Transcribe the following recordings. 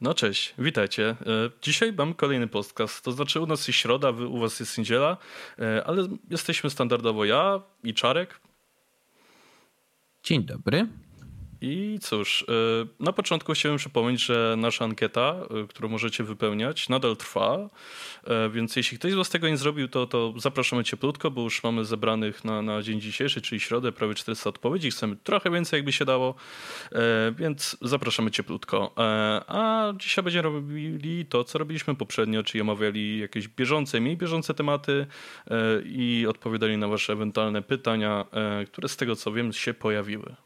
No cześć, witajcie. E, dzisiaj mam kolejny podcast, to znaczy u nas jest środa, u was jest niedziela, e, ale jesteśmy standardowo ja i Czarek. Dzień dobry. I cóż, e, na początku chciałem przypomnieć, że nasza ankieta, e, którą możecie wypełniać, nadal trwa, e, więc jeśli ktoś z Was tego nie zrobił, to, to zapraszamy cieplutko, bo już mamy zebranych na, na dzień dzisiejszy, czyli środę, prawie 400 odpowiedzi. Chcemy trochę więcej, jakby się dało, więc zapraszamy cieplutko. A dzisiaj będziemy robili to, co robiliśmy poprzednio, czyli omawiali jakieś bieżące, mniej bieżące tematy i odpowiadali na Wasze ewentualne pytania, które z tego co wiem się pojawiły.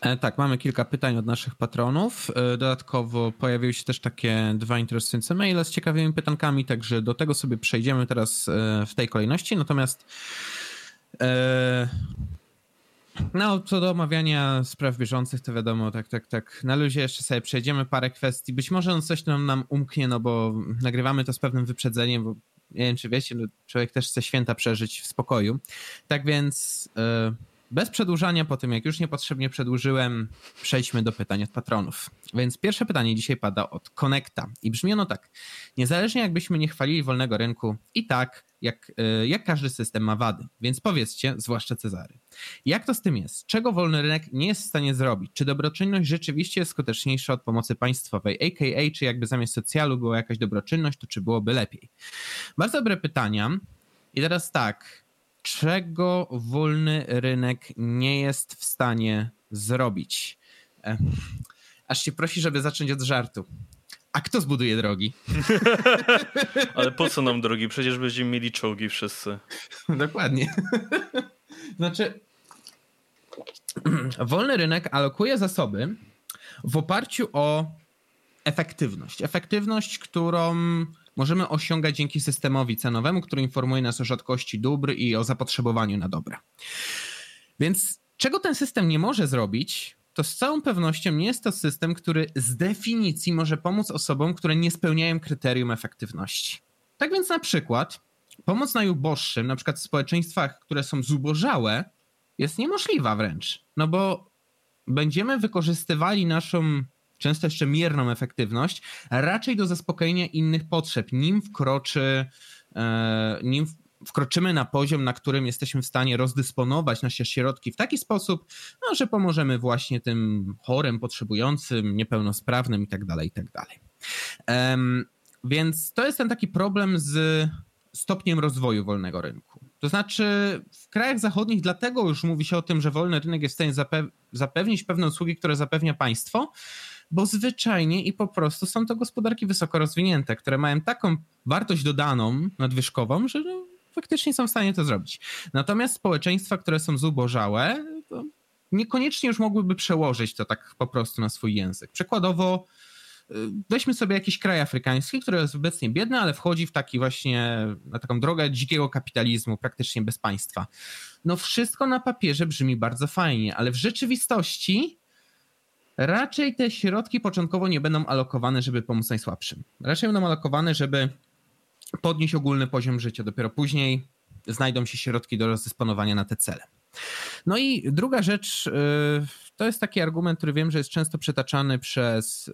E, tak, mamy kilka pytań od naszych patronów. E, dodatkowo pojawiły się też takie dwa interesujące maile z ciekawymi pytankami, także do tego sobie przejdziemy teraz e, w tej kolejności. Natomiast no, co do omawiania spraw bieżących, to wiadomo, tak, tak, tak. Na luzie jeszcze sobie przejdziemy parę kwestii. Być może on coś nam, nam umknie, no bo nagrywamy to z pewnym wyprzedzeniem, bo nie wiem, czy wiecie, no, człowiek też chce święta przeżyć w spokoju. Tak więc bez przedłużania, po tym jak już niepotrzebnie przedłużyłem, przejdźmy do pytań od patronów. Więc pierwsze pytanie dzisiaj pada od Connecta i brzmi ono tak. Niezależnie jakbyśmy nie chwalili wolnego rynku, i tak jak, e, jak każdy system ma wady. Więc powiedzcie, zwłaszcza Cezary, jak to z tym jest? Czego wolny rynek nie jest w stanie zrobić? Czy dobroczynność rzeczywiście jest skuteczniejsza od pomocy państwowej? AKA, czy jakby zamiast socjalu była jakaś dobroczynność, to czy byłoby lepiej? Bardzo dobre pytania. I teraz tak, czego wolny rynek nie jest w stanie zrobić. E, aż się prosi, żeby zacząć od żartu. A kto zbuduje drogi? Ale po co nam drogi? Przecież będziemy mieli czołgi wszyscy. Dokładnie. Znaczy, wolny rynek alokuje zasoby w oparciu o efektywność. Efektywność, którą możemy osiągać dzięki systemowi cenowemu, który informuje nas o rzadkości dóbr i o zapotrzebowaniu na dobra. Więc czego ten system nie może zrobić, to z całą pewnością nie jest to system, który z definicji może pomóc osobom, które nie spełniają kryterium efektywności. Tak więc na przykład pomoc najuboższym, na przykład w społeczeństwach, które są zubożałe, jest niemożliwa wręcz. No bo będziemy wykorzystywali naszą często jeszcze mierną efektywność, raczej do zaspokojenia innych potrzeb, nim wkroczy, e, nim wkroczymy na poziom, na którym jesteśmy w stanie rozdysponować nasze środki w taki sposób, no, że pomożemy właśnie tym chorym, potrzebującym, niepełnosprawnym itd. Itd. Um, więc to jest ten taki problem z stopniem rozwoju wolnego rynku. To znaczy, w krajach zachodnich dlatego już mówi się o tym, że wolny rynek jest w stanie zapewnić pewne usługi, które zapewnia państwo, bo zwyczajnie i po prostu są to gospodarki wysoko rozwinięte, które mają taką wartość dodaną, nadwyżkową, że no, faktycznie są w stanie to zrobić. Natomiast społeczeństwa, które są zubożałe, niekoniecznie już mogłyby przełożyć to tak po prostu na swój język. Przykładowo, y, weźmy sobie jakiś kraj afrykański, który jest obecnie biedny, ale wchodzi w taki właśnie, na taką drogę dzikiego kapitalizmu, praktycznie bez państwa. No wszystko na papierze brzmi bardzo fajnie, ale w rzeczywistości raczej te środki początkowo nie będą alokowane, żeby pomóc najsłabszym. Raczej będą alokowane, żeby podnieść ogólny poziom życia. Dopiero później znajdą się środki do rozdysponowania na te cele. No i druga rzecz, y, to jest taki argument, który wiem, że jest często przytaczany przez y,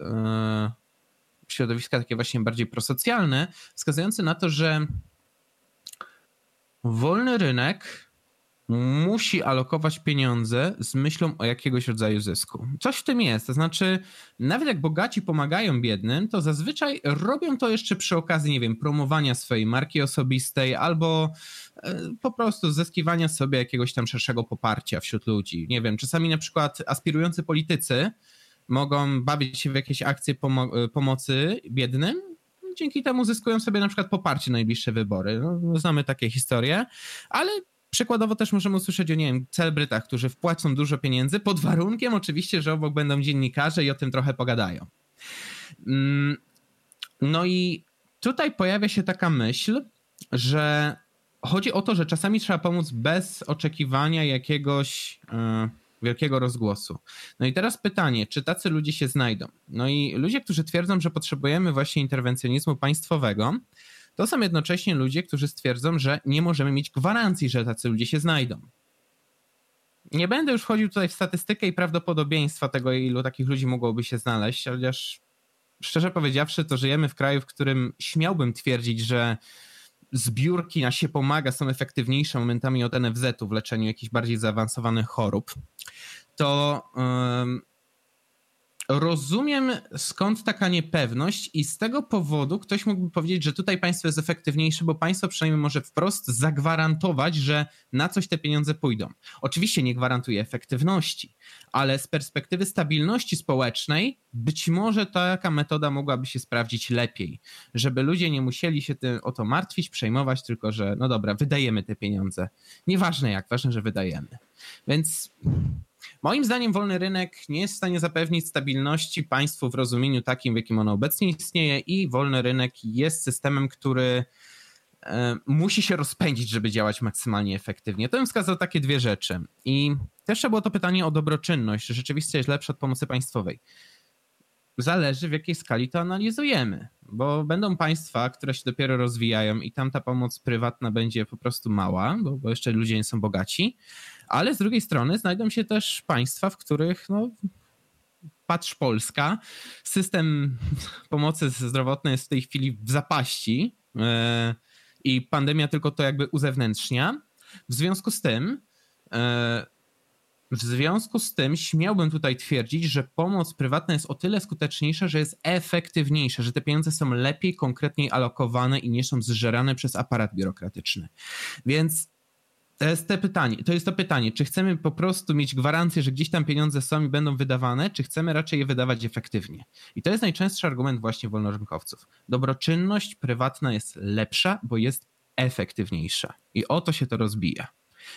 środowiska takie właśnie bardziej prosocjalne, wskazujący na to, że wolny rynek musi alokować pieniądze z myślą o jakiegoś rodzaju zysku. Coś w tym jest. To znaczy, nawet jak bogaci pomagają biednym, to zazwyczaj robią to jeszcze przy okazji, nie wiem, promowania swojej marki osobistej albo e, po prostu zyskiwania sobie jakiegoś tam szerszego poparcia wśród ludzi. Nie wiem, czasami na przykład aspirujący politycy mogą bawić się w jakieś akcje pomo pomocy biednym, dzięki temu zyskują sobie na przykład poparcie na najbliższe wybory. No, znamy takie historie, ale Przykładowo też możemy usłyszeć o, nie wiem, celebrytach, którzy wpłacą dużo pieniędzy, pod warunkiem oczywiście, że obok będą dziennikarze i o tym trochę pogadają. Mm, no i tutaj pojawia się taka myśl, że chodzi o to, że czasami trzeba pomóc bez oczekiwania jakiegoś e, wielkiego rozgłosu. No i teraz pytanie, czy tacy ludzie się znajdą? No i ludzie, którzy twierdzą, że potrzebujemy właśnie interwencjonizmu państwowego, to są jednocześnie ludzie, którzy stwierdzą, że nie możemy mieć gwarancji, że tacy ludzie się znajdą. Nie będę już wchodził tutaj w statystykę i prawdopodobieństwa tego, ilu takich ludzi mogłoby się znaleźć, chociaż szczerze powiedziawszy, to żyjemy w kraju, w którym śmiałbym twierdzić, że zbiórki na się pomaga są efektywniejsze momentami od NFZ-u w leczeniu jakichś bardziej zaawansowanych chorób, to Rozumiem skąd taka niepewność i z tego powodu ktoś mógłby powiedzieć, że tutaj państwo jest efektywniejsze, bo państwo przynajmniej może wprost zagwarantować, że na coś te pieniądze pójdą. Oczywiście nie gwarantuje efektywności, ale z perspektywy stabilności społecznej być może taka metoda mogłaby się sprawdzić lepiej, żeby ludzie nie musieli się tym, o to martwić, przejmować, tylko że no dobra, wydajemy te pieniądze. Nieważne jak, ważne, że wydajemy. Więc Moim zdaniem wolny rynek nie jest w stanie zapewnić stabilności państwu w rozumieniu takim, w jakim ono obecnie istnieje i wolny rynek jest systemem, który e, musi się rozpędzić, żeby działać maksymalnie efektywnie. To bym wskazał takie dwie rzeczy. I też było to pytanie o dobroczynność, czy rzeczywiście jest lepsza od pomocy państwowej. Zależy w jakiej skali to analizujemy, bo będą państwa, które się dopiero rozwijają i tam ta pomoc prywatna będzie po prostu mała, bo, bo jeszcze ludzie nie są bogaci ale z drugiej strony znajdą się też państwa, w których no, patrz Polska, system pomocy zdrowotnej jest w tej chwili w zapaści e, i pandemia tylko to jakby uzewnętrznia. W związku z tym e, w związku z tym śmiałbym tutaj twierdzić, że pomoc prywatna jest o tyle skuteczniejsza, że jest efektywniejsza, że te pieniądze są lepiej, konkretniej alokowane i nie są zżerane przez aparat biurokratyczny. Więc to jest to pytanie, to jest to pytanie, czy chcemy po prostu mieć gwarancję, że gdzieś tam pieniądze są i będą wydawane, czy chcemy raczej je wydawać efektywnie? I to jest najczęstszy argument właśnie wolnorynkowców. Dobroczynność prywatna jest lepsza, bo jest efektywniejsza. I o to się to rozbija.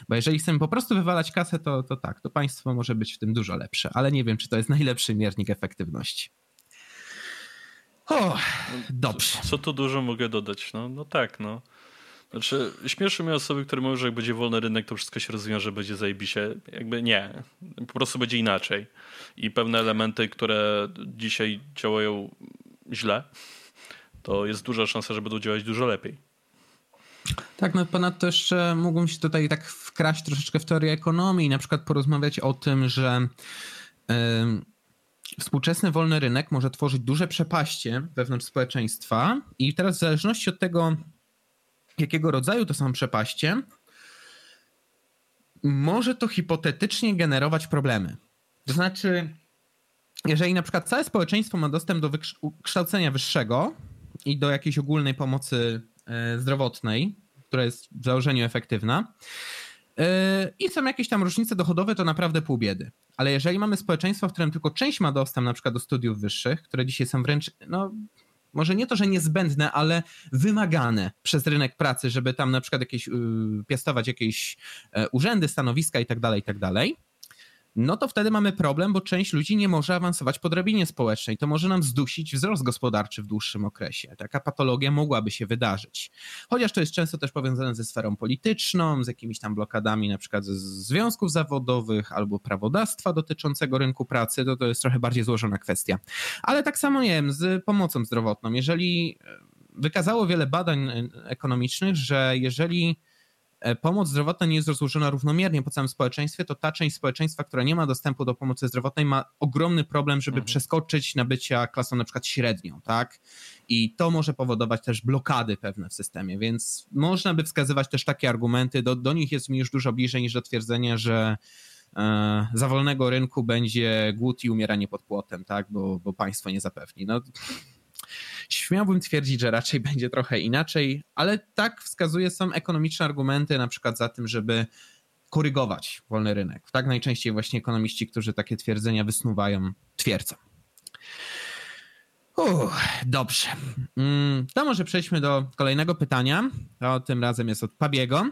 Bo jeżeli chcemy po prostu wywalać kasę, to, to tak, to państwo może być w tym dużo lepsze, ale nie wiem, czy to jest najlepszy miernik efektywności. O, dobrze. Co, co tu dużo mogę dodać? No, no tak, no. Znaczy, śmieszy mnie osoby, które mówią, że jak będzie wolny rynek, to wszystko się rozwiąże, będzie zajebiście. Jakby nie. Po prostu będzie inaczej. I pewne elementy, które dzisiaj działają źle, to jest duża szansa, że będą działać dużo lepiej. Tak, no ponadto jeszcze mógłbym się tutaj tak wkraść troszeczkę w teorię ekonomii na przykład porozmawiać o tym, że yy, współczesny wolny rynek może tworzyć duże przepaście wewnątrz społeczeństwa i teraz w zależności od tego, jakiego rodzaju to są przepaście, może to hipotetycznie generować problemy. To znaczy, jeżeli na przykład całe społeczeństwo ma dostęp do kształcenia wyższego i do jakiejś ogólnej pomocy e, zdrowotnej, która jest w założeniu efektywna, e, i są jakieś tam różnice dochodowe, to naprawdę pół biedy. Ale jeżeli mamy społeczeństwo, w którym tylko część ma dostęp na przykład do studiów wyższych, które dzisiaj są wręcz no, może nie to, że niezbędne, ale wymagane przez rynek pracy, żeby tam na przykład jakieś, y, piastować jakieś e, urzędy, stanowiska i tak dalej, i tak dalej, no to wtedy mamy problem, bo część ludzi nie może awansować po drabinie społecznej. To może nam zdusić wzrost gospodarczy w dłuższym okresie. Taka patologia mogłaby się wydarzyć. Chociaż to jest często też powiązane ze sferą polityczną, z jakimiś tam blokadami na przykład ze związków zawodowych albo prawodawstwa dotyczącego rynku pracy, to to jest trochę bardziej złożona kwestia. Ale tak samo, nie wiem, z pomocą zdrowotną. Jeżeli e, wykazało wiele badań e, ekonomicznych, że jeżeli pomoc zdrowotna nie jest rozłożona równomiernie po całym społeczeństwie, to ta część społeczeństwa, która nie ma dostępu do pomocy zdrowotnej, ma ogromny problem, żeby mhm. przeskoczyć na bycia klasą na przykład średnią, tak? I to może powodować też blokady pewne w systemie, więc można by wskazywać też takie argumenty, do, do nich jest mi już dużo bliżej niż do twierdzenia, że e, za wolnego rynku będzie głód i umieranie pod płotem, tak? Bo, bo państwo nie zapewni. No, Śmiałbym twierdzić, że raczej będzie trochę inaczej, ale tak wskazuje są ekonomiczne argumenty na przykład za tym, żeby korygować wolny rynek. Tak najczęściej właśnie ekonomiści, którzy takie twierdzenia wysnuwają, twierdzą. Uff, dobrze. Mm, to może przejdźmy do kolejnego pytania. To tym razem jest od Pabiego.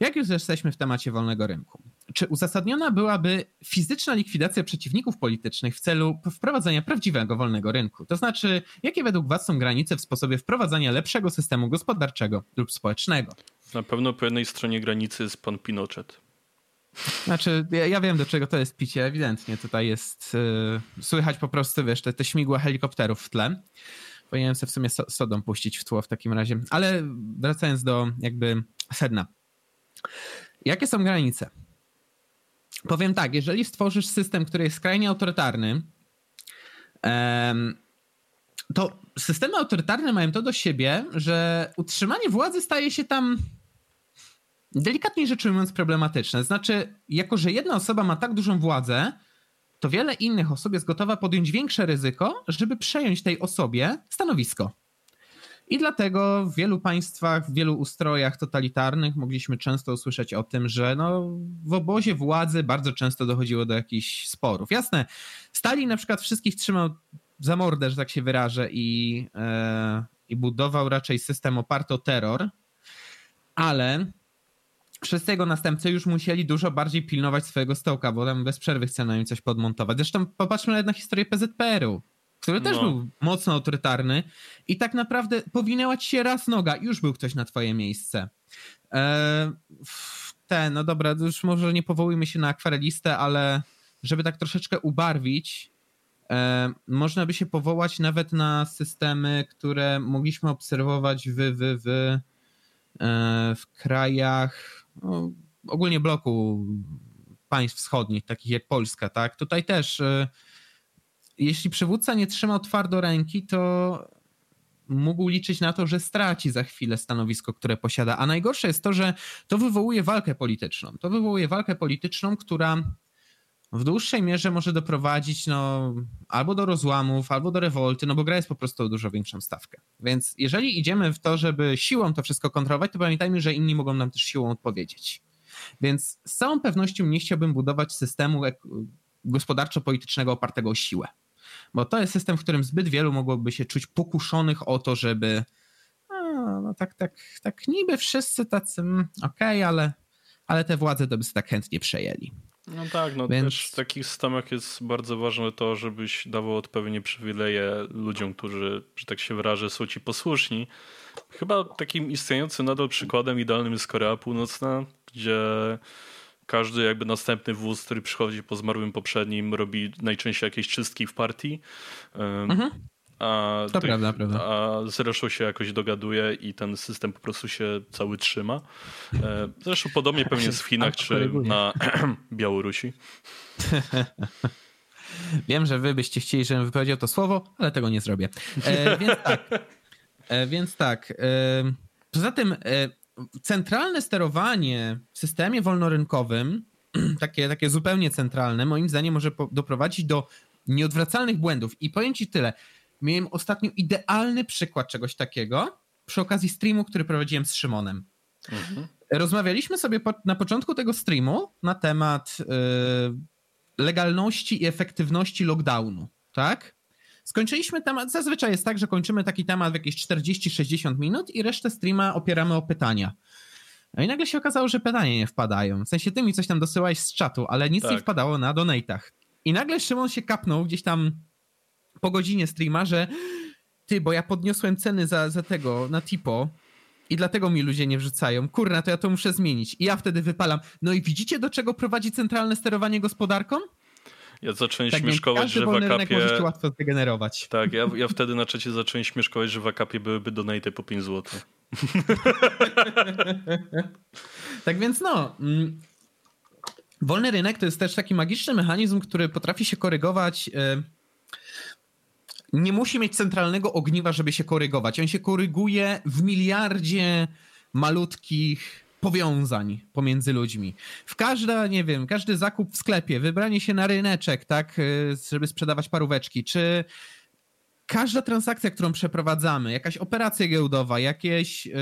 Jak już jesteśmy w temacie wolnego rynku, czy uzasadniona byłaby fizyczna likwidacja przeciwników politycznych w celu wprowadzenia prawdziwego wolnego rynku? To znaczy, jakie według Was są granice w sposobie wprowadzania lepszego systemu gospodarczego lub społecznego? Na pewno po jednej stronie granicy jest pan Pinochet. Znaczy, ja, ja, wiem, do czego to jest picie. Ewidentnie tutaj jest. Yy, słychać po prostu, wiesz, te, te śmigła helikopterów w tle. Powinienem sobie w sumie so, sodą puścić w tło w takim razie. Ale wracając do jakby sedna. Jakie są granice? Powiem tak, jeżeli stworzysz system, który jest skrajnie autorytarny, to systemy autorytarne mają to do siebie, że utrzymanie władzy staje się tam delikatnie rzecz ujmując problematyczne. Znaczy, jako że jedna osoba ma tak dużą władzę, to wiele innych osób jest gotowa podjąć większe ryzyko, żeby przejąć tej osobie stanowisko. I dlatego w wielu państwach, w wielu ustrojach totalitarnych mogliśmy często usłyszeć o tym, że no, w obozie władzy bardzo często dochodziło do jakichś sporów. Jasne, Stalin na przykład wszystkich trzymał za mordę, że tak się wyrażę, i, e, i budował raczej system oparty o terror, ale wszyscy jego następcy już musieli dużo bardziej pilnować swojego stołka, bo tam bez przerwy chcą im coś podmontować. Zresztą popatrzmy na historię PZPR-u, który też no. był mocno autorytarny i tak naprawdę powinęła ci się raz noga i już był ktoś na twoje miejsce. Eee, ten, no dobra, już może nie powołujmy się na akwarelistę, ale żeby tak troszeczkę ubarwić, e, można by się powołać nawet na systemy, które mogliśmy obserwować w, w, w, e, w krajach no, ogólnie bloku państw wschodnich, takich jak Polska, tak? Tutaj też, e, jeśli przywódca nie trzymał twardo ręki, to mógł liczyć na to, że straci za chwilę stanowisko, które posiada. A najgorsze jest to, że to wywołuje walkę polityczną. To wywołuje walkę polityczną, która w dłuższej mierze może doprowadzić no, albo do rozłamów, albo do rewolty, no bo gra jest po prostu dużo większą stawkę. Więc jeżeli idziemy w to, żeby siłą to wszystko kontrolować, to pamiętajmy, że inni mogą nam też siłą odpowiedzieć. Więc z całą pewnością nie chciałbym budować systemu gospodarczo-politycznego opartego o siłę. Bo to jest system, w którym zbyt wielu mogłoby się czuć pokuszonych o to, żeby no tak, tak, tak niby wszyscy tacy, mm, okej, okay, ale, ale te władze to by sobie tak chętnie przejęli. No tak, no Więc... też w takich systemach jest bardzo ważne to, żebyś dawał odpowiednie przywileje ludziom, którzy, że tak się wyrażę, są ci posłuszni. Chyba takim istniejącym nadal przykładem idealnym jest Korea Północna, gdzie każdy jakby następny wóz, który przychodzi po zmarłym poprzednim, robi najczęściej jakieś czystki w partii. Mhm. A, to tych, prawda, prawda. A zresztą się jakoś dogaduje i ten system po prostu się cały trzyma. E, zresztą podobnie pewnie jest w Chinach czy na Białorusi. Wiem, że wy byście chcieli, żebym wypowiedział to słowo, ale tego nie zrobię. E, więc tak. E, więc tak. E, poza tym e, centralne sterowanie w systemie wolnorynkowym, takie, takie zupełnie centralne, moim zdaniem może doprowadzić do nieodwracalnych błędów. I powiem ci tyle. Miałem ostatnio idealny przykład czegoś takiego przy okazji streamu, który prowadziłem z Szymonem. Mhm. Rozmawialiśmy sobie po, na początku tego streamu na temat y, legalności i efektywności lockdownu, tak? Skończyliśmy temat, zazwyczaj jest tak, że kończymy taki temat w jakieś 40-60 minut i resztę streama opieramy o pytania. No i nagle się okazało, że pytania nie wpadają. W sensie ty mi coś tam dosyłałeś z czatu, ale nic tak. nie wpadało na donatach. I nagle Szymon się kapnął gdzieś tam po godzinie streama, że ty, bo ja podniosłem ceny za, za tego na Tipo i dlatego mi ludzie nie wrzucają. Kurna, to ja to muszę zmienić. I ja wtedy wypalam. No i widzicie, do czego prowadzi centralne sterowanie gospodarką? Ja zacząłem tak śmieszkować, że w akapie... możecie łatwo zdegenerować. Tak, ja, ja wtedy na czacie zacząłem śmieszkować, że w akapie byłyby donate po 5 zł. tak więc no... Mm, wolny rynek to jest też taki magiczny mechanizm, który potrafi się korygować... Yy, nie musi mieć centralnego ogniwa, żeby się korygować. On się koryguje w miliardzie malutkich powiązań pomiędzy ludźmi. W każda, nie wiem, każdy zakup w sklepie, wybranie się na ryneczek, tak, y, żeby sprzedawać paróweczki, czy każda transakcja, którą przeprowadzamy, jakaś operacja giełdowa, jakieś, yy,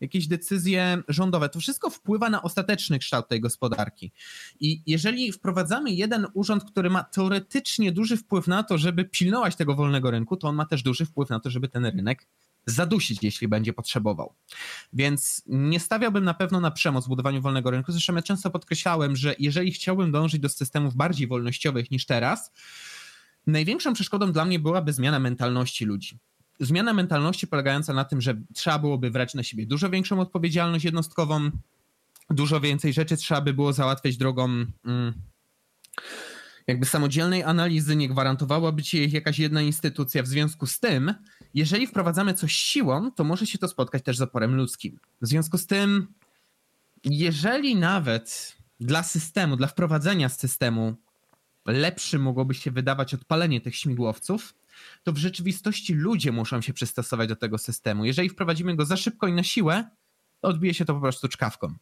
jakieś decyzje rządowe, to wszystko wpływa na ostateczny kształt tej gospodarki. I jeżeli wprowadzamy jeden urząd, który ma teoretycznie duży wpływ na to, żeby pilnować tego wolnego rynku, to on ma też duży wpływ na to, żeby ten rynek zadusić, jeśli będzie potrzebował. Więc nie stawiałbym na pewno na przemoc w budowaniu wolnego rynku. Zresztą ja często podkreślałem, że jeżeli chciałbym dążyć do systemów bardziej wolnościowych niż teraz, największą przeszkodą dla mnie byłaby zmiana mentalności ludzi. Zmiana mentalności polegająca na tym, że trzeba byłoby brać na siebie dużo większą odpowiedzialność jednostkową, dużo więcej rzeczy trzeba by było załatwiać drogą mm, jakby samodzielnej analizy, nie gwarantowałaby ci jakaś jedna instytucja. W związku z tym, jeżeli wprowadzamy coś siłą, to może się to spotkać też z oporem ludzkim. W związku z tym, jeżeli nawet dla systemu, dla wprowadzenia systemu lepszy mogłoby się wydawać odpalenie tych śmigłowców, to w rzeczywistości ludzie muszą się przystosować do tego systemu. Jeżeli wprowadzimy go za szybko i na siłę, to odbije się to po prostu czkawką.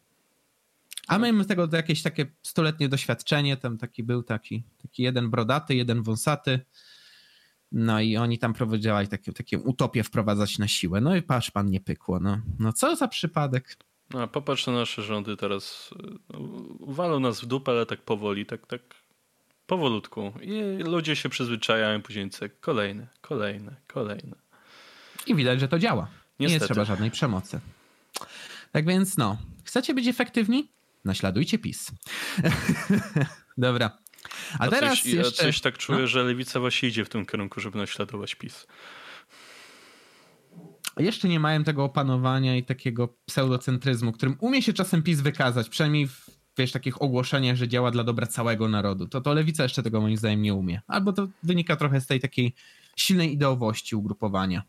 A my mamy tego jakieś takie stuletnie doświadczenie, tam taki był taki, taki jeden brodaty, jeden wąsaty, no i oni tam prowadzili takie, takie utopię wprowadzać na siłę. No i patrz, pan nie pykło. No, no co za przypadek. No, a popatrz na nasze rządy teraz. Walą nas w dupę, ale tak powoli, tak, tak powolutku. I ludzie się przyzwyczajają, później cyk, kolejne, kolejne, kolejne. I widać, że to działa. Niestety. Nie trzeba żadnej przemocy. Tak więc no, chcecie być efektywni? Naśladujcie PiS. Dobra. A, a teraz coś, jeszcze... coś tak czuję, no. że lewica właśnie idzie w tym kierunku, żeby naśladować PiS. Jeszcze nie mają tego opanowania i takiego pseudocentryzmu, którym umie się czasem PiS wykazać, przynajmniej w wiesz, takich ogłoszeniach, że działa dla dobra całego narodu. To, to lewica jeszcze tego moim zdaniem nie umie. Albo to wynika trochę z tej takiej silnej ideowości ugrupowania.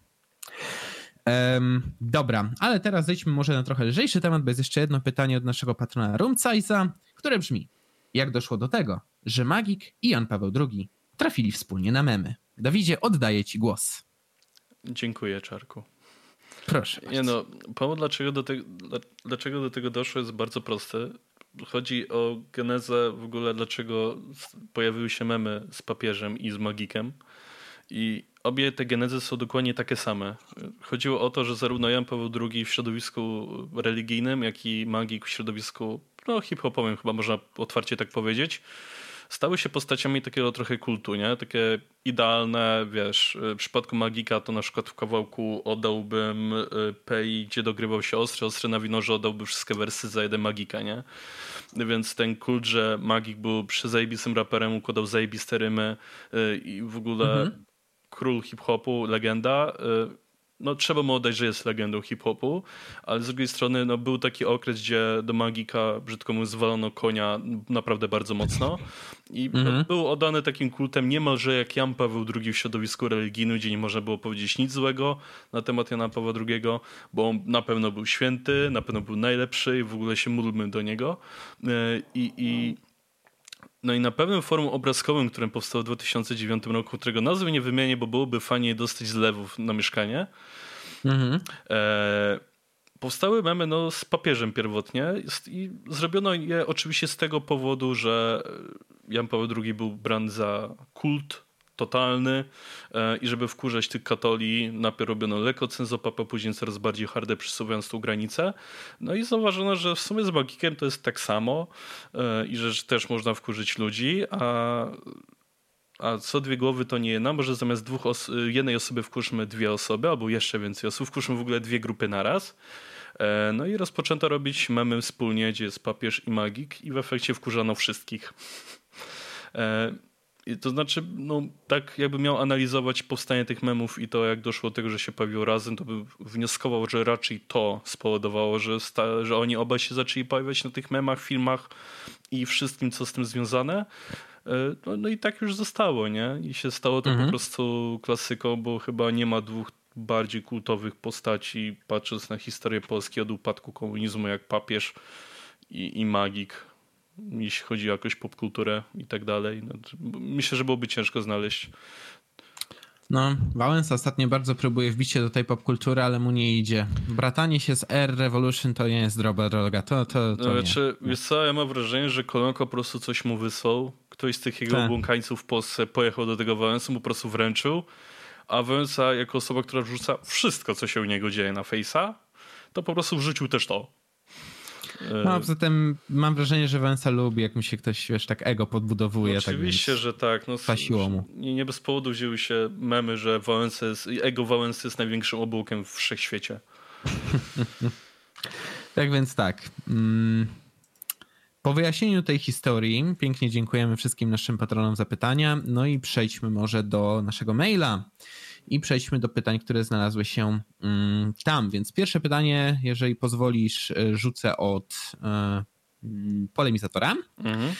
Um, dobra, ale teraz zejdźmy może na trochę lżejszy temat, bo jest jeszcze jedno pytanie od naszego patrona Rumcajsa, które brzmi: Jak doszło do tego, że Magik i Jan Paweł II trafili wspólnie na memy? Dawidzie, oddaję ci głos. Dziękuję, Czarku. Proszę. Nie no, powód dlaczego do, te, dlaczego do tego doszło jest bardzo prosty. Chodzi o genezę w ogóle, dlaczego pojawiły się memy z papieżem i z magikiem. I obie te genezy są dokładnie takie same. Chodziło o to, że zarówno Jan Paweł II w środowisku religijnym, jak i magik w środowisku no, hip-hopowym, chyba można otwarcie tak powiedzieć, stały się postaciami takiego trochę kultu, nie? Takie idealne, wiesz, w przypadku Magika to na przykład w kawałku oddałbym y, Pei, gdzie dogrywał się Ostry, Ostry na wino, że oddałby wszystkie wersy za jeden Magika, nie? Więc ten kult, że Magik był przezajebistym raperem, układał zajebiste rymy y, i w ogóle mhm. Król hip-hopu, legenda, y, no trzeba mu oddać, że jest legendą hip-hopu, ale z drugiej strony no, był taki okres, gdzie do Magika, brzydko mu zwalono konia naprawdę bardzo mocno. I mhm. był oddany takim kultem niemalże jak Jan Paweł II w środowisku religijnym, gdzie nie można było powiedzieć nic złego na temat Jana Pawła II, bo on na pewno był święty, na pewno był najlepszy i w ogóle się módlmy do niego. E, i, i no i na pewnym forum obrazkowym, którym powstało w 2009 roku, którego nazwy nie wymienię, bo byłoby fajnie dostać zlewów na mieszkanie. Mhm. E, powstały memy no, z papieżem pierwotnie i zrobiono je oczywiście z tego powodu, że Jan Paweł II był brany za kult totalny e, i żeby wkurzać tych katoli, najpierw robiono lekko cenzopapę, później coraz bardziej harde przesuwając tą granicę. No i zauważono, że w sumie z magikiem to jest tak samo e, i że też można wkurzyć ludzi, a a co dwie głowy to nie jedna, może zamiast dwóch os jednej osoby wkurzmy dwie osoby, albo jeszcze więcej osób, wkurzmy w ogóle dwie grupy naraz. E, no i rozpoczęto robić memy wspólnie, gdzie jest papież i magik i w efekcie wkurzano wszystkich. To znaczy, no, tak jakby miał analizować powstanie tych memów i to, jak doszło do tego, że się pojawiło razem, to by wnioskował, że raczej to spowodowało, że, sta, że oni obaj się zaczęli pojawiać na tych memach, filmach i wszystkim, co z tym związane. E, no, no i tak już zostało, nie? I się stało to mhm. po prostu klasyką, bo chyba nie ma dwóch bardziej kultowych postaci, patrząc na historię Polski od upadku komunizmu, jak papież i, i magik jeśli chodzi o jakąś popkulturę i tak dalej. No, myślę, że byłoby ciężko znaleźć. No, Wałęsa ostatnio bardzo próbuje wbić się do tej popkultury, ale mu nie idzie. Bratanie się z Air Revolution to nie jest droga droga, to, to, to no, znaczy, Wiesz co, ja mam wrażenie, że Kolonko po prostu coś mu wysłał. Ktoś z tych jego tak. błąkańców w Polsce pojechał do tego Wałęsa, mu po prostu wręczył, a Wałęsa jako osoba, która wrzuca wszystko, co się u niego dzieje na Face'a, to po prostu wrzucił też to. No, a poza tym mam wrażenie, że Węsa lubi, jak mi się ktoś, wiesz, tak ego podbudowuje. No, oczywiście, tak że tak. No, Fasiło mu. Nie, nie bez powodu wzięły się memy, że Wałęsa jest, ego Wałęsy jest największym obłukiem w wszechświecie. tak więc tak. Mm. Po wyjaśnieniu tej historii pięknie dziękujemy wszystkim naszym patronom za pytania. No i przejdźmy może do naszego maila i przejdźmy do pytań, które znalazły się mm, tam. Więc pierwsze pytanie, jeżeli pozwolisz, e, rzucę od e, mm, polemizatora. Mhm.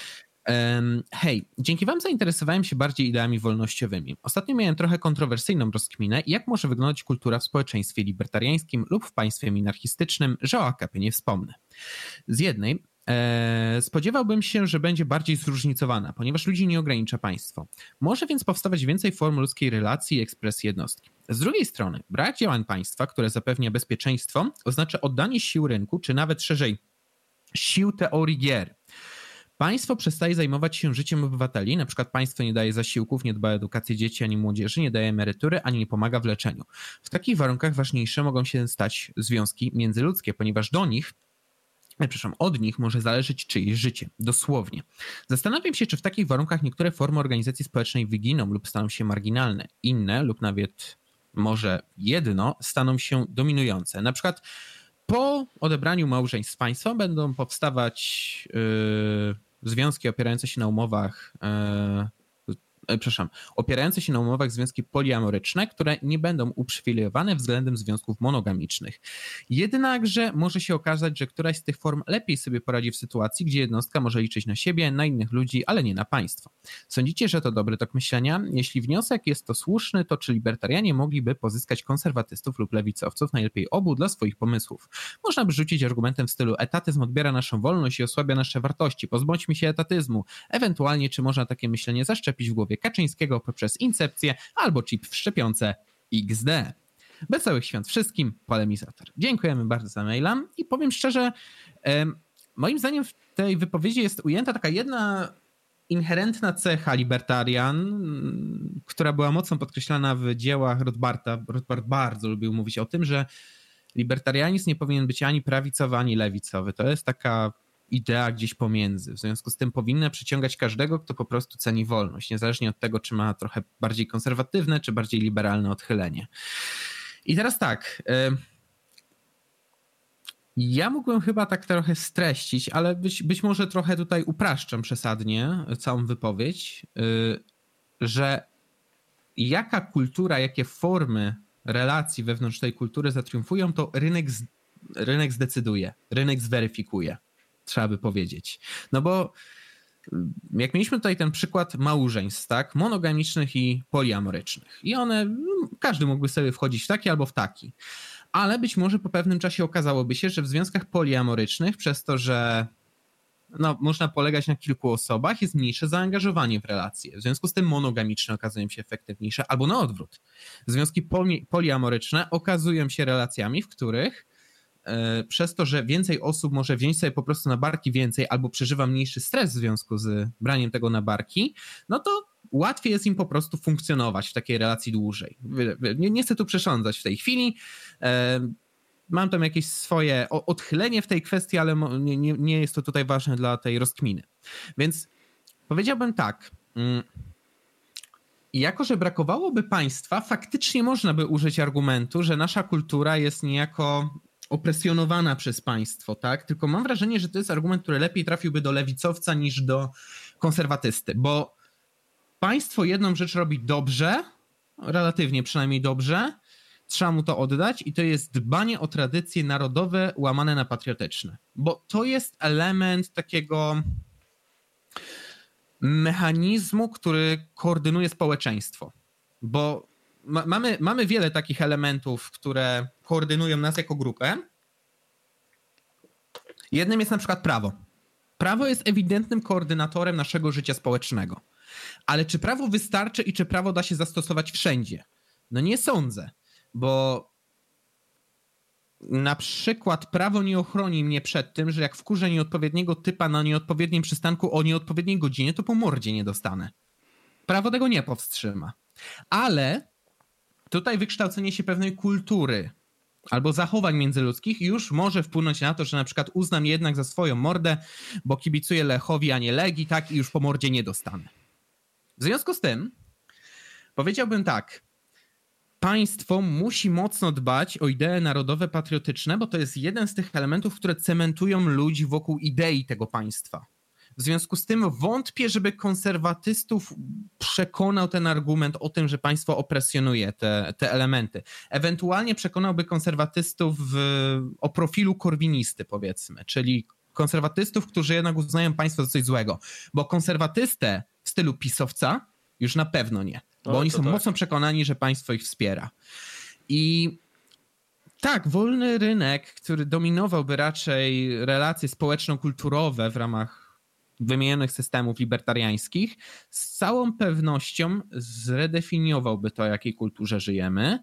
Hej, dzięki Wam zainteresowałem się bardziej ideami wolnościowymi. Ostatnio miałem trochę kontrowersyjną rozkminę, jak może wyglądać kultura w społeczeństwie libertariańskim lub w państwie minarchistycznym, że o AKP nie wspomnę. Z jednej spodziewałbym się, że będzie bardziej zróżnicowana, ponieważ ludzi nie ogranicza państwo. Może więc powstawać więcej form ludzkiej relacji i ekspresji jednostki. Z drugiej strony, brak działań państwa, które zapewnia bezpieczeństwo, oznacza oddanie sił rynku, czy nawet szerzej, sił teorii gier. Państwo przestaje zajmować się życiem obywateli, na przykład państwo nie daje zasiłków, nie dba o edukację dzieci ani młodzieży, nie daje emerytury, ani nie pomaga w leczeniu. W takich warunkach ważniejsze mogą się stać związki międzyludzkie, ponieważ do nich e, przepraszam, od nich może zależeć czyjeś życie, dosłownie. Zastanawiam się, czy w takich warunkach niektóre formy organizacji społecznej wyginą lub staną się marginalne, inne lub nawet może jedno staną się dominujące. Na przykład po odebraniu małżeństw państwa będą powstawać yy, związki opierające się na umowach e, E, przepraszam, opierające się na umowach związki poliamoryczne, które nie będą uprzywilejowane względem związków monogamicznych. Jednakże może się okazać, że któraś z tych form lepiej sobie poradzi w sytuacji, gdzie jednostka może liczyć na siebie, na innych ludzi, ale nie na państwo. Sądzicie, że to dobry tok myślenia? Jeśli wniosek jest to słuszny, to czy libertarianie mogliby pozyskać konserwatystów lub lewicowców, najlepiej obu, dla swoich pomysłów? Można by rzucić argumentem w stylu etatyzm odbiera naszą wolność i osłabia nasze wartości, pozbądźmy się etatyzmu. Ewentualnie, czy można takie myślenie zaszczepić w głowie Kaczyńskiego poprzez Incepcję albo chip w szczepionce XD. Wesołych świąt wszystkim, polemizator. Dziękujemy bardzo za maila i powiem szczerze, moim zdaniem w tej wypowiedzi jest ujęta taka jedna inherentna cecha libertarian, która była mocno podkreślana w dziełach Rothbarda. Rothbard bardzo lubił mówić o tym, że libertarianizm nie powinien być ani prawicowy, ani lewicowy. To jest taka idea gdzieś pomiędzy. W związku z tym powinna przyciągać każdego, kto po prostu ceni wolność, niezależnie od tego, czy ma trochę bardziej konserwatywne, czy bardziej liberalne odchylenie. I teraz tak. Ja mógłbym chyba tak trochę streścić, ale być, być może trochę tutaj upraszczam przesadnie całą wypowiedź, y, że jaka kultura, jakie formy relacji wewnątrz tej kultury zatriumfują, to rynek, rynek zdecyduje, rynek zweryfikuje trzeba by powiedzieć. No bo mm, jak mieliśmy tutaj ten przykład małżeństw, tak, monogamicznych i poliamorycznych. I one, mm, każdy mógłby sobie wchodzić w taki albo w taki. Ale być może po pewnym czasie okazałoby się, że w związkach poliamorycznych, przez to, że no, można polegać na kilku osobach, jest mniejsze zaangażowanie w relacje. W związku z tym monogamiczne okazują się efektywniejsze, albo na odwrót. Związki poli poliamoryczne okazują się relacjami, w których przez to, że więcej osób może wziąć sobie po prostu na barki więcej albo przeżywa mniejszy stres w związku z braniem tego na barki, no to łatwiej jest im po prostu funkcjonować w takiej relacji dłużej. Nie, nie chcę tu przesządzać w tej chwili. E, mam tam jakieś swoje odchylenie w tej kwestii, ale nie, nie, nie jest to tutaj ważne dla tej rozkminy. Więc powiedziałbym tak. Mm, jako, że brakowałoby państwa, faktycznie można by użyć argumentu, że nasza kultura jest niejako opresjonowana przez państwo, tak? Tylko mam wrażenie, że to jest argument, który lepiej trafiłby do lewicowca niż do konserwatysty, bo państwo jedną rzecz robi dobrze, relatywnie przynajmniej dobrze, trzeba mu to oddać i to jest dbanie o tradycje narodowe łamane na patriotyczne, bo to jest element takiego mechanizmu, który koordynuje społeczeństwo, bo ma, mamy, mamy wiele takich elementów, które koordynują nas jako grupę. Jednym jest na przykład prawo. Prawo jest ewidentnym koordynatorem naszego życia społecznego. Ale czy prawo wystarczy i czy prawo da się zastosować wszędzie? No nie sądzę, bo na przykład prawo nie ochroni mnie przed tym, że jak wkurzę nieodpowiedniego typa na nieodpowiednim przystanku o nieodpowiedniej godzinie, to po mordzie nie dostanę. Prawo tego nie powstrzyma. Ale tutaj wykształcenie się pewnej kultury albo zachowań międzyludzkich już może wpłynąć na to, że na przykład uznam jednak za swoją mordę, bo kibicuję Lechowi, a nie Legi, tak, i już po mordzie nie dostanę. W związku z tym powiedziałbym tak, państwo musi mocno dbać o idee narodowe, patriotyczne, bo to jest jeden z tych elementów, które cementują ludzi wokół idei tego państwa. W związku z tym wątpię, żeby konserwatystów przekonał ten argument o tym, że państwo opresjonuje te, te elementy. Ewentualnie przekonałby konserwatystów w, o profilu korwinisty, powiedzmy, czyli konserwatystów, którzy jednak uznają państwo za coś złego. Bo konserwatystę w stylu pisowca już na pewno nie, bo o, oni są tak. mocno przekonani, że państwo ich wspiera. I Tak, wolny rynek, który dominowałby raczej relacje społeczno-kulturowe w ramach wymienionych systemów libertariańskich, z całą pewnością zredefiniowałby to, jakiej kulturze żyjemy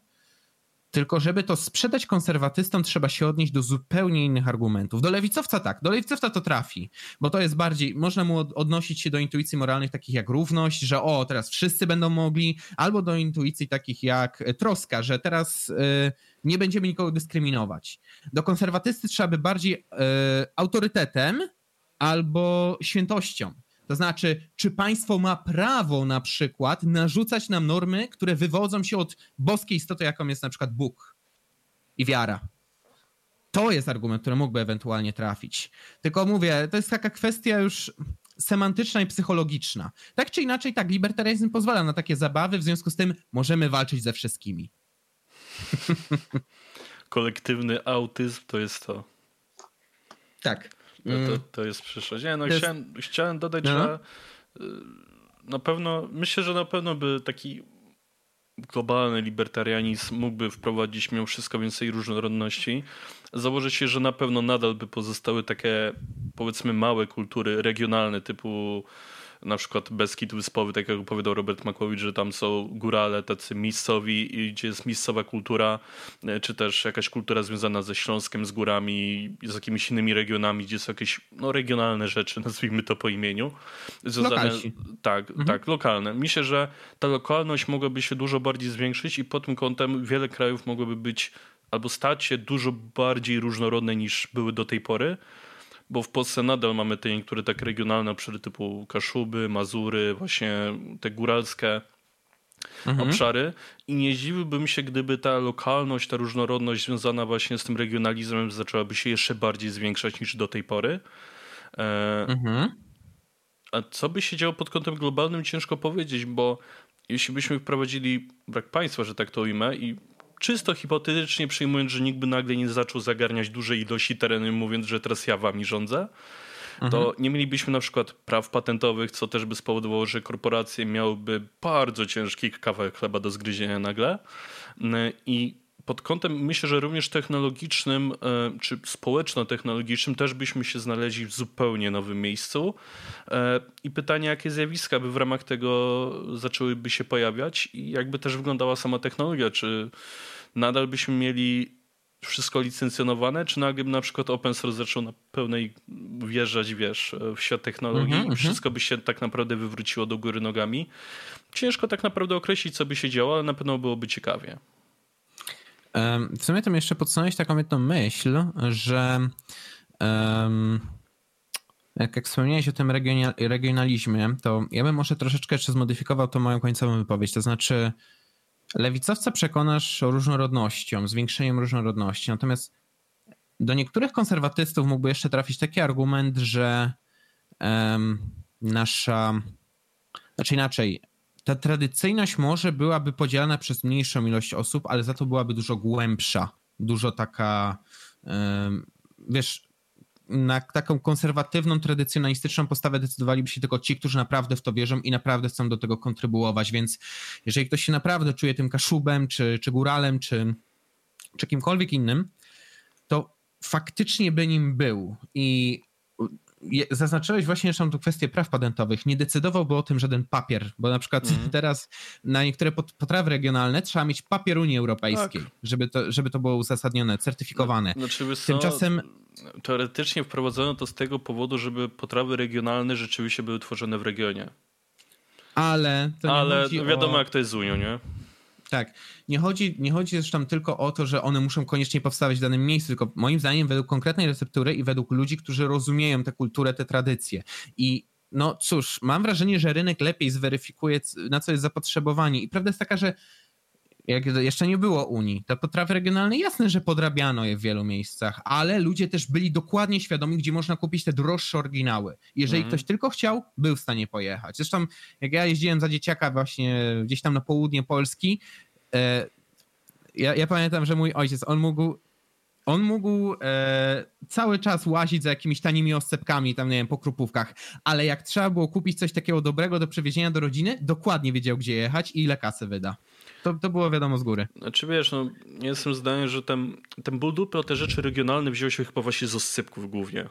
tylko żeby to sprzedać konserwatystom, trzeba się odnieść do zupełnie innych argumentów. Do lewicowca tak, do lewicowca to trafi, bo to jest bardziej, można mu odnosić się do intuicji moralnych takich jak równość, że o, teraz wszyscy będą mogli, albo do intuicji takich jak troska, że teraz y, nie będziemy nikogo dyskryminować. Do konserwatysty trzeba by bardziej y, autorytetem albo świętością. To znaczy, czy państwo ma prawo na przykład narzucać nam normy, które wywodzą się od boskiej istoty, jaką jest na przykład Bóg i wiara. To jest argument, który mógłby ewentualnie trafić. Tylko mówię, to jest taka kwestia już semantyczna i psychologiczna. Tak czy inaczej, tak, libertarianizm pozwala na takie zabawy, w związku z tym możemy walczyć ze wszystkimi. Kolektywny autyzm to jest to. Tak. To, to, mm. to jest przyszłość. Nie, no jest... chciałem, chciałem dodać, no. że y, na pewno, myślę, że na pewno by taki globalny libertarianizm mógłby wprowadzić mimo wszystko więcej różnorodności. Założę się, że na pewno nadal by pozostały takie powiedzmy małe kultury regionalne typu na przykład Beskid Wyspowy, tak jak opowiadał Robert Makłowicz, że tam są górale tacy miejscowi i gdzie jest miejscowa kultura, e, czy też jakaś kultura związana ze Śląskiem, z górami, z jakimiś innymi regionami, gdzie są jakieś no, regionalne rzeczy, nazwijmy to po imieniu. Związane, tak, mhm. tak, lokalne. Myślę, że ta lokalność mogłaby się dużo bardziej zwiększyć i pod tym kątem wiele krajów mogłoby być albo stać się dużo bardziej różnorodne niż były do tej pory bo w Polsce nadal mamy te niektóre tak regionalne obszary typu Kaszuby, Mazury, właśnie te góralskie mhm. obszary i nie zdziwiłbym się, gdyby ta lokalność, ta różnorodność związana właśnie z tym regionalizmem zaczęłaby się jeszcze bardziej zwiększać niż do tej pory. E, mhm. A co by się działo pod kątem globalnym, ciężko powiedzieć, bo jeśli byśmy wprowadzili brak państwa, że tak to ujmę, i czysto hipotetycznie przyjmując, że nikt by nagle nie zaczął zagarniać dużej ilości terenu, mówiąc, że teraz ja wami rządzę, to mhm. nie mielibyśmy na przykład praw patentowych, co też by spowodowało, że korporacje miałyby bardzo ciężki kawałek chleba do zgryzienia nagle. I pod kątem myślę, że również technologicznym e, czy społeczno-technologicznym też byśmy się znaleźli w zupełnie nowym miejscu. E, I pytanie, jakie zjawiska by w ramach tego zaczęłyby się pojawiać i jakby też wyglądała sama technologia, czy nadal byśmy mieli wszystko licencjonowane, czy nagle by na przykład open source zaczął na pełnej wjeżdżać, wiesz, w świat technologii mm -hmm, i wszystko by się tak naprawdę wywróciło do góry nogami. Ciężko tak naprawdę określić, co by się działo, ale na pewno byłoby ciekawie. W sumie to jeszcze podsunąć taką jedną myśl, że um, jak, jak wspomniałeś o tym regionalizmie, to ja bym może troszeczkę jeszcze zmodyfikował tą moją końcową wypowiedź. To znaczy, lewicowca przekonasz różnorodnością, zwiększeniem różnorodności, natomiast do niektórych konserwatystów mógłby jeszcze trafić taki argument, że um, nasza, znaczy inaczej, ta tradycyjność może byłaby podzielana przez mniejszą ilość osób, ale za to byłaby dużo głębsza, dużo taka, wiesz, na taką konserwatywną, tradycjonalistyczną postawę decydowaliby się tylko ci, którzy naprawdę w to wierzą i naprawdę chcą do tego kontrybuować, więc jeżeli ktoś się naprawdę czuje tym kaszubem, czy, czy góralem, czy, czy kimkolwiek innym, to faktycznie by nim był. I zaznaczyłeś właśnie jeszcze tą kwestię praw patentowych. Nie decydowałby o tym żaden papier, bo na przykład mm. teraz na niektóre potrawy regionalne trzeba mieć papier Unii Europejskiej, tak. żeby, to, żeby to było uzasadnione, certyfikowane. No, znaczy, Tymczasem teoretycznie wprowadzono to z tego powodu, żeby potrawy regionalne rzeczywiście były tworzone w regionie. Ale to Ale wiadomo, o... jak to jest z Unią, nie? Tak. Nie chodzi, nie chodzi zresztą tylko o to, że one muszą koniecznie powstawać w danym miejscu, tylko moim zdaniem według konkretnej receptury i według ludzi, którzy rozumieją tę kulturę, te tradycje. I no cóż, mam wrażenie, że rynek lepiej zweryfikuje, na co jest zapotrzebowanie. I prawda jest taka, że jak jeszcze nie było Unii, te potrawy regionalne, jasne, że podrabiano je w wielu miejscach, ale ludzie też byli dokładnie świadomi, gdzie można kupić te droższe oryginały. Jeżeli mm. ktoś tylko chciał, był w stanie pojechać. Zresztą jak ja jeździłem za dzieciaka właśnie gdzieś tam na południe Polski, e, ja, ja pamiętam, że mój ojciec, on mógł on mógł e, cały czas łazić za jakimiś tanimi oscepkami, tam nie wiem, po krupówkach, ale jak trzeba było kupić coś takiego dobrego do przewiezienia do rodziny, dokładnie wiedział, gdzie jechać i ile kasy wyda. To, to było wiadomo z góry. Znaczy wiesz, no, jestem zdania, że ten, ten ból dupy o te rzeczy regionalne wziął się chyba właśnie z oscypków głównie.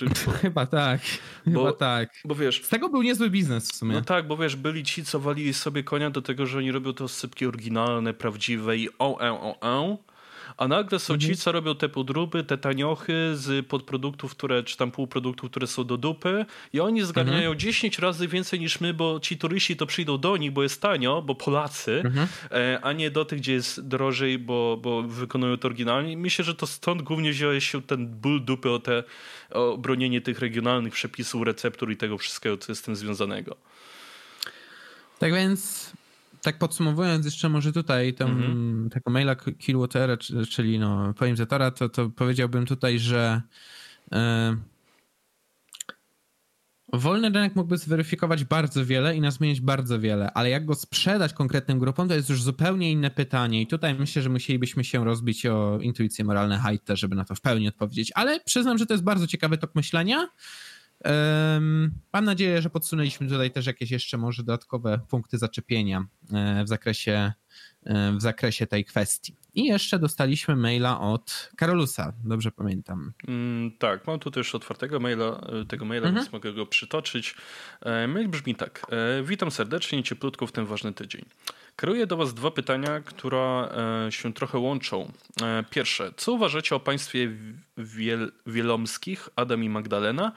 Chyba tak. Bo, Chyba tak. Bo wiesz. Z tego był niezły biznes w sumie. No tak, bo wiesz, byli ci, co walili sobie konia do tego, że oni robią to sypki oryginalne, prawdziwe i o, e, o, o. A nagle są ci, mhm. co robią te podróby, te taniochy z podproduktów, które, czy tam półproduktów, które są do dupy i oni zgarniają mhm. 10 razy więcej niż my, bo ci turyści to przyjdą do nich, bo jest tanio, bo Polacy, mhm. E, a nie do tych, gdzie jest drożej, bo, bo wykonują to oryginalnie. myślę, że to stąd głównie wziął się ten ból dupy o te o bronienie tych regionalnych przepisów, receptur i tego wszystkiego, co jest z tym związanego. Tak więc tak podsumowując jeszcze może tutaj tą, mhm. tego maila Killwatera, czyli no, poemizatora, to, to powiedziałbym tutaj, że e, wolny rynek mógłby zweryfikować bardzo wiele i nas zmienić bardzo wiele, ale jak go sprzedać konkretnym grupom, to jest już zupełnie inne pytanie i tutaj myślę, że musielibyśmy się rozbić o intuicje moralne Haidta, żeby na to w pełni odpowiedzieć, ale przyznam, że to jest bardzo ciekawy tok myślenia, Mam nadzieję, że podsunęliśmy tutaj też jakieś jeszcze może dodatkowe punkty zaczepienia e, w zakresie, e, w zakresie tej kwestii. I jeszcze dostaliśmy maila od Karolusa, dobrze pamiętam. Mm, tak, mam tu też otwartego maila, e, tego maila, mhm. więc mogę go przytoczyć. Mail brzmi tak. Witam serdecznie i cieplutko w ten ważny tydzień. Kieruję do Was dwa pytania, które się trochę łączą. Pierwsze, co uważacie o państwie wiel wielomskich, Adam i Magdalena,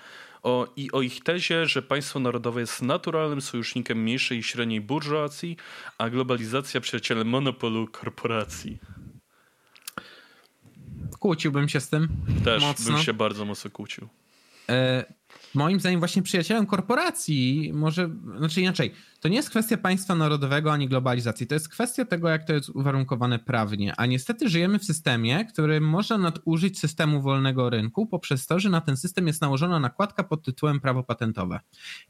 o, i o ich tezie, że państwo narodowe jest naturalnym sojusznikiem mniejszej i średniej burżuazji, a globalizacja przyjacielem monopolu korporacji. Kłóciłbym się z tym. Też mocno. bym się bardzo mocno kłócił. E, moim zdaniem właśnie przyjacielem korporacji może, znaczy inaczej, to nie jest kwestia państwa narodowego ani globalizacji, to jest kwestia tego, jak to jest uwarunkowane prawnie, a niestety żyjemy w systemie, który można nadużyć systemu wolnego rynku poprzez to, że na ten system jest nałożona nakładka pod tytułem prawo patentowe.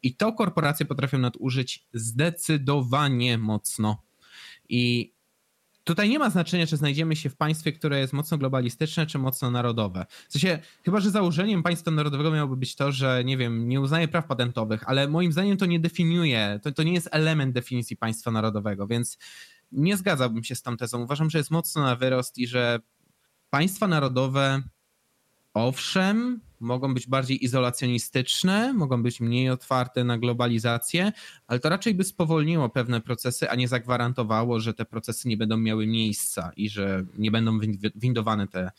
I to korporacje potrafią nadużyć zdecydowanie mocno. I Tutaj nie ma znaczenia, czy znajdziemy się w państwie, które jest mocno globalistyczne, czy mocno narodowe. W sensie, chyba że założeniem państwa narodowego miałoby być to, że nie wiem, nie uznaje praw patentowych, ale moim zdaniem to nie definiuje, to, to nie jest element definicji państwa narodowego, więc nie zgadzałbym się z tą tezą. Uważam, że jest mocno na wyrost i że państwa narodowe owszem, mogą być bardziej izolacjonistyczne, mogą być mniej otwarte na globalizację, ale to raczej by spowolniło pewne procesy, a nie zagwarantowało, że te procesy nie będą miały miejsca i że nie będą windowane te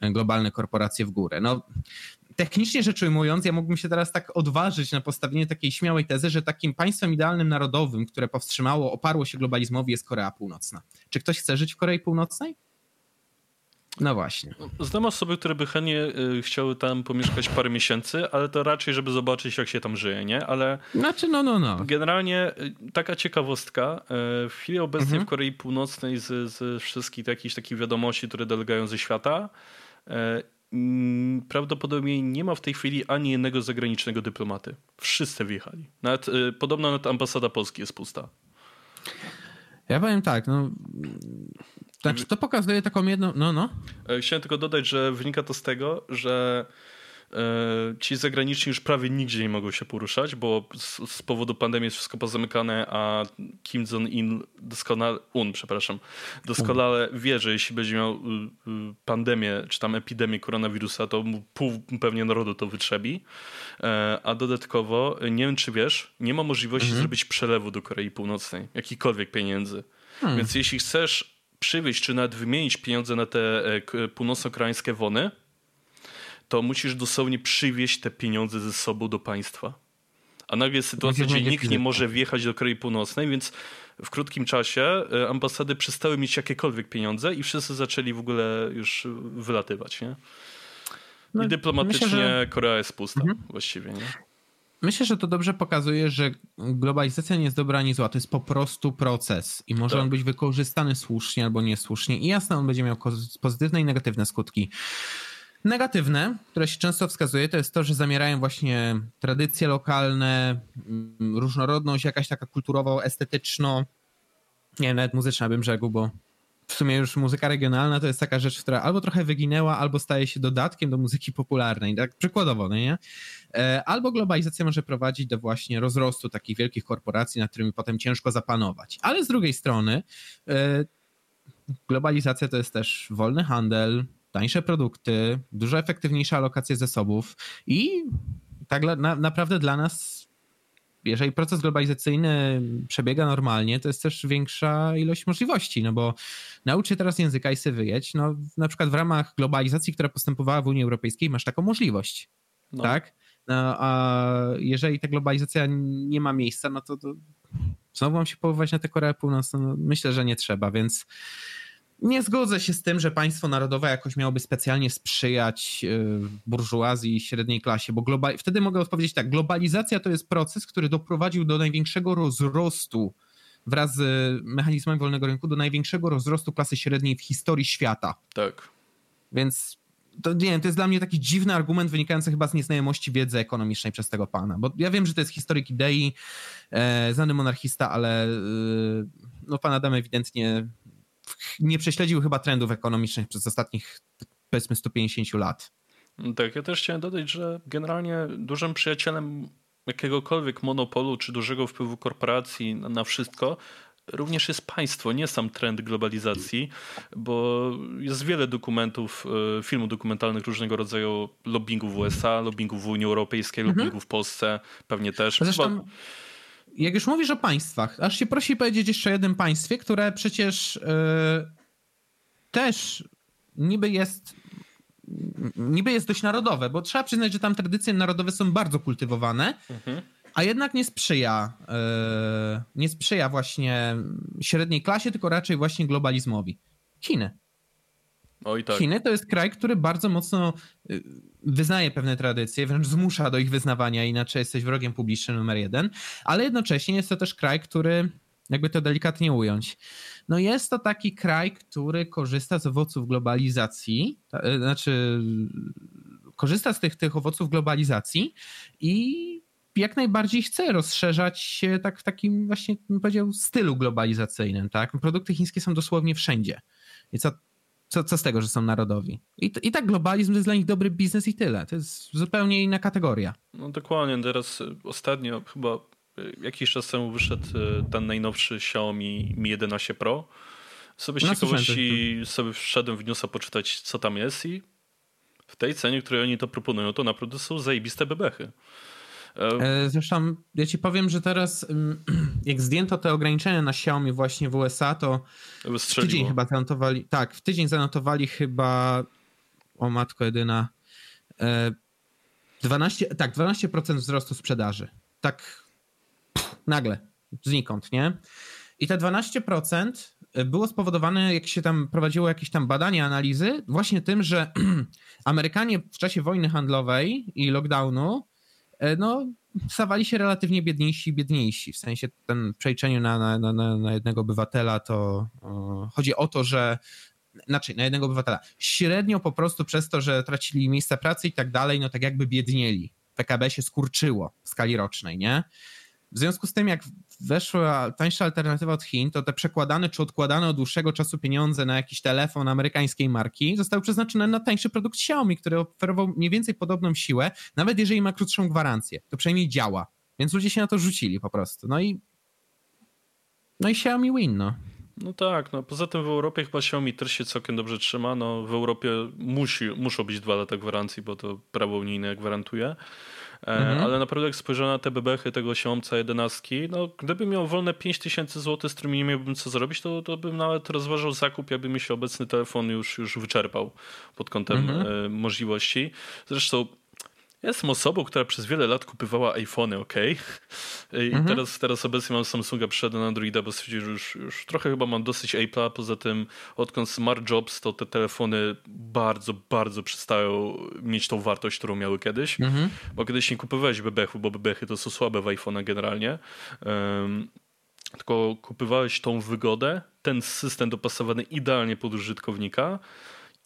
globalne korporacje w górę. No, technicznie rzecz ujmując, ja mógłbym się teraz tak odważyć na postawienie takiej śmiałej tezy, że takim państwem idealnym narodowym, które powstrzymało, oparło się globalizmowi, jest Korea Północna. Czy ktoś chce żyć w Korei Północnej? No właśnie. Znam osoby, które by chętnie y, chciały tam pomieszkać parę miesięcy, ale to raczej, żeby zobaczyć, jak się tam żyje, nie? Ale. Znaczy, no, no, no. Generalnie y, taka ciekawostka. Y, w chwili obecnej mhm. w Korei Północnej z, z wszystkich jakichś takich wiadomości, które delegają ze świata, prawdopodobnie nie ma w tej chwili ani jednego zagranicznego dyplomaty. Wszyscy wyjechali. Nawet, podobno nawet ambasada Polski jest pusta. Ja powiem tak, no znaczy, to pokazuje taką jedną. No, no. E, chciałem tylko dodać, że wynika to z tego, że ci zagraniczni już prawie nigdzie nie mogą się poruszać, bo z, z powodu pandemii jest wszystko pozamykane, a Kim Jong-un doskonale, un, przepraszam, doskonale wie, że jeśli będzie miał y, y, pandemię, czy tam epidemię koronawirusa, to pół pewnie narodu to wytrzebi. E, a dodatkowo, nie wiem czy wiesz, nie ma możliwości mhm. zrobić przelewu do Korei Północnej, jakikolwiek pieniędzy. Hmm. Więc jeśli chcesz przywieźć, czy nawet wymienić pieniądze na te e, północno-koreańskie wony, to musisz dosłownie przywieźć te pieniądze ze sobą do państwa. A nagle jest sytuacja, gdzie nikt nie może wjechać do Korei Północnej, więc w krótkim czasie e, ambasady przestały mieć jakiekolwiek pieniądze i wszyscy zaczęli w ogóle już wylatywać. Nie? No, I dyplomatycznie myślę, że... Korea jest pusta mhm. właściwie. Nie? Myślę, że to dobrze pokazuje, że globalizacja nie jest dobra ani zła. To jest po prostu proces i może tak. on być wykorzystany słusznie albo niesłusznie. I jasne, on będzie miał pozytywne i negatywne skutki. Negatywne, które się często wskazuje, to jest to, że zamierają właśnie tradycje lokalne, mm, różnorodność jakaś taka kulturowo, estetyczno, nie nawet muzyczna bym rzekł, bo w sumie już muzyka regionalna to jest taka rzecz, która albo trochę wyginęła, albo staje się dodatkiem do muzyki popularnej, tak przykładowo, no nie? E, albo globalizacja może prowadzić do właśnie rozrostu takich wielkich korporacji, nad którymi potem ciężko zapanować. Ale z drugiej strony e, globalizacja to jest też wolny handel, tańsze produkty, dużo efektywniejsza alokacja zasobów i tak na, naprawdę dla nas jeżeli proces globalizacyjny przebiega normalnie, to jest też większa ilość możliwości, no bo naucz się teraz języka i sobie wyjedź, no na przykład w ramach globalizacji, która postępowała w Unii Europejskiej, masz taką możliwość, no. tak? No, a jeżeli ta globalizacja nie ma miejsca, no to, to znowu mam się powoływać na tę Koreę Północną? No, myślę, że nie trzeba, więc nie zgodzę się z tym, że państwo narodowe jakoś miałoby specjalnie sprzyjać y, burżuazji i średniej klasie, bo global... wtedy mogę odpowiedzieć tak, globalizacja to jest proces, który doprowadził do największego rozrostu wraz z mechanizmami wolnego rynku, do największego rozrostu klasy średniej w historii świata. Tak. Więc to nie wiem, to jest dla mnie taki dziwny argument wynikający chyba z nieznajomości wiedzy ekonomicznej przez tego pana, bo ja wiem, że to jest historyk idei, e, znany monarchista, ale e, no pan Adam ewidentnie nie prześledził chyba trendów ekonomicznych przez ostatnich powiedzmy 150 lat. Tak, ja też chciałem dodać, że generalnie dużym przyjacielem jakiegokolwiek monopolu czy dużego wpływu korporacji na, wszystko również jest państwo, nie sam trend globalizacji, bo jest wiele dokumentów, e, filmów dokumentalnych różnego rodzaju lobbingu w USA, lobbingu w Unii Europejskiej, mhm. lobbingu w Polsce, pewnie też. Zresztą, jak już mówisz o państwach, aż się prosi powiedzieć jeszcze o jednym państwie, które przecież yy, też niby jest niby jest dość narodowe, bo trzeba przyznać, że tam tradycje narodowe są bardzo kultywowane, mhm. a jednak nie sprzyja yy, nie sprzyja właśnie średniej klasie, tylko raczej właśnie globalizmowi. Chiny. Tak. Chiny to jest kraj, który bardzo mocno y, wyznaje pewne tradycje, wręcz zmusza do ich wyznawania, inaczej jesteś wrogiem publicznym numer jeden, ale jednocześnie jest to też kraj, który, jakby to delikatnie ująć, no jest to taki kraj, który korzysta z owoców globalizacji, y, znaczy korzysta z tych, tych owoców globalizacji i jak najbardziej chce rozszerzać się tak w takim właśnie, bym powiedział, stylu globalizacyjnym. Tak? Produkty chińskie są dosłownie wszędzie. I co co, co z tego, że są narodowi? I, I tak globalizm to jest dla nich dobry biznes i tyle. To jest zupełnie inna kategoria. No dokładnie. Teraz ostatnio chyba y, jakiś czas temu wyszedł y, ten najnowszy Xiaomi Mi 11 Pro. Sobie z no, ciekawości sobie wszedłem w newsa poczytać, co tam jest i w tej cenie, której oni to proponują, to naprawdę są zajebiste bebechy. E, zresztą ja ci powiem, że teraz jak zdjęto te ograniczenia na Xiaomi właśnie w USA, to w tydzień chyba zanotowali, tak, w tydzień zanotowali chyba, o matko jedyna, 12, e, tak, 12% wzrostu sprzedaży. Tak nagle, znikąd, nie? I te 12% było spowodowane, jak się tam prowadziło jakieś tam badania, analizy, właśnie tym, że Amerykanie w czasie wojny handlowej i lockdownu E, no, stawali się relatywnie biedniejsi i biedniejsi. W sensie ten przejrzeniu na, na, na, na jednego obywatela to chodzi o to, że znaczy na jednego obywatela. Średnio po prostu przez to, że tracili miejsca pracy i tak dalej, no tak jakby biednieli. PKB się skurczyło w skali rocznej, nie? W związku z tym, jak weszła tańsza alternatywa od Chin, to te przekładane czy odkładane od dłuższego czasu pieniądze na jakiś telefon amerykańskiej marki zostały przeznaczone na tańszy produkt Xiaomi, który oferował mniej więcej podobną siłę, nawet jeżeli ma krótszą gwarancję. To przynajmniej działa. Więc ludzie się na to rzucili po prostu. No i no i Xiaomi win, no. No tak, no poza tym w Europie chyba Xiaomi też się całkiem dobrze trzyma. No w Europie musi, muszą być dwa lata gwarancji, bo to prawo unijne gwarantuje. Mhm. Ale naprawdę jak spojrzę na te bebechy tego siomca 11, no gdybym miał wolne 5000 zł, z którymi nie miałbym co zrobić, to, to bym nawet rozważał zakup, jakby mi się obecny telefon już, już wyczerpał pod kątem mhm. E, możliwości. Zresztą jestem osobą, która przez wiele lat kupywała iPhony, ok? I mhm. teraz, teraz obecnie mam Samsunga, przyszedłem na Androida, bo stwierdziłem, że już, już trochę chyba mam dosyć Apple'a. Poza tym, odkąd Smart Jobs, to te telefony bardzo, bardzo przestają mieć tą wartość, którą miały kiedyś. Mhm. Bo kiedyś nie kupowałeś bebechów, bo bebechy to są słabe w iPhone'ach generalnie. Um, tylko kupywałeś tą wygodę, ten system dopasowany idealnie pod użytkownika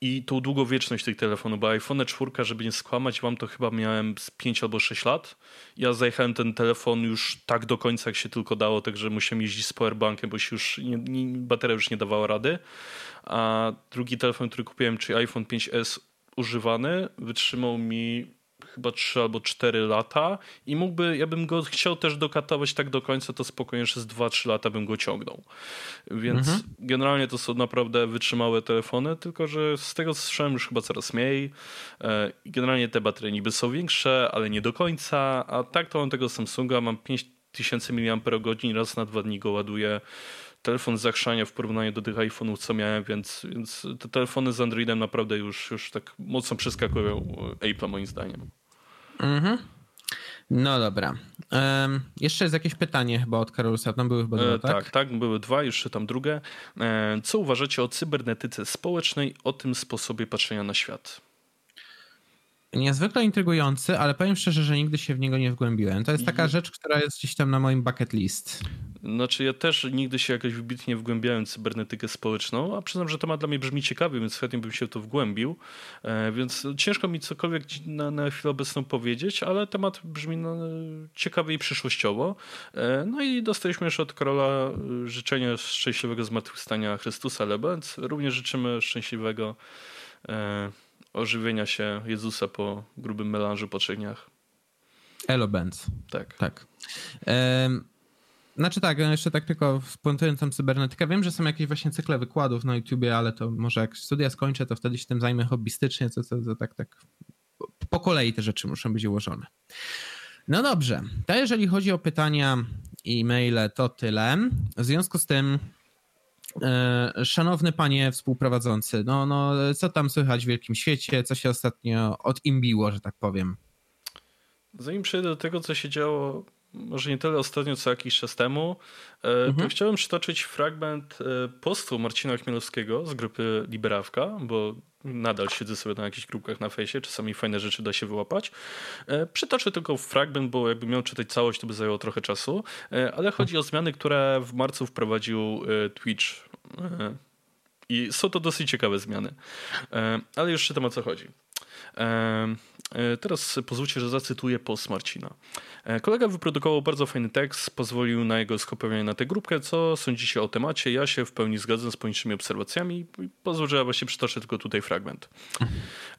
i tą długowieczność tych telefonów, bo iPhone 4, żeby nie skłamać, mam to chyba miałem z 5 albo 6 lat. Ja zajechałem ten telefon już tak do końca, jak się tylko dało, także musiałem jeździć z powerbankiem, bo się już nie, nie, bateria już nie dawała rady. a drugi telefon, który kupiłem, czyli iPhone 5S używany, wytrzymał mi chyba 3 albo 4 lata i mógłby, ja bym go chciał też dokatować tak do końca, to spokojnie przez 2-3 lata bym go ciągnął. Więc mhm. generalnie to są naprawdę wytrzymałe telefony, tylko że z tego słyszałem już chyba coraz mniej. E, generalnie te baterie niby są większe, ale nie do końca, a tak to mam tego Samsunga, mam 5000 mAh, raz na dwa dni go ładuję telefon zachrzania w porównaniu do tych iPhone'ów, co miałem, więc, więc te telefony z Androidem naprawdę już, już tak mocno przeskakują Apple'a moim zdaniem. Mhm. No dobra. Um, jeszcze jest jakieś pytanie chyba od Karolusa. Tam były chyba dwa, e, tak? Tak, tak, były dwa, jeszcze tam drugie. E, co uważacie o cybernetyce społecznej, o tym sposobie patrzenia na świat? Niezwykle intrygujący, ale powiem szczerze, że nigdy się w niego nie wgłębiłem. To jest taka rzecz, która jest gdzieś tam na moim bucket list. Znaczy ja też nigdy się jakoś wybitnie wgłębiałem w cybernetykę społeczną, a przyznam, że temat dla mnie brzmi ciekawy, więc chętnie bym się w to wgłębił. E, więc ciężko mi cokolwiek na, na chwilę obecną powiedzieć, ale temat brzmi no, ciekawie i przyszłościowo. E, no i dostaliśmy jeszcze od Karola e, życzenia szczęśliwego zmartwychwstania Chrystusa Lebens. Również życzymy szczęśliwego ożywienia się Jezusa po grubym melanżu po trzech dniach. Elo Benz. Tak. Tak. Znaczy tak, jeszcze tak tylko wplątując tam cybernetykę, wiem, że są jakieś właśnie cykle wykładów na YouTubie, ale to może jak studia skończę, to wtedy się tym zajmę hobbystycznie, to, to, to tak, tak po kolei te rzeczy muszą być ułożone. No dobrze, to jeżeli chodzi o pytania i maile, to tyle. W związku z tym e, Szanowny panie współprowadzący, no, no co tam słychać w wielkim świecie, co się ostatnio odimbiło, że tak powiem? Zanim przejdę do tego, co się działo może nie tyle ostatnio, co jakiś czas temu, e, mhm. to chciałem przytoczyć fragment e, postu Marcina Chmielowskiego z grupy Liberawka, bo nadal siedzę sobie na jakichś grupkach na fejsie, czasami fajne rzeczy da się wyłapać. E, przytoczę tylko fragment, bo jakbym miał czytać całość, to by zajęło trochę czasu, ale chodzi o zmiany, które w marcu wprowadził Twitch. I są to dosyć ciekawe zmiany. Ale już czytam o co chodzi. E, teraz pozwólcie, że zacytuję post Marcina. E, kolega wyprodukował bardzo fajny tekst, pozwolił na jego skopiowanie na tę grupkę. Co sądzicie o temacie? Ja się w pełni zgadzam z poniższymi obserwacjami. Pozwól, że ja właśnie przytoczę tylko tutaj fragment.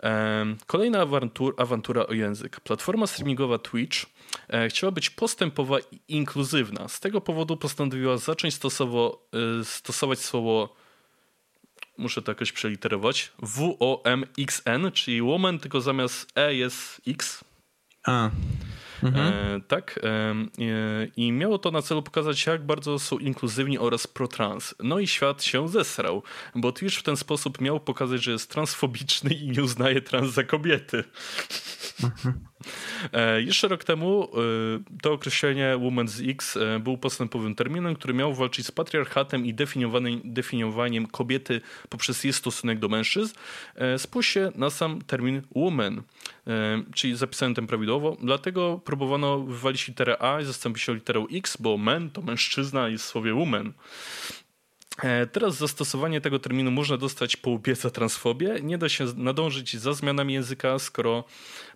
E, kolejna awantur, awantura o język. Platforma streamingowa Twitch chciała być postępowa i inkluzywna. Z tego powodu postanowiła zacząć stosowo, stosować słowo muszę to jakoś przeliterować, W-O-M-X-N, czyli woman, tylko zamiast E jest X. A. Mhm. E, tak. E, I miało to na celu pokazać, jak bardzo są inkluzywni oraz pro-trans. No i świat się zesrał, bo Twitch w ten sposób miał pokazać, że jest transfobiczny i nie uznaje trans za kobiety. Mhm. E, jeszcze rok temu e, to określenie Women's X e, był postępowym terminem, który miał walczyć z patriarchatem i definiowaniem kobiety poprzez jej stosunek do mężczyzn. Spójrzcie na sam termin woman, czyli zapisałem ten prawidłowo. Dlatego próbowano wywalić literę A i zastąpić się literą X, bo men to mężczyzna i w słowie woman. Teraz zastosowanie tego terminu można dostać po łbie za transfobię. Nie da się nadążyć za zmianami języka, skoro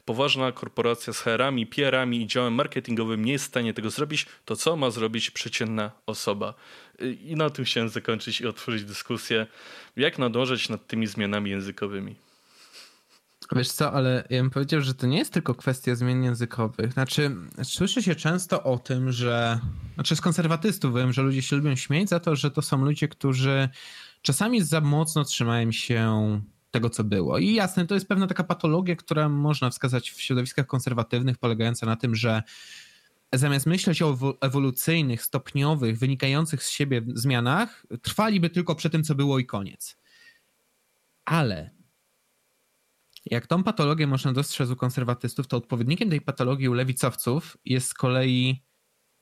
poważna korporacja z HR-ami, PR-ami i działem marketingowym nie jest w stanie tego zrobić, to co ma zrobić przeciętna osoba? I na tym chciałem zakończyć i otworzyć dyskusję, jak nadążać nad tymi zmianami językowymi. Wiesz co, ale ja bym powiedział, że to nie jest tylko kwestia zmian językowych. Znaczy, słyszy się często o tym, że. Znaczy, z konserwatystów wiem, że ludzie się lubią śmieć za to, że to są ludzie, którzy czasami za mocno trzymają się tego, co było. I jasne, to jest pewna taka patologia, która można wskazać w środowiskach konserwatywnych, polegająca na tym, że zamiast myśleć o ewolucyjnych, stopniowych, wynikających z siebie zmianach, trwaliby tylko przy tym, co było i koniec. Ale jak tą patologię można dostrzec u konserwatystów, to odpowiednikiem tej patologii u lewicowców jest z kolei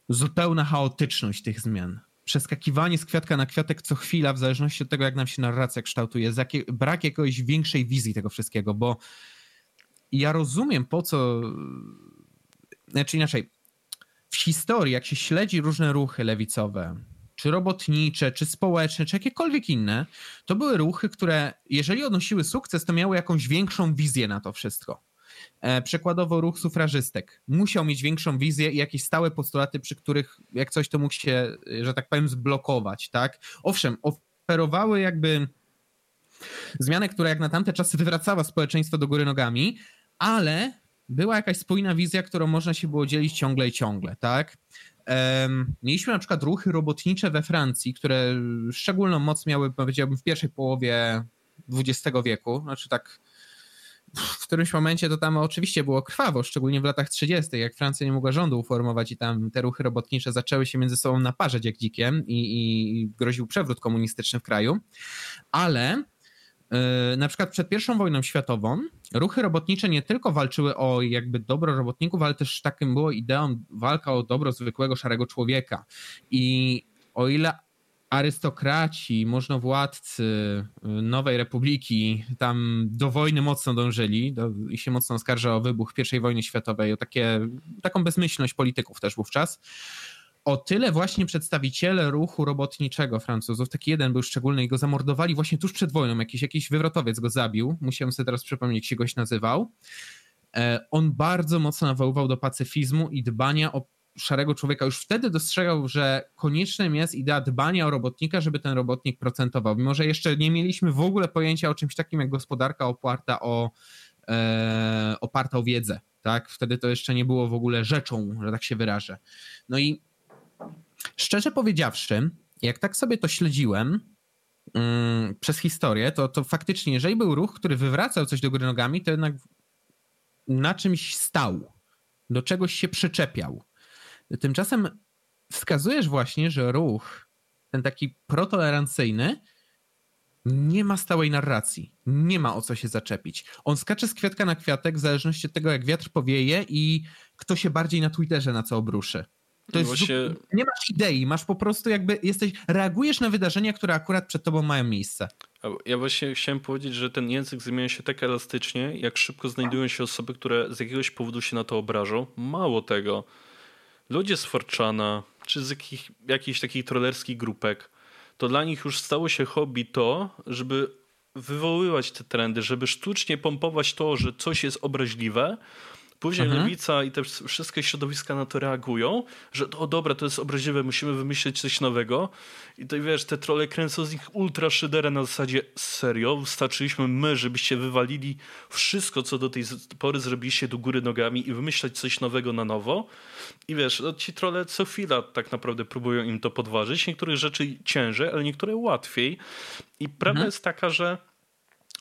zupełna chaotyczność tych zmian. Przeskakiwanie z kwiatka na kwiatek co chwila, w zależności od tego, jak nam się narracja kształtuje, brak jakiejś większej wizji tego wszystkiego, bo ja rozumiem po co. Znaczy inaczej. W historii, jak się śledzi różne ruchy lewicowe, czy robotnicze, czy społeczne, czy jakiekolwiek inne, to były ruchy, które jeżeli odnosiły sukces, to miały jakąś większą wizję na to wszystko. E, przykładowo ruch sufrażystek musiał mieć większą wizję i jakieś stałe postulaty, przy których jak coś to mógł się, że tak powiem, zblokować, tak? Owszem, oferowały jakby zmianę, która jak na tamte czasy wywracała społeczeństwo do góry nogami, ale była jakaś spójna wizja, którą można się było dzielić ciągle i ciągle, tak? Mieliśmy na przykład ruchy robotnicze we Francji, które szczególną moc miały, powiedziałbym, w pierwszej połowie XX wieku, znaczy tak w którymś momencie to tam oczywiście było krwawo, szczególnie w latach 30., jak Francja nie mogła rządu uformować i tam te ruchy robotnicze zaczęły się między sobą naparzać jak dzikiem i, i groził przewrót komunistyczny w kraju. Ale yy, na przykład przed I wojną światową ruchy robotnicze nie tylko walczyły o jakby dobro robotników, ale też takim było ideą walka o dobro zwykłego szarego człowieka. I o ile arystokraci, możnowładcy y, Nowej Republiki tam do wojny mocno dążyli do, i się mocno oskarża o wybuch I wojny światowej, o takie, taką bezmyślność polityków też wówczas. O tyle właśnie przedstawiciele ruchu robotniczego Francuzów, taki jeden był szczególny i go zamordowali właśnie tuż przed wojną, jakiś, jakiś wywrotowiec go zabił, musiałem sobie teraz przypomnieć, jak się goś nazywał. E, on bardzo mocno nawoływał do pacyfizmu i dbania o szarego człowieka już wtedy dostrzegał, że koniecznym jest idea dbania o robotnika, żeby ten robotnik procentował. Mimo, że jeszcze nie mieliśmy w ogóle pojęcia o czymś takim jak gospodarka oparta o, e, oparta o wiedzę. Tak? Wtedy to jeszcze nie było w ogóle rzeczą, że tak się wyrażę. No i szczerze powiedziawszy, jak tak sobie to śledziłem, mm, przez historię, to, to faktycznie, jeżeli był ruch, który wywracał coś do góry nogami, to jednak na czymś stał, do czegoś się przyczepiał. Tymczasem wskazujesz właśnie, że ruch, ten taki protolerancyjny, nie ma stałej narracji. Nie ma o co się zaczepić. On skacze z kwiatka na kwiatek w zależności od tego, jak wiatr powieje i kto się bardziej na Twitterze na co obruszy. To jest Właśnie... Nie masz idei, masz po prostu jakby jesteś, reagujesz na wydarzenia, które akurat przed tobą mają miejsce. Ja właśnie chciałem powiedzieć, że ten język zmienia się tak elastycznie, jak szybko znajdują się osoby, które z jakiegoś powodu się na to obrażą. Mało tego ludzie z Forczana, czy z jakich, jakichś takich trollerskich grupek, to dla nich już stało się hobby to, żeby wywoływać te trendy, żeby sztucznie pompować to, że coś jest obraźliwe, Później mhm. lewica i te wszystkie środowiska na to reagują, że o dobra, to jest obraźliwe, musimy wymyślić coś nowego. I to wiesz, te trole kręcą z nich ultra szyderę na zasadzie serio, wystarczyliśmy my, żebyście wywalili wszystko, co do tej pory zrobiliście do góry nogami i wymyślać coś nowego na nowo. I wiesz, no, ci trole co chwila tak naprawdę próbują im to podważyć. Niektóre rzeczy ciężej, ale niektóre łatwiej. I prawda mhm. jest taka, że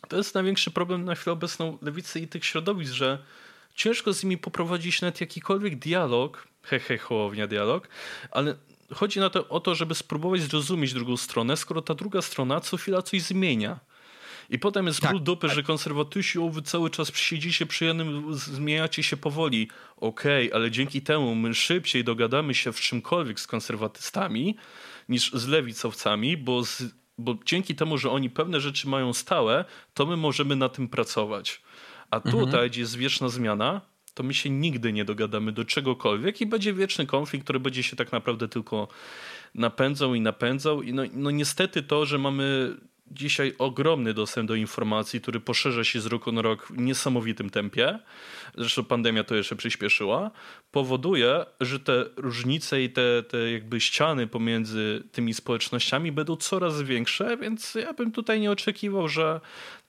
to jest największy problem na chwilę obecną lewicy i tych środowisk, że ciężko z nimi poprowadzić nawet jakikolwiek dialog, hehe, hołownia dialog, ale chodzi na to, o to, żeby spróbować zrozumieć drugą stronę, skoro ta druga strona co chwila coś zmienia. I potem jest tak, ból dupy, tak. że konserwatyści, wy cały czas siedzicie przy jednym, zmieniacie się powoli. Okej, okay, ale dzięki temu my szybciej dogadamy się w czymkolwiek z konserwatystami niż z lewicowcami, bo, z, bo dzięki temu, że oni pewne rzeczy mają stałe, to my możemy na tym pracować. A mhm. tutaj, mhm. gdzie jest wieczna zmiana, to my się nigdy nie dogadamy do czegokolwiek i będzie wieczny konflikt, który będzie się tak naprawdę tylko napędzał i napędzał. I no, no niestety to, że mamy dzisiaj ogromny dostęp do informacji, który poszerza się z roku na rok w niesamowitym tempie, zresztą pandemia to jeszcze przyspieszyła, powoduje, że te różnice i te, te jakby ściany pomiędzy tymi społecznościami będą coraz większe, więc ja bym tutaj nie oczekiwał, że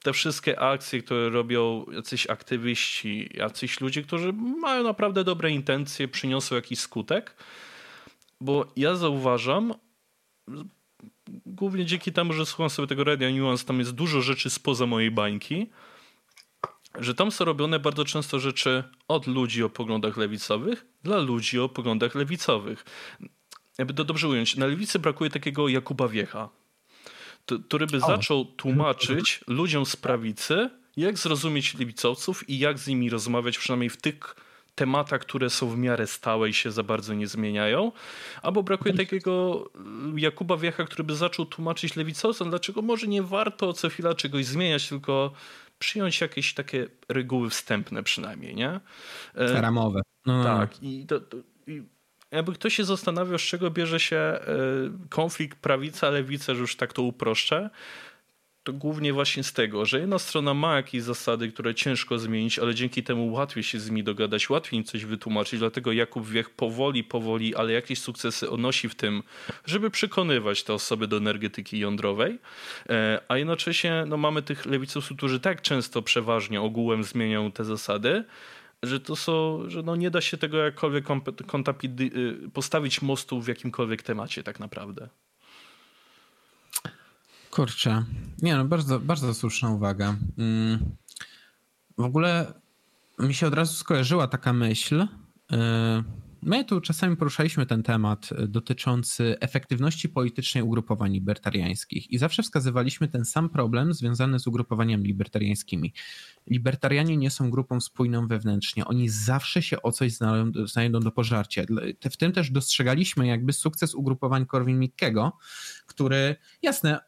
te wszystkie akcje, które robią jacyś aktywiści, jacyś ludzie, którzy mają naprawdę dobre intencje, przyniosą jakiś skutek. Bo ja zauważam, głównie dzięki temu, że słucham sobie tego Radio Nuance, tam jest dużo rzeczy spoza mojej bańki, że tam są robione bardzo często rzeczy od ludzi o poglądach lewicowych dla ludzi o poglądach lewicowych. Jakby to dobrze ująć, na lewicy brakuje takiego Jakuba Wiecha który by zaczął tłumaczyć ludziom z prawicy, jak zrozumieć lewicowców i jak z nimi rozmawiać, przynajmniej w tych tematach, które są w miarę stałe i się za bardzo nie zmieniają. Albo brakuje takiego y, Jakuba Wiecha, który by zaczął tłumaczyć lewicowcom, dlaczego może nie warto co chwila czegoś zmieniać, tylko przyjąć jakieś takie reguły wstępne przynajmniej, nie? E, Ramowe. No, no, no. Tak. I, to, to, i jakby ktoś się zastanawiał, z czego bierze się e, konflikt prawica-lewica, że już tak to uproszczę, to głównie właśnie z tego, że jedna strona ma jakieś zasady, które ciężko zmienić, ale dzięki temu łatwiej się z nimi dogadać, łatwiej im coś wytłumaczyć, dlatego Jakub Wiech powoli, powoli, ale jakieś sukcesy odnosi w tym, żeby przekonywać te osoby do energetyki jądrowej, e, a jednocześnie no, mamy tych lewicowców, którzy tak często przeważnie ogółem zmieniają te zasady, że to są, że no nie da się tego jakkolwiek y, postawić mostu w jakimkolwiek temacie tak naprawdę. Kurczę. Nie no, bardzo, bardzo słuszna uwaga. Mm. W ogóle mi się od razu skojarzyła taka myśl. Y, my tu czasami poruszaliśmy ten temat dotyczący efektywności politycznej ugrupowań libertariańskich i zawsze wskazywaliśmy ten sam problem związany z ugrupowaniami libertariańskimi. Libertarianie nie są grupą spójną wewnętrznie, oni zawsze się o coś znajdą do pożarcia. W tym też dostrzegaliśmy jakby sukces ugrupowań Korwin-Mikkego, który, jasne,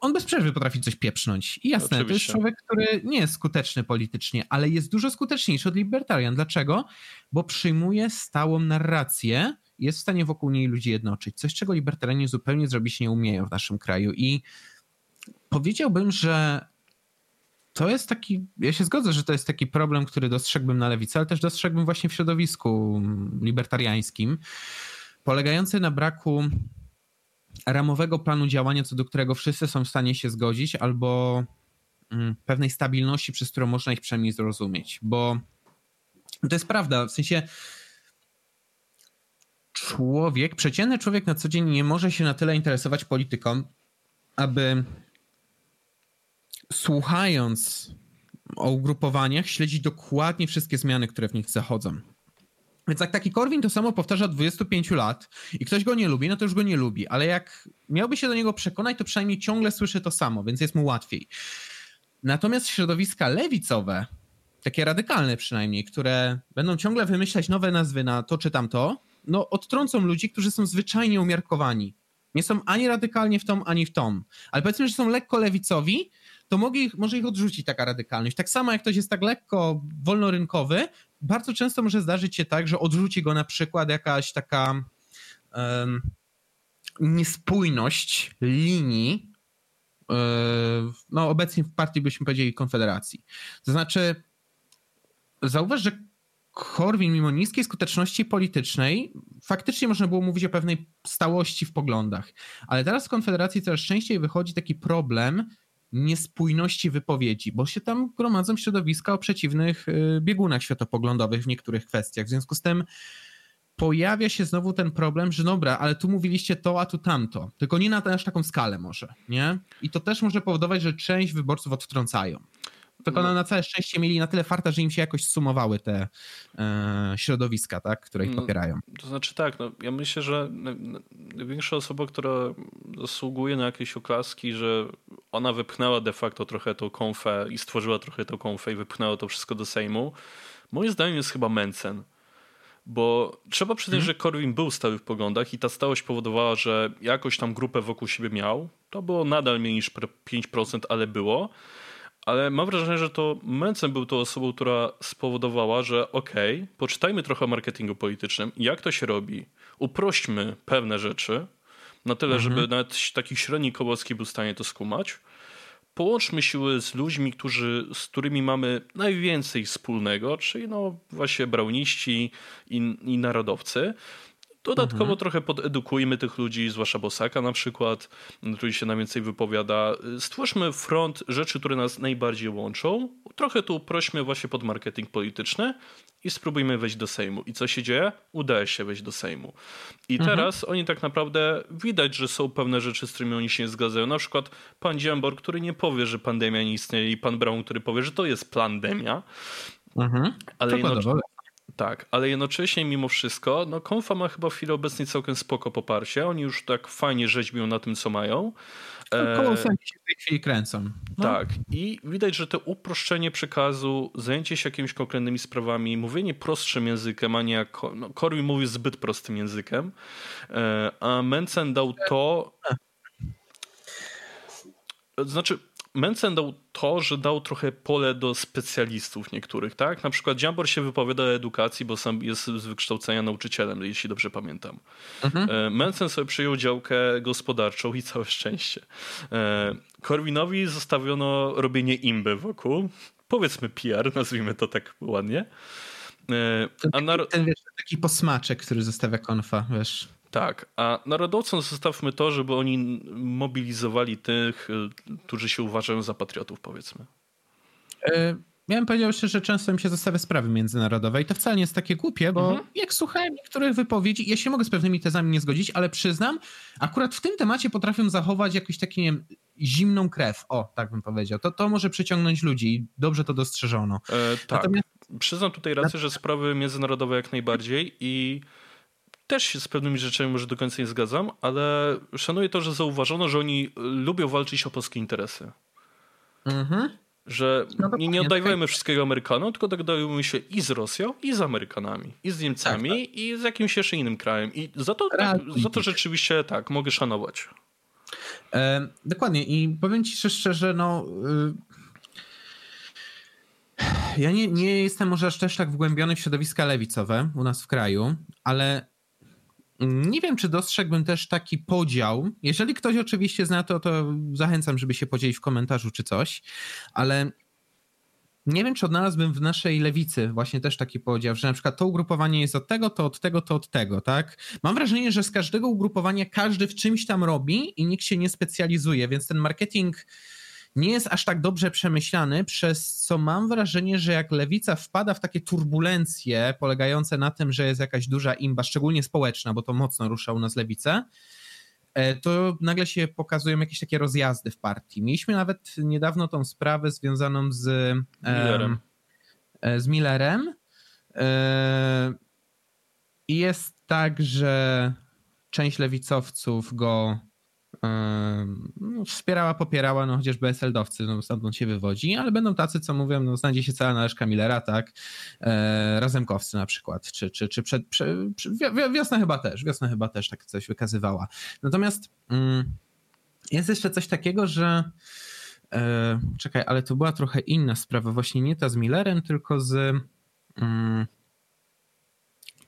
on bez przerwy potrafi coś pieprznąć. I jasne, Oczywiście. to jest człowiek, który nie jest skuteczny politycznie, ale jest dużo skuteczniejszy od libertarian. Dlaczego? Bo przyjmuje stałą narrację jest w stanie wokół niej ludzi jednoczyć. Coś, czego libertarianie zupełnie zrobić nie umieją w naszym kraju. I powiedziałbym, że to jest taki, ja się zgodzę, że to jest taki problem, który dostrzegłbym na lewicy, ale też dostrzegłbym właśnie w środowisku libertariańskim, polegający na braku ramowego planu działania, co do którego wszyscy są w stanie się zgodzić, albo mm, pewnej stabilności, przez którą można ich przynajmniej zrozumieć. Bo to jest prawda, w sensie człowiek, przeciętny człowiek na co dzień nie może się na tyle interesować polityką, aby słuchając o ugrupowaniach, śledzić dokładnie wszystkie zmiany, które w nich zachodzą. Więc jak taki Korwin to samo powtarza od 25 lat i ktoś go nie lubi, no to już go nie lubi, ale jak miałby się do niego przekonać, to przynajmniej ciągle słyszy to samo, więc jest mu łatwiej. Natomiast środowiska lewicowe, takie radykalne przynajmniej, które będą ciągle wymyślać nowe nazwy na to czy tamto, no odtrącą ludzi, którzy są zwyczajnie umiarkowani. Nie są ani radykalnie w tom, ani w tom. Ale powiedzmy, że są lekko lewicowi, to mogę może ich odrzucić taka radykalność. Tak samo jak ktoś jest tak lekko wolnorynkowy, bardzo często może zdarzyć się tak, że odrzuci go na przykład jakaś taka um, niespójność linii, um, no obecnie w partii byśmy powiedzieli Konfederacji. To znaczy, zauważ, że Korwin, mimo niskiej skuteczności politycznej, faktycznie można było mówić o pewnej stałości w poglądach. Ale teraz w Konfederacji coraz częściej wychodzi taki problem niespójności wypowiedzi, bo się tam gromadzą środowiska o przeciwnych y, biegunach światopoglądowych w niektórych kwestiach. W związku z tym pojawia się znowu ten problem, że dobra, ale tu mówiliście to, a tu tamto. Tylko nie na aż taką skalę może, nie? I to też może powodować, że część wyborców odtrącają. Tylko no. na całe szczęście mieli na tyle farta, że im się jakoś sumowały te e, środowiska, tak, które ich no, popierają. To znaczy tak, no, ja myślę, że największa osoba, która zasługuje na jakieś oklaski, że ona wypchnęła de facto trochę tą konfę i stworzyła trochę tą konfę i wypchnęła to wszystko do Sejmu, moim zdaniem jest chyba Mencen. Bo trzeba przyznać, hmm. że Korwin był stały w poglądach i ta stałość powodowała, że jakoś tam grupę wokół siebie miał. To było nadal mniej niż 5%, ale było ale mam wrażenie, że to Mencen był tą osobą, która spowodowała, że okej, okay, poczytajmy trochę o marketingu politycznym, jak to się robi, uprośćmy pewne rzeczy na tyle, mhm. żeby nawet taki średni Kołowski był w stanie to skumać. Połączmy siły z ludźmi, którzy, z którymi mamy najwięcej wspólnego, czyli no właśnie brauniści i, i narodowcy. Dodatkowo mhm. trochę podedukujmy tych ludzi, zwłaszcza Bosaka na przykład, który się najwięcej wypowiada. Stwórzmy front rzeczy, które nas najbardziej łączą. Trochę tu uprośmy właśnie pod marketing polityczny i spróbujmy wejść do Sejmu. I co się dzieje? Udaje się wejść do Sejmu. I mhm. teraz oni tak naprawdę widać, że są pewne rzeczy, z którymi oni się nie zgadzają. Na przykład pan Dziambor, który nie powie, że pandemia nie istnieje i pan Brown, który powie, że to jest pandemia. Mhm. Ale jednocześnie, tak, ale jednocześnie mimo wszystko, no Konfa ma chyba w chwili obecnej całkiem spoko poparcie. Oni już tak fajnie rzeźbią na tym, co mają. Koło się w tej chwili kręcą. No. Tak. I widać, że to uproszczenie przekazu, zajęcie się jakimiś konkretnymi sprawami, mówienie prostszym językiem, a nie jak no, Korwin mówi zbyt prostym językiem, e, a Mencen dał to... Znaczy, Mencen dał to, że dał trochę pole do specjalistów niektórych, tak? Na przykład Dziambor się wypowiada o edukacji, bo sam jest z wykształcenia nauczycielem, jeśli dobrze pamiętam. Mhm. E, Mencen sobie przyjął działkę gospodarczą i całe szczęście. E, Korwinowi zostawiono robienie imby wokół. Powiedzmy PR, nazwijmy to tak ładnie. E, a na... Ten wiesz, taki posmaczek, który zostawia konfa, wiesz. Tak, a narodowcom zostawmy to, żeby oni mobilizowali tych, y, którzy się uważają za patriotów, powiedzmy. E, ja bym powiedział szczerze, że często mi się zostawia sprawy międzynarodowe i to wcale nie jest takie głupie, bo mhm. jak słuchałem niektórych wypowiedzi, ja się mogę z pewnymi tezami nie zgodzić, ale przyznam, akurat w tym temacie potrafią zachować jakąś taką, nie wiem, zimną krew. O, tak bym powiedział. To, to może przyciągnąć ludzi i dobrze to dostrzeżono. E, tak. Natomiast... Przyznam tutaj rację, że sprawy międzynarodowe jak najbardziej i też się z pewnymi rzeczami może do końca nie zgadzam, ale szanuję to, że zauważono, że oni lubią walczyć o polskie interesy. Mhm. Że no nie, nie oddajemy wszystkiego Amerykanom, tylko dogadujemy się i z Rosją, i z Amerykanami, i z Niemcami, tak, tak. i z jakimś jeszcze innym krajem. I za to, tak, za to rzeczywiście tak, mogę szanować. E, dokładnie. I powiem ci szczerze, no. Y ja nie, nie jestem może aż też tak wgłębiony w środowiska lewicowe u nas w kraju, ale nie wiem, czy dostrzegłbym też taki podział. Jeżeli ktoś oczywiście zna to, to zachęcam, żeby się podzielić w komentarzu czy coś, ale nie wiem, czy odnalazłbym w naszej lewicy właśnie też taki podział, że na przykład to ugrupowanie jest od tego, to od tego, to od tego, tak? Mam wrażenie, że z każdego ugrupowania każdy w czymś tam robi i nikt się nie specjalizuje, więc ten marketing nie jest aż tak dobrze przemyślany, przez co mam wrażenie, że jak lewica wpada w takie turbulencje polegające na tym, że jest jakaś duża imba, szczególnie społeczna, bo to mocno rusza u nas lewicę, e, to nagle się pokazują jakieś takie rozjazdy w partii. Mieliśmy nawet niedawno tą sprawę związaną z Millerem. E, z Millerem. E, I jest tak, że część lewicowców go no, wspierała, popierała, no chociażby SL-dowcy, no stamtąd się wywodzi, ale będą tacy, co mówią, no znajdzie się cała należka Millera, tak, e, Razemkowcy na przykład, czy, czy, czy przed, prze, wiosna chyba też, wiosna chyba też tak coś wykazywała. Natomiast mm, jest jeszcze coś takiego, że e, czekaj, ale to była trochę inna sprawa, właśnie nie ta z Millerem, tylko z mm,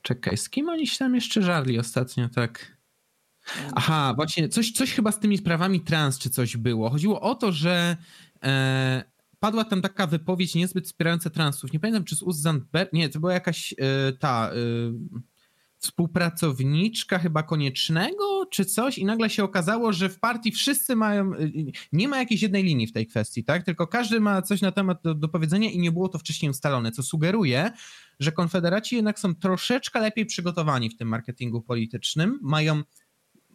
czekaj, z kim oni się tam jeszcze żarli ostatnio, tak Aha, właśnie coś, coś chyba z tymi sprawami trans czy coś było. Chodziło o to, że e, padła tam taka wypowiedź niezbyt wspierająca transów. Nie pamiętam, czy z ust Zandberg... Nie, to była jakaś e, ta... E, współpracowniczka chyba koniecznego, czy coś, i nagle się okazało, że w partii wszyscy mają, e, nie ma jakiejś jednej linii w tej kwestii, tak? Tylko każdy ma coś na temat do, do powiedzenia i nie było to wcześniej ustalone, co sugeruje, że konfederaci jednak są troszeczkę lepiej przygotowani w tym marketingu politycznym, mają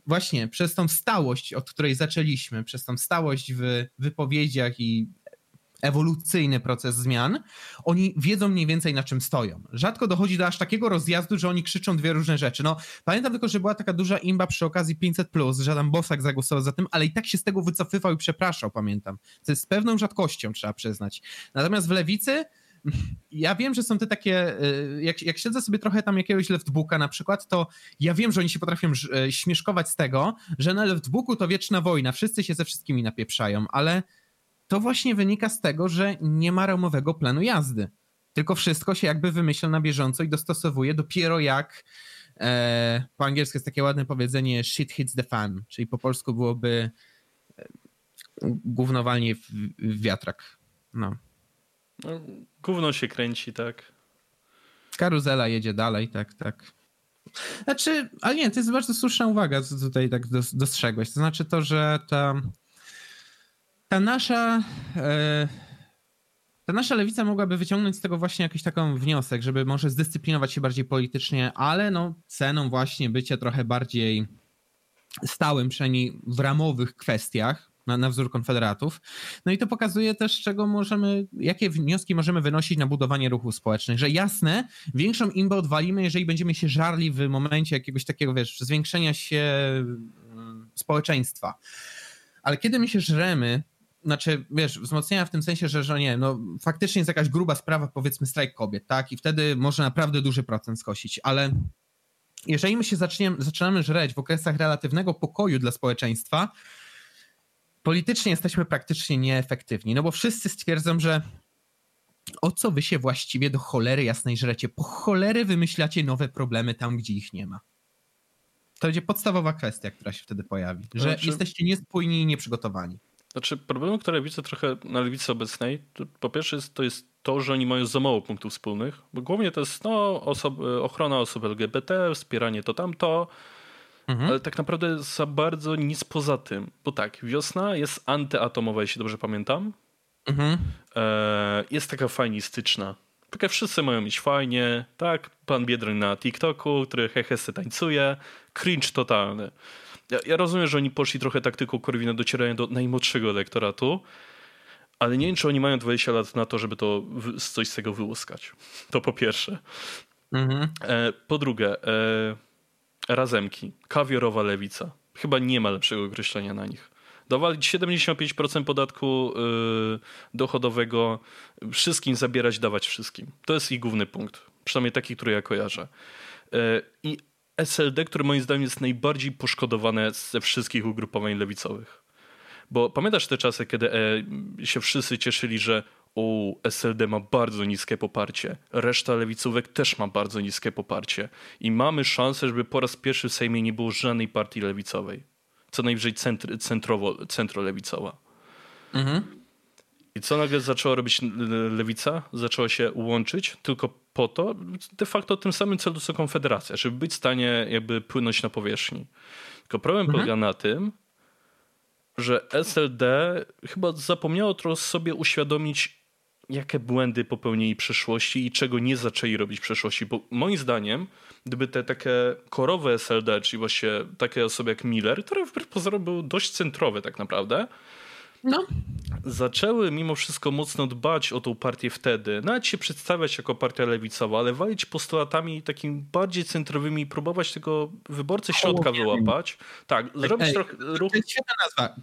właśnie przez tą stałość, od której zaczęliśmy, przez tą stałość w wypowiedziach i ewolucyjny proces zmian, oni wiedzą mniej więcej na czym stoją. Rzadko dochodzi do aż takiego rozjazdu, że oni krzyczą dwie różne rzeczy. No, pamiętam tylko, że była taka duża imba przy okazji 500+, że tam Bosak zagłosował za tym, ale i tak się z tego wycofywał i przepraszał, pamiętam. To jest z pewną rzadkością, trzeba przyznać. Natomiast w Lewicy ja wiem, że są te takie, y, jak, jak siedzę sobie trochę tam jakiegoś leftbooka na przykład, to ja wiem, że oni się potrafią y, śmieszkować z tego, że na leftbooku to wieczna wojna, wszyscy się ze wszystkimi napieprzają, ale to właśnie wynika z tego, że nie ma ramowego planu jazdy. Tylko wszystko się jakby wymyśla na bieżąco i dostosowuje dopiero jak e, po angielsku jest takie ładne powiedzenie shit hits the fan, czyli po polsku byłoby e, w, w wiatrak. No. No, gówno się kręci, tak. Karuzela jedzie dalej, tak, tak. Znaczy, ale nie, to jest bardzo słuszna uwaga, co tutaj tak dostrzegłeś. To znaczy to, że ta, ta nasza e, ta nasza lewica mogłaby wyciągnąć z tego właśnie jakiś taką wniosek, żeby może zdyscyplinować się bardziej politycznie, ale no ceną właśnie bycia trochę bardziej stałym, przynajmniej w ramowych kwestiach, na, na wzór konfederatów. No i to pokazuje też, czego możemy, jakie wnioski możemy wynosić na budowanie ruchów społecznych, że jasne, większą imbę odwalimy, jeżeli będziemy się żarli w momencie jakiegoś takiego, wiesz, zwiększenia się mm, społeczeństwa. Ale kiedy my się żremy, znaczy, wiesz, wzmocnienia w tym sensie, że, że nie, no faktycznie jest jakaś gruba sprawa, powiedzmy strajk kobiet, tak, i wtedy może naprawdę duży procent skosić, ale jeżeli my się zaczniemy, zaczynamy żreć w okresach relatywnego pokoju dla społeczeństwa, politycznie jesteśmy praktycznie nieefektywni, no bo wszyscy stwierdzą, że o co wy się właściwie do cholery jasnej żrecie? Po cholery wymyślacie nowe problemy tam, gdzie ich nie ma. To będzie podstawowa kwestia, która się wtedy pojawi, że znaczy, jesteście niespójni i nieprzygotowani. Znaczy, problem, który widzę trochę na lewicy obecnej, to po pierwsze jest, to jest to, że oni mają za mało punktów wspólnych, bo głównie to jest no, ochrona osób LGBT, wspieranie to tamto, mhm. ale tak naprawdę za bardzo nic poza tym. Bo tak, wiosna jest antyatomowa, jeśli dobrze pamiętam. Mhm. E, jest taka fajnistyczna. Taka wszyscy mają mieć fajnie, tak? Pan Biedroń na TikToku, który hehesy tańcuje. Cringe totalny. Ja, ja, rozumiem, że oni poszli trochę taktyką Korwina, docierają do najmłodszego elektoratu, ale nie wiem, czy oni mają 20 lat na to, żeby to coś z tego wyłuskać. To po pierwsze. Mhm. E, po drugie, e, razemki. Kawiorowa lewica. Chyba nie ma lepszego określenia na nich. Dowalić 75% podatku y, dochodowego, wszystkim zabierać, dawać wszystkim. To jest ich główny punkt. Przynajmniej taki, który ja kojarzę. Y, I SLD, które moim zdaniem jest najbardziej poszkodowane ze wszystkich ugrupowań lewicowych. Bo pamiętasz te czasy, kiedy e, się wszyscy cieszyli, że o, SLD ma bardzo niskie poparcie, reszta lewicówek też ma bardzo niskie poparcie i mamy szansę, żeby po raz pierwszy w Sejmie nie było żadnej partii lewicowej co najwyżej centr, centrowo, centrolewicowa. Mhm. I co nagle zaczęła robić lewica? Zaczęła się łączyć tylko po to, de facto tym samym celu co Konfederacja, żeby być w stanie jakby płynąć na powierzchni. Tylko problem mhm. polega na tym, że SLD chyba zapomniało trochę sobie uświadomić, jakie błędy popełnili w przeszłości i czego nie zaczęli robić w przeszłości. Bo moim zdaniem, gdyby te takie korowe SLD, czyli właśnie takie osoby jak Miller, które wbrew pozorom był dość centrowy tak naprawdę, no. Zaczęły mimo wszystko mocno dbać o tą partię wtedy, nawet się przedstawiać jako partia lewicowa, ale walić postulatami takimi bardziej centrowymi i próbować tego wyborcę środka wyłapać. Tak, zrobić Ej, trochę ruch. To jest świetna nazwa.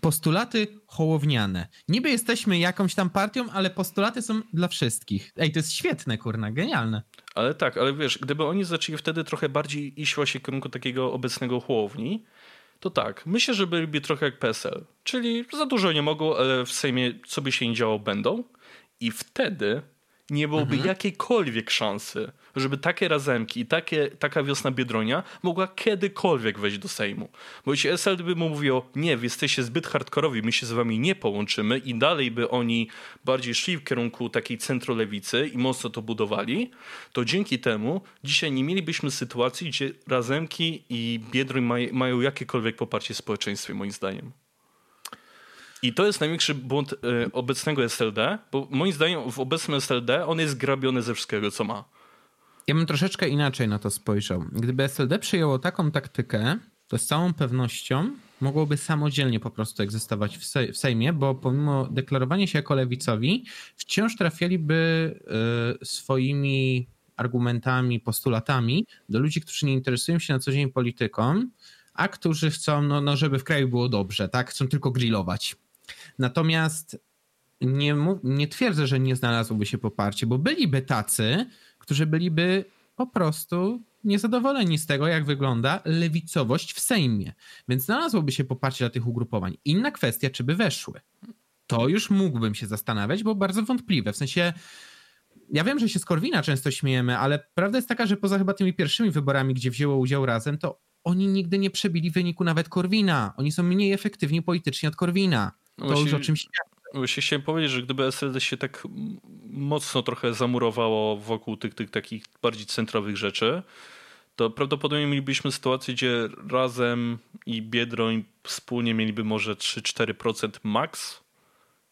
Postulaty hołowniane. Niby jesteśmy jakąś tam partią, ale postulaty są dla wszystkich. Ej, to jest świetne, kurna, genialne. Ale tak, ale wiesz, gdyby oni zaczęli wtedy trochę bardziej iść właśnie w kierunku takiego obecnego chłowni, to tak, myślę, że byliby trochę jak PSL. Czyli za dużo nie mogą, ale w Sejmie co by się nie działo będą. I wtedy nie byłoby mhm. jakiejkolwiek szansy, żeby takie razemki i takie, taka wiosna Biedronia mogła kiedykolwiek wejść do Sejmu. Bo jeśli SLD by mu mówił, nie, wy jesteście zbyt hardkorowi, my się z wami nie połączymy i dalej by oni bardziej szli w kierunku takiej centrolewicy i mocno to budowali, to dzięki temu dzisiaj nie mielibyśmy sytuacji, gdzie razemki i Biedroń maj, mają jakiekolwiek poparcie w społeczeństwie, moim zdaniem. I to jest największy błąd y, obecnego SLD, bo moim zdaniem w obecnym SLD on jest grabiony ze wszystkiego, co ma. Ja bym troszeczkę inaczej na to spojrzał. Gdyby SLD przyjęło taką taktykę, to z całą pewnością mogłoby samodzielnie po prostu egzystować w, Sejmie, bo pomimo deklarowania się jako lewicowi, wciąż trafialiby y, swoimi argumentami, postulatami do ludzi, którzy nie interesują się na co dzień polityką, a którzy chcą, no, no żeby w kraju było dobrze, tak? Chcą tylko grillować. Natomiast nie, nie twierdzę, że nie znalazłoby się poparcie, bo byliby tacy, którzy byliby po prostu niezadowoleni z tego, jak wygląda lewicowość w Sejmie. Więc znalazłoby się poparcie dla tych ugrupowań. Inna kwestia, czy by weszły. To już mógłbym się zastanawiać, bo bardzo wątpliwe. W sensie, ja wiem, że się z Korwina często śmiejemy, ale prawda jest taka, że poza chyba tymi pierwszymi wyborami, gdzie wzięło udział razem, to oni nigdy nie przebili wyniku nawet Korwina. Oni są mniej efektywni politycznie od Korwina. To Właśnie, już o czymś Właśnie chciałem powiedzieć, że gdyby SLD się tak mocno trochę zamurowało wokół tych, tych takich bardziej centrowych rzeczy, to prawdopodobnie mielibyśmy sytuację, gdzie razem i Biedroń wspólnie mieliby może 3-4% max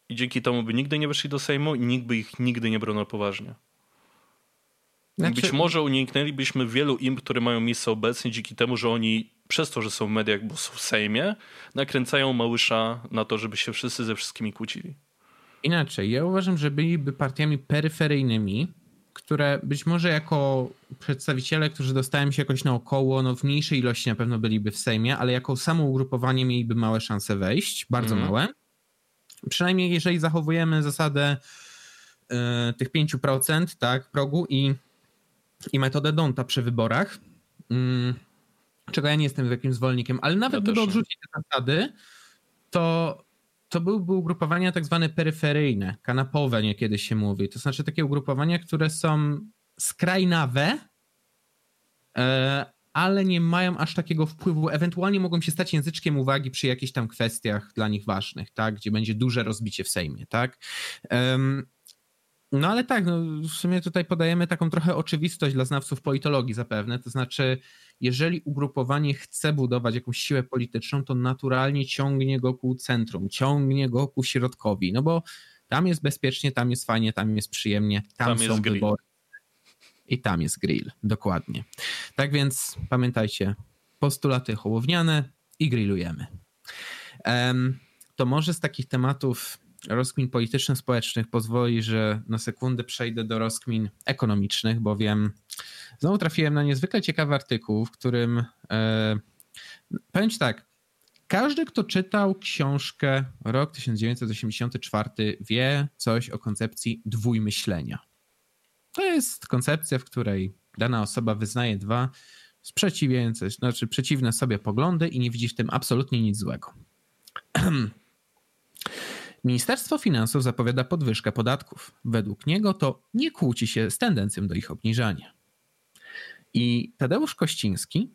i dzięki temu by nigdy nie weszli do Sejmu i nikt by ich nigdy nie na poważnie. Znaczy... Być może uniknęlibyśmy wielu imp, które mają miejsce obecnie dzięki temu, że oni przez to, że są w mediach, bo są w Sejmie, nakręcają Małysza na to, żeby się wszyscy ze wszystkimi kłócili. Inaczej, ja uważam, że byliby partiami peryferyjnymi, które być może jako przedstawiciele, którzy dostają się jakoś naokoło, no w mniejszej ilości na pewno byliby w Sejmie, ale jako samo ugrupowanie mieliby małe szanse wejść, bardzo mm. małe. Przynajmniej jeżeli zachowujemy zasadę y, tych 5%, tak, progu i, i metodę Donta przy wyborach, y, czego ja nie jestem jakimś zwolennikiem, ale nawet ja gdyby odrzucić te zasady, to, to byłyby ugrupowania tak zwane peryferyjne, kanapowe niekiedy się mówi. To znaczy takie ugrupowania, które są skrajnawe, e, ale nie mają aż takiego wpływu. Ewentualnie mogą się stać języczkiem uwagi przy jakichś tam kwestiach dla nich ważnych, tak? gdzie będzie duże rozbicie w Sejmie. Tak? No ale tak, no, w sumie tutaj podajemy taką trochę oczywistość dla znawców politologii zapewne, to znaczy jeżeli ugrupowanie chce budować jakąś siłę polityczną, to naturalnie ciągnie go ku centrum, ciągnie go ku środkowi, no bo tam jest bezpiecznie, tam jest fajnie, tam jest przyjemnie, tam, tam są wybory. I tam jest grill, dokładnie. Tak więc pamiętajcie, postulaty hołowniane i grillujemy. To może z takich tematów rozkmin polityczno-społecznych pozwoli, że na sekundę przejdę do rozkmin ekonomicznych, bowiem znowu trafiłem na niezwykle ciekawy artykuł, w którym e, powiem ci tak, każdy, kto czytał książkę Rok 1984, wie coś o koncepcji dwójmyślenia. To jest koncepcja, w której dana osoba wyznaje dwa sprzeciwiające, znaczy przeciwne sobie poglądy i nie widzi w tym absolutnie nic złego. Ministerstwo Finansów zapowiada podwyżkę podatków. Według niego to nie kłóci się z tendencją do ich obniżania. I Tadeusz Kościński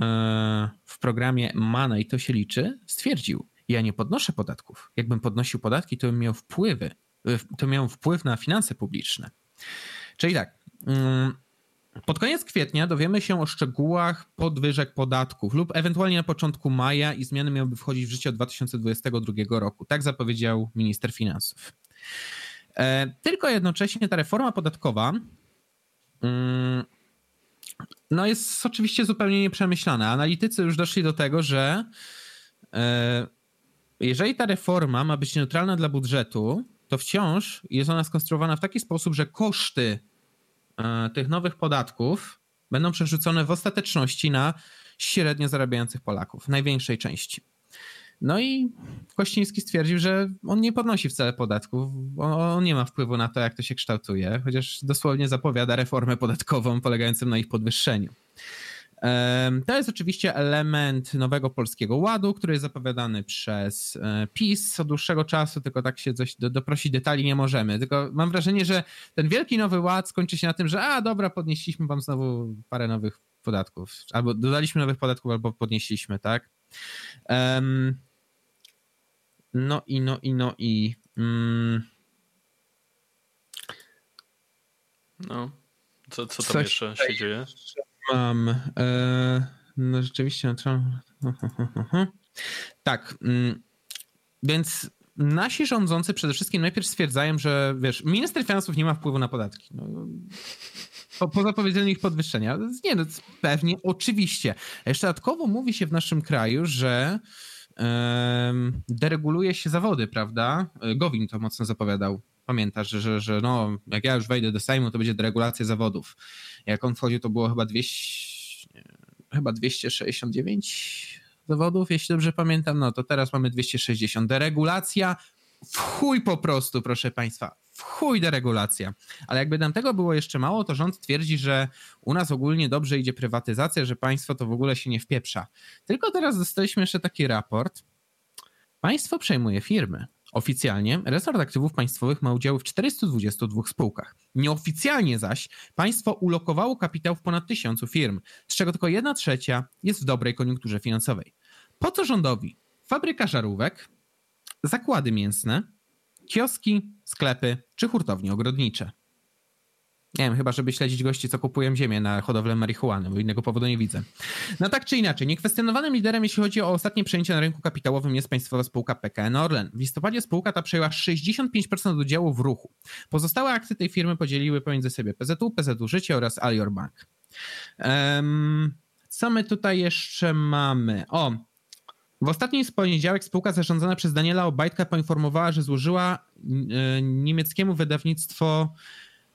e, w programie Mana i to się liczy stwierdził, ja nie podnoszę podatków. Jakbym podnosił podatki, to bym miał wpływy, to miał wpływ na finanse publiczne. Czyli tak, mm, pod koniec kwietnia dowiemy się o szczegółach podwyżek podatków lub ewentualnie na początku maja i zmiany miałyby wchodzić w życie od 2022 roku. Tak zapowiedział minister finansów. E, tylko jednocześnie ta reforma podatkowa mm, no jest oczywiście zupełnie nieprzemyślana. Analitycy już doszli do tego, że e, jeżeli ta reforma ma być neutralna dla budżetu, to wciąż jest ona skonstruowana w taki sposób, że koszty tych nowych podatków będą przerzucone w ostateczności na średnio zarabiających Polaków, największej części. No i Kościński stwierdził, że on nie podnosi wcale podatków, on nie ma wpływu na to, jak to się kształtuje, chociaż dosłownie zapowiada reformę podatkową polegającą na ich podwyższeniu. To jest oczywiście element nowego polskiego ładu, który jest zapowiadany przez e, PiS od dłuższego czasu, tylko tak się coś do, doprosić detali nie możemy. Tylko mam wrażenie, że ten wielki nowy ład skończy się na tym, że a dobra, podnieśliśmy wam znowu parę nowych podatków, albo dodaliśmy nowych podatków, albo podnieśliśmy, tak? Um, no i no i no i. Mm. No. Co, co tam Coś jeszcze się dzieje? Mam. E, no rzeczywiście, no, tak. Mm, więc nasi rządzący przede wszystkim najpierw stwierdzają, że wiesz, minister finansów nie ma wpływu na podatki. No, po, po zapowiedzeniu ich podwyższenia. Nie, no, pewnie, oczywiście. Jeszcze dodatkowo mówi się w naszym kraju, że um, dereguluje się zawody, prawda? Gowin to mocno zapowiadał. Pamiętasz, że, że, no, jak ja już wejdę do Sejmu, to będzie deregulacja zawodów. Jak on wchodził, to było chyba 200, chyba 269 zawodów, jeśli dobrze pamiętam. No to teraz mamy 260. Deregulacja w chuj po prostu, proszę Państwa. W chuj deregulacja. Ale jakby nam tego było jeszcze mało, to rząd twierdzi, że u nas ogólnie dobrze idzie prywatyzacja, że państwo to w ogóle się nie wpieprza. Tylko teraz dostaliśmy jeszcze taki raport. Państwo przejmuje firmy. Oficjalnie resort aktywów państwowych ma udziały w 422 spółkach. Nieoficjalnie zaś państwo ulokowało kapitał w ponad tysiącu firm, z czego tylko jedna trzecia jest w dobrej koniunkturze finansowej. Po co rządowi? Fabryka żarówek, zakłady mięsne, kioski, sklepy czy hurtownie ogrodnicze. Nie wiem, chyba żeby śledzić gości, co kupują ziemię na hodowlę marihuany, bo innego powodu nie widzę. No tak czy inaczej, niekwestionowanym liderem, jeśli chodzi o ostatnie przejęcie na rynku kapitałowym jest państwowa spółka PKN Orlen. W listopadzie spółka ta przejęła 65% udziału w ruchu. Pozostałe akcje tej firmy podzieliły pomiędzy siebie PZU, PZU Życie oraz Alior Bank. Um, co my tutaj jeszcze mamy? O, w ostatni poniedziałek spółka zarządzana przez Daniela Obajtka poinformowała, że złożyła e, niemieckiemu wydawnictwo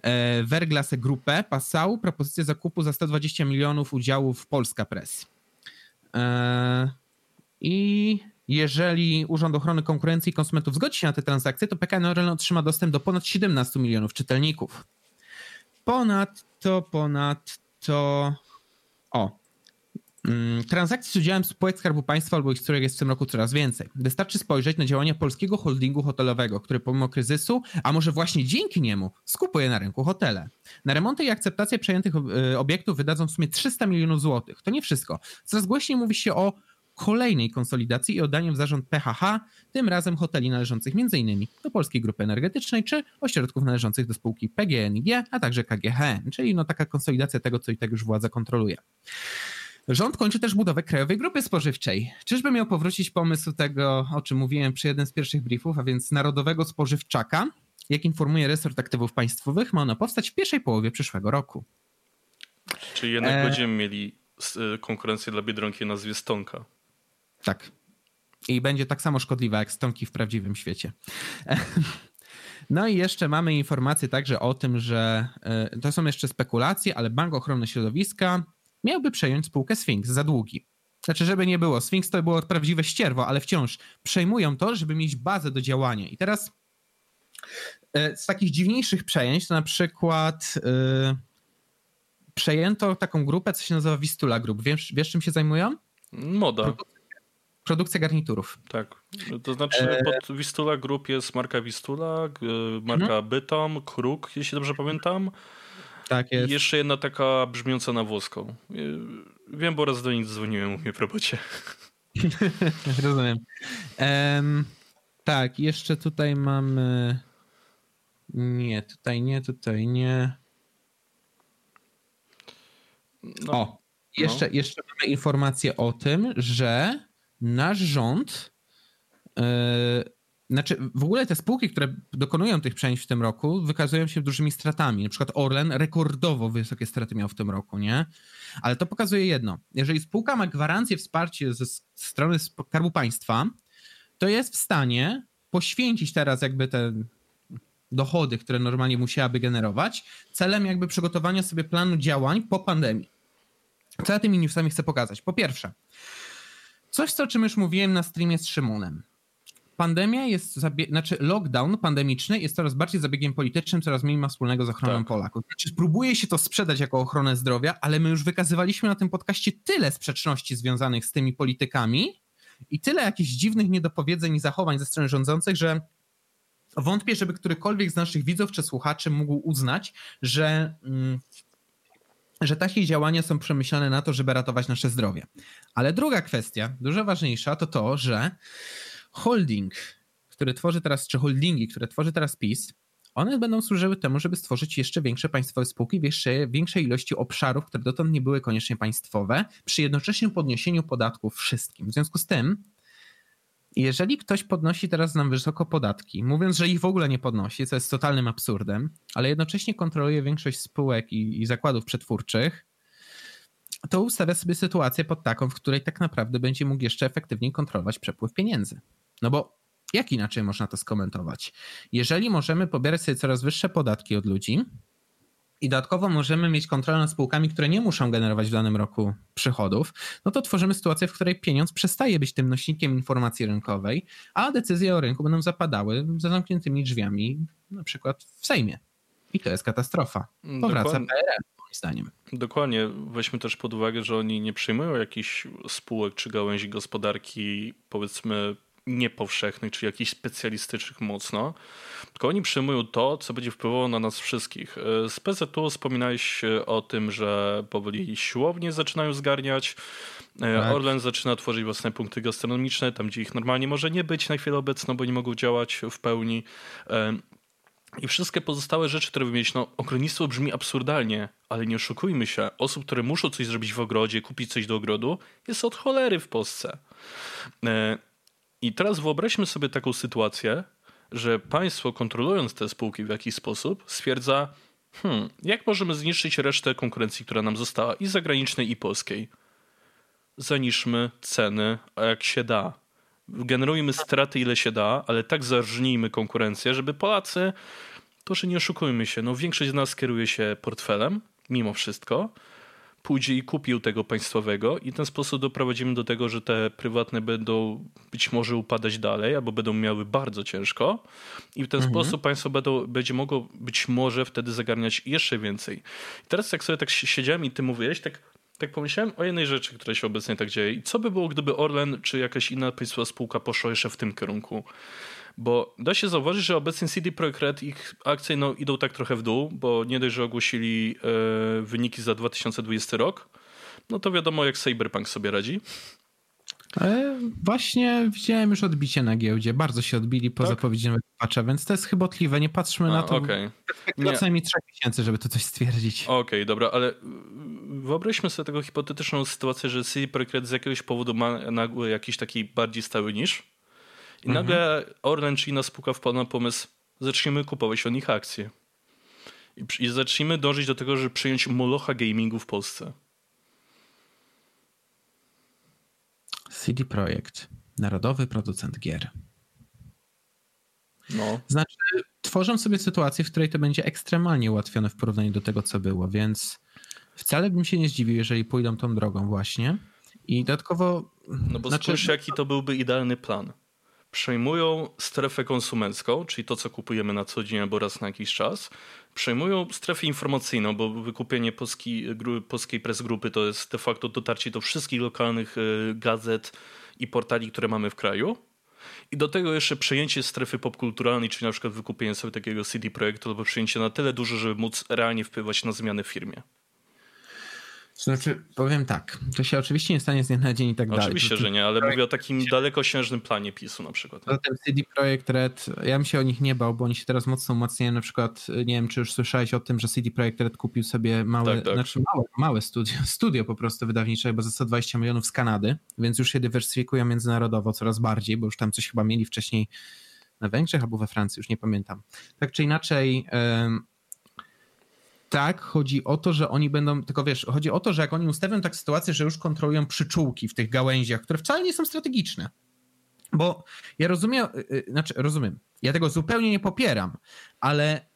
E, Verglass Grupę Passau propozycję zakupu za 120 milionów udziałów Polska Press. E, I jeżeli Urząd Ochrony Konkurencji i Konsumentów zgodzi się na tę transakcję, to PKN Orlen otrzyma dostęp do ponad 17 milionów czytelników. Ponadto, ponadto... O, transakcji z udziałem spółek Skarbu Państwa albo ich których jest w tym roku coraz więcej. Wystarczy spojrzeć na działania polskiego holdingu hotelowego, który pomimo kryzysu, a może właśnie dzięki niemu, skupuje na rynku hotele. Na remonty i akceptację przejętych e, obiektów wydadzą w sumie 300 milionów złotych. To nie wszystko. Coraz głośniej mówi się o kolejnej konsolidacji i oddaniu w zarząd PHH, tym razem hoteli należących m.in. do Polskiej Grupy Energetycznej czy ośrodków należących do spółki PGNiG, a także KGHM, czyli no taka konsolidacja tego, co i tak już władza kontroluje. Rząd kończy też budowę Krajowej Grupy Spożywczej. Czyżby miał powrócić pomysł tego, o czym mówiłem przy jednym z pierwszych briefów, a więc Narodowego Spożywczaka? Jak informuje resort aktywów państwowych, ma ono powstać w pierwszej połowie przyszłego roku. Czyli jednak e... będziemy mieli y, konkurencję dla Biedronki o nazwie Stonka. Tak. I będzie tak samo szkodliwa jak Stonki w prawdziwym świecie. No i jeszcze mamy informację także o tym, że e, to są jeszcze spekulacje, ale Bank Ochrony Środowiska miałby przejąć spółkę Sphinx za długi. Znaczy, żeby nie było, Sphinx to było prawdziwe ścierwo, ale wciąż przejmują to, żeby mieć bazę do działania. I teraz e, z takich dziwniejszych przejęć to na przykład yy, przejęto taką grupę, co się nazywa Vistula Group. Wiesz, wiesz czym się zajmują? Moda. Produkcja, produkcja garniturów. Tak. To znaczy e, pod Vistula Group jest marka Vistula, marka mhm. Bytom, Kruk, jeśli dobrze pamiętam. Tak jest. I jeszcze jedna taka brzmiąca na włoską. Wiem, bo raz do nich dzwoniłem u mnie w robocie. Rozumiem. Um, tak, jeszcze tutaj mamy. Nie, tutaj nie, tutaj nie. No, o, jeszcze, no. jeszcze mamy informację o tym, że nasz rząd. Yy, znaczy, w ogóle te spółki, które dokonują tych przejęć w tym roku, wykazują się dużymi stratami. Na przykład Orlen rekordowo wysokie straty miał w tym roku, nie? Ale to pokazuje jedno. Jeżeli spółka ma gwarancję wsparcia ze strony Skarbu Państwa, to jest w stanie poświęcić teraz jakby te dochody, które normalnie musiałaby generować, celem jakby przygotowania sobie planu działań po pandemii. Co ja tymi newsami chcę pokazać? Po pierwsze, coś, co o czym już mówiłem na streamie z Szymonem pandemia jest, zabie- znaczy lockdown pandemiczny jest coraz bardziej zabiegiem politycznym, coraz mniej ma wspólnego z ochroną tak. Polaków. Znaczy, próbuje się to sprzedać jako ochronę zdrowia, ale my już wykazywaliśmy na tym podcaście tyle sprzeczności związanych z tymi politykami i tyle jakichś dziwnych niedopowiedzeń i zachowań ze strony rządzących, że wątpię, żeby którykolwiek z naszych widzów czy słuchaczy mógł uznać, że mm, że takie działania są przemyślane na to, żeby ratować nasze zdrowie. Ale druga kwestia, dużo ważniejsza, to to, że holding, który tworzy teraz, czy holdingi, które tworzy teraz PiS, one będą służyły temu, żeby stworzyć jeszcze większe państwowe spółki większej ilości obszarów, które dotąd nie były koniecznie państwowe, przy jednoczesnym podniesieniu podatków wszystkim. W związku z tym, jeżeli ktoś podnosi teraz nam wysoko podatki, mówiąc, że ich w ogóle nie podnosi, co jest totalnym absurdem, ale jednocześnie kontroluje większość spółek i, i zakładów przetwórczych, to ustawia sobie sytuację pod taką, w której tak naprawdę będzie mógł jeszcze efektywniej kontrolować przepływ pieniędzy. No bo jak inaczej można to skomentować? Jeżeli możemy pobierać sobie coraz wyższe podatki od ludzi i dodatkowo możemy mieć kontrolę nad spółkami, które nie muszą generować w danym roku przychodów, no to tworzymy sytuację, w której pieniądz przestaje być tym nośnikiem informacji rynkowej, a decyzje o rynku będą zapadały za zamkniętymi drzwiami, na przykład w Sejmie. I to jest katastrofa. Powraca Dokładnie. PRL moim zdaniem. Dokładnie. Weźmy też pod uwagę, że oni nie przyjmują jakichś spółek czy gałęzi gospodarki, powiedzmy, niepowszechnych, czy jakichś specjalistycznych mocno, tylko oni przyjmują to, co będzie wpływało na nas wszystkich. Z PZU wspominałeś o tym, że powoli siłownie zaczynają zgarniać, tak. Orlen zaczyna tworzyć własne punkty gastronomiczne, tam gdzie ich normalnie może nie być na chwilę obecną, bo nie mogą działać w pełni. I wszystkie pozostałe rzeczy, które wymienić, no ogrodnictwo brzmi absurdalnie, ale nie oszukujmy się, osób, które muszą coś zrobić w ogrodzie, kupić coś do ogrodu, jest od cholery w Polsce. I teraz wyobraźmy sobie taką sytuację, że państwo kontrolując te spółki w jakiś sposób stwierdza, hmm, jak możemy zniszczyć resztę konkurencji, która nam została i zagranicznej i polskiej? Zaniżmy ceny, a jak się da generujmy straty ile się da, ale tak zarżnijmy konkurencję, żeby Polacy, to że nie oszukujmy się, no większość z nas kieruje się portfelem, mimo wszystko, pójdzie i kupił tego państwowego i w ten sposób doprowadzimy do tego, że te prywatne będą być może upadać dalej, albo będą miały bardzo ciężko i w ten mhm. sposób państwo będą, będzie mogło być może wtedy zagarniać jeszcze więcej. I teraz jak sobie tak siedziałem i ty mówiłeś, tak tak pomyślałem o jednej rzeczy, która się obecnie tak dzieje. I co by było, gdyby Orlen czy jakaś inna państwowa spółka poszła jeszcze w tym kierunku? Bo da się zauważyć, że obecnie CD Projekt Red, ich akcje no, idą tak trochę w dół, bo nie dość, że ogłosili e, wyniki za 2020 rok, no to wiadomo jak Cyberpunk sobie radzi. E, właśnie widziałem już odbicie na giełdzie. Bardzo się odbili po tak? zapowiedzi nowego patcha, więc to jest chybotliwe. Nie patrzmy A, na to okay. co najmniej trzech miesięcy, żeby to coś stwierdzić. Okej, okay, dobra, ale wyobraźmy sobie taką hipotetyczną sytuację, że CD Projekt Red z jakiegoś powodu ma nagły jakiś taki bardziej stały niż i mhm. nagle Orlen czy inna spółka wpadła na pomysł, zacznijmy kupować od nich akcje. I, I zacznijmy dążyć do tego, żeby przyjąć Molocha gamingu w Polsce. CD Projekt, narodowy producent gier. No. Znaczy, tworzą sobie sytuację, w której to będzie ekstremalnie ułatwione w porównaniu do tego, co było, więc wcale bym się nie zdziwił, jeżeli pójdą tą drogą właśnie. I dodatkowo. No bo znaczy... spójrz, jaki to byłby idealny plan. Przejmują strefę konsumencką, czyli to, co kupujemy na co dzień albo raz na jakiś czas. Przejmują strefę informacyjną, bo wykupienie polski, polskiej press grupy to jest de facto dotarcie do wszystkich lokalnych e, gazet i portali, które mamy w kraju i do tego jeszcze przejęcie strefy popkulturalnej, czyli na przykład wykupienie sobie takiego CD Projektu albo przejęcie na tyle duże, żeby móc realnie wpływać na zmiany w firmie. Znaczy, powiem tak, to się oczywiście nie stanie z dnia na dzień i tak oczywiście, dalej. Oczywiście, że nie, ale mówię o takim dalekosiężnym planie PiSu na przykład. Zatem CD Projekt Red, ja bym się o nich nie bał, bo oni się teraz mocno umacniają. Na przykład, nie wiem, czy już słyszałeś o tym, że CD Projekt Red kupił sobie małe, tak, tak. Znaczy małe, małe studio, studio po prostu wydawnicze, bo za 120 milionów z Kanady, więc już się dywersyfikują międzynarodowo coraz bardziej, bo już tam coś chyba mieli wcześniej na Węgrzech albo we Francji, już nie pamiętam. Tak czy inaczej, tak, chodzi o to, że oni będą, tylko wiesz, chodzi o to, że jak oni ustawią tak sytuację, że już kontrolują przyczółki w tych gałęziach, które wcale nie są strategiczne. Bo ja rozumiem, y, y, znaczy rozumiem, ja tego zupełnie nie popieram, ale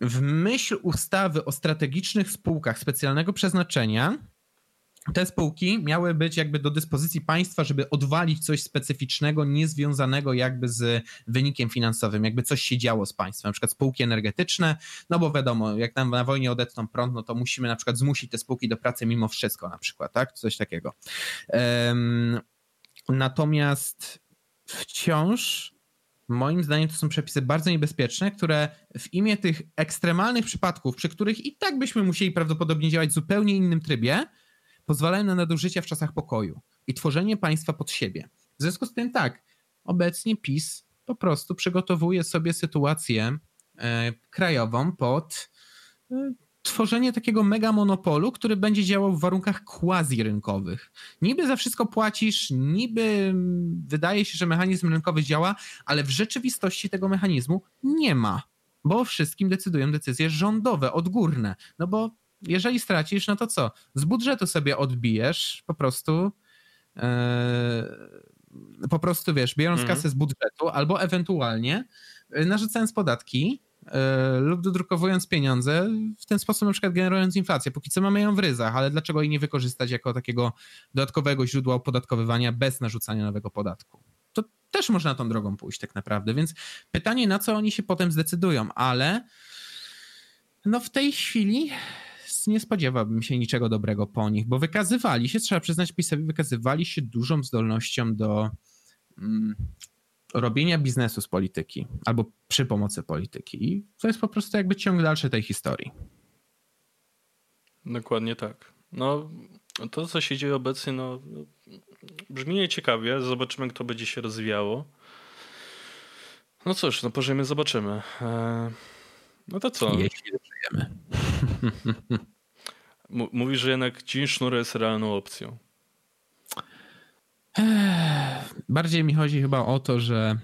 w myśl ustawy o strategicznych spółkach specjalnego przeznaczenia, te spółki miały być jakby do dyspozycji państwa, żeby odwalić coś specyficznego, niezwiązanego jakby z wynikiem finansowym, jakby coś się działo z państwem, na przykład spółki energetyczne, no bo wiadomo, jak nam na wojnie odetną prąd, no to musimy na przykład zmusić te spółki do pracy mimo wszystko na przykład, tak? Coś takiego. Um, natomiast wciąż Moim zdaniem to są przepisy bardzo niebezpieczne, które w imię tych ekstremalnych przypadków, przy których i tak byśmy musieli prawdopodobnie działać w zupełnie innym trybie, pozwalają na nadużycia w czasach pokoju i tworzenie państwa pod siebie. W związku z tym tak, obecnie PiS po prostu przygotowuje sobie sytuację e, krajową pod e, tworzenie takiego mega monopolu, który będzie działał w warunkach quasi-rynkowych. Niby za wszystko płacisz, niby wydaje się, że mechanizm rynkowy działa, ale w rzeczywistości tego mechanizmu nie ma, bo o wszystkim decydują decyzje rządowe, odgórne. No bo jeżeli stracisz, no to co? Z budżetu sobie odbijesz po prostu. Yy, po prostu wiesz, biorąc mm. kasę z budżetu, albo ewentualnie e, narzucając podatki yy, lub dodrukowując pieniądze, w ten sposób na przykład generując inflację. Póki co mamy ją w ryzach, ale dlaczego jej nie wykorzystać jako takiego dodatkowego źródła opodatkowywania bez narzucania nowego podatku? To też można tą drogą pójść tak naprawdę, więc pytanie, na co oni się potem zdecydują, ale no w tej chwili nie spodziewałbym się niczego dobrego po nich, bo wykazywali się, trzeba przyznać PiSowi, wykazywali się dużą zdolnością do mm, robienia biznesu z polityki albo przy pomocy polityki. I to jest po prostu jakby ciąg dalszy tej historii. Dokładnie tak. No, to, co się dzieje obecnie, no, brzmi nieciekawie. Zobaczymy, kto będzie się rozwijało. No cóż, no pożyjemy, zobaczymy. Eee, no to co? Jeśli żyjemy. Mówisz, że jednak dzień sznur jest realną opcją. Bardziej mi chodzi chyba o to, że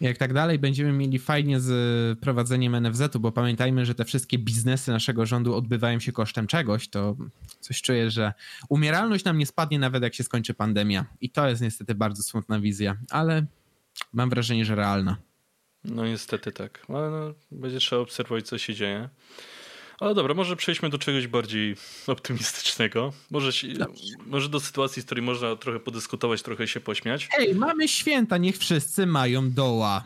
jak tak dalej będziemy mieli fajnie z prowadzeniem NFZ-u, bo pamiętajmy, że te wszystkie biznesy naszego rządu odbywają się kosztem czegoś, to coś czuję, że umieralność nam nie spadnie nawet jak się skończy pandemia. I to jest niestety bardzo smutna wizja, ale mam wrażenie, że realna. No niestety tak, ale no, będzie trzeba obserwować, co się dzieje. Ale dobra, może przejdźmy do czegoś bardziej optymistycznego. Może, może do sytuacji, z której można trochę podyskutować, trochę się pośmiać. Hej, mamy święta, niech wszyscy mają doła.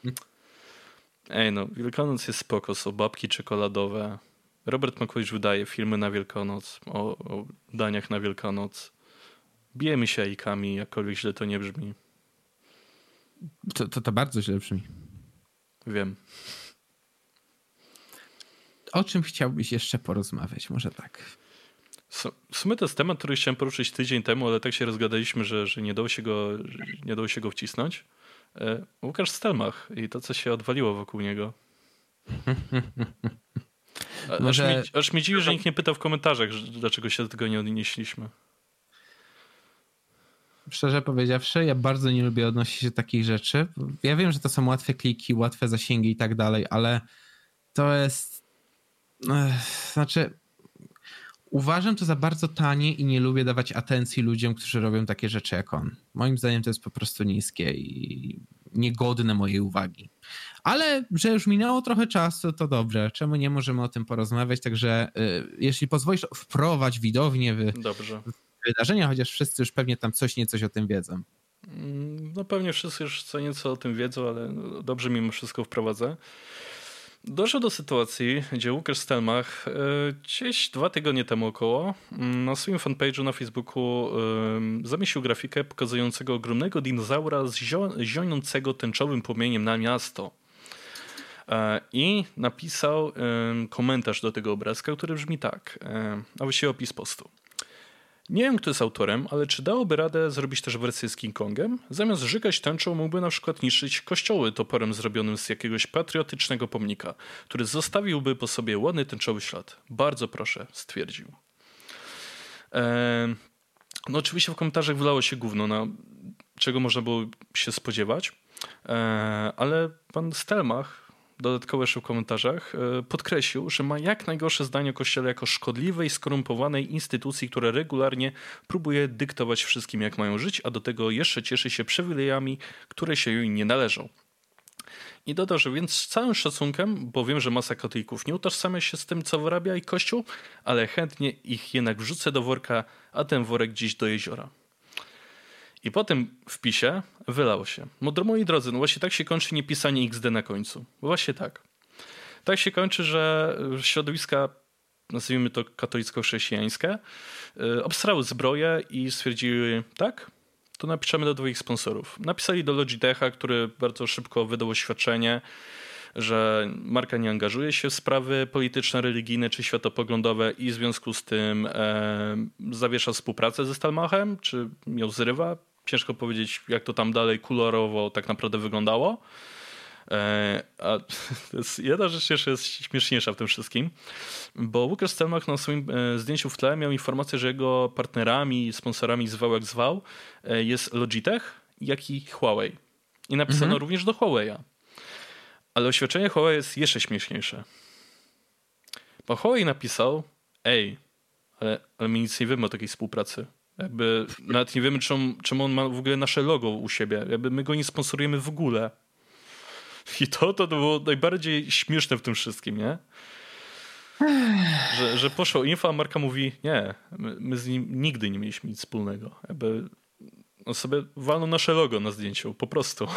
Ej no, Wielkanoc jest spoko, są babki czekoladowe, Robert Makowicz wydaje filmy na Wielkanoc, o, o daniach na Wielkanoc. Bijemy się jajkami, jakkolwiek źle to nie brzmi. To, to, to bardzo źle brzmi. Wiem. O czym chciałbyś jeszcze porozmawiać? Może tak. W sumie to jest temat, który chciałem poruszyć tydzień temu, ale tak się rozgadaliśmy, że, że nie, dało się go, nie dało się go wcisnąć. E, Łukasz Stelmach i to, co się odwaliło wokół niego. Może... Aż, mi, aż mi dziwi, że nikt nie pytał w komentarzach, dlaczego się do tego nie odnieśliśmy. Szczerze powiedziawszy, ja bardzo nie lubię odnosić się do takich rzeczy. Ja wiem, że to są łatwe kliki, łatwe zasięgi i tak dalej, ale to jest. Znaczy, uważam to za bardzo tanie i nie lubię dawać atencji ludziom, którzy robią takie rzeczy jak on. Moim zdaniem to jest po prostu niskie i niegodne mojej uwagi. Ale że już minęło trochę czasu, to dobrze. Czemu nie możemy o tym porozmawiać? Także y, jeśli pozwolisz, wprowadź widownię w, dobrze. wydarzenia, chociaż wszyscy już pewnie tam coś niecoś o tym wiedzą. Mm, no pewnie wszyscy już co nieco o tym wiedzą, ale dobrze mimo wszystko wprowadzę. Doszło do sytuacji, gdzie Łukasz Stelmach e, gdzieś dwa tygodnie temu około mm, na swoim fanpage'u na Facebooku zamieścił grafikę pokazującego ogromnego dinozaura zionącego tęczowym płomieniem na miasto. E, I napisał komentarz do tego obrazka, który brzmi tak, e, a właściwie opis postu. Nie wiem, kto jest autorem, ale czy dałoby radę zrobić też wersję z King Kongem? Zamiast żygać tęczą, mógłby na przykład niszczyć kościoły toporem zrobionym z jakiegoś patriotycznego pomnika, który zostawiłby po sobie ładny tęczowy ślad. Bardzo proszę, stwierdził. Eee, no oczywiście w komentarzach wylało się gówno, na czego można było się spodziewać, eee, ale pan Stelmach dodatkowo jeszcze w komentarzach, e, podkreślił, że ma jak najgorsze zdanie o Kościele jako szkodliwej, skorumpowanej instytucji, która regularnie próbuje dyktować wszystkim, jak mają żyć, a do tego jeszcze cieszy się przywilejami, które się jej nie należą. I dodał, że więc z całym szacunkiem, bo wiem, że masa katolików nie utożsamia się z tym, co wyrabia i Kościół, ale chętnie ich jednak wrzucę do worka, a ten worek gdzieś do jeziora. I po tym wpisie wylało się. Moi drodzy, no właśnie tak się kończy niepisanie XD na końcu. Właśnie tak. Tak się kończy, że środowiska, nazwijmy to katolicko-chrześcijańskie, yy, obstrały zbroję i stwierdziły, tak, to napiszemy do dwóch sponsorów. Napisali do Logitecha, który bardzo szybko wydał oświadczenie, że marka nie angażuje się w sprawy polityczne, religijne czy światopoglądowe i w związku z tym e, zawiesza współpracę ze Stalmachem, czy ją zrywa. Ciężko powiedzieć, jak to tam dalej kolorowo tak naprawdę wyglądało. E, a jedna rzecz jeszcze jest śmieszniejsza w tym wszystkim, bo Łukasz Stelmach na swoim e, zdjęciu w tle miał informację, że jego partnerami, sponsorami zwał jak zwał e, jest Logitech, jak i Huawei. I napisano mhm. również do Huawei'a. Ale oświadczenie Huawei jest jeszcze śmieszniejsze. Bo Huawei napisał, ej, ale, ale my nic nie wiemy o takiej współpracy. Jakby nawet nie wiemy, czemu, czemu on ma w ogóle nasze logo u siebie. Jakby my go nie sponsorujemy w ogóle. I to, to było najbardziej śmieszne w tym wszystkim, nie? Że, że poszło info, a marka mówi, nie, my, my z nim nigdy nie mieliśmy nic wspólnego. Jakby on sobie walną nasze logo na zdjęciu, po prostu.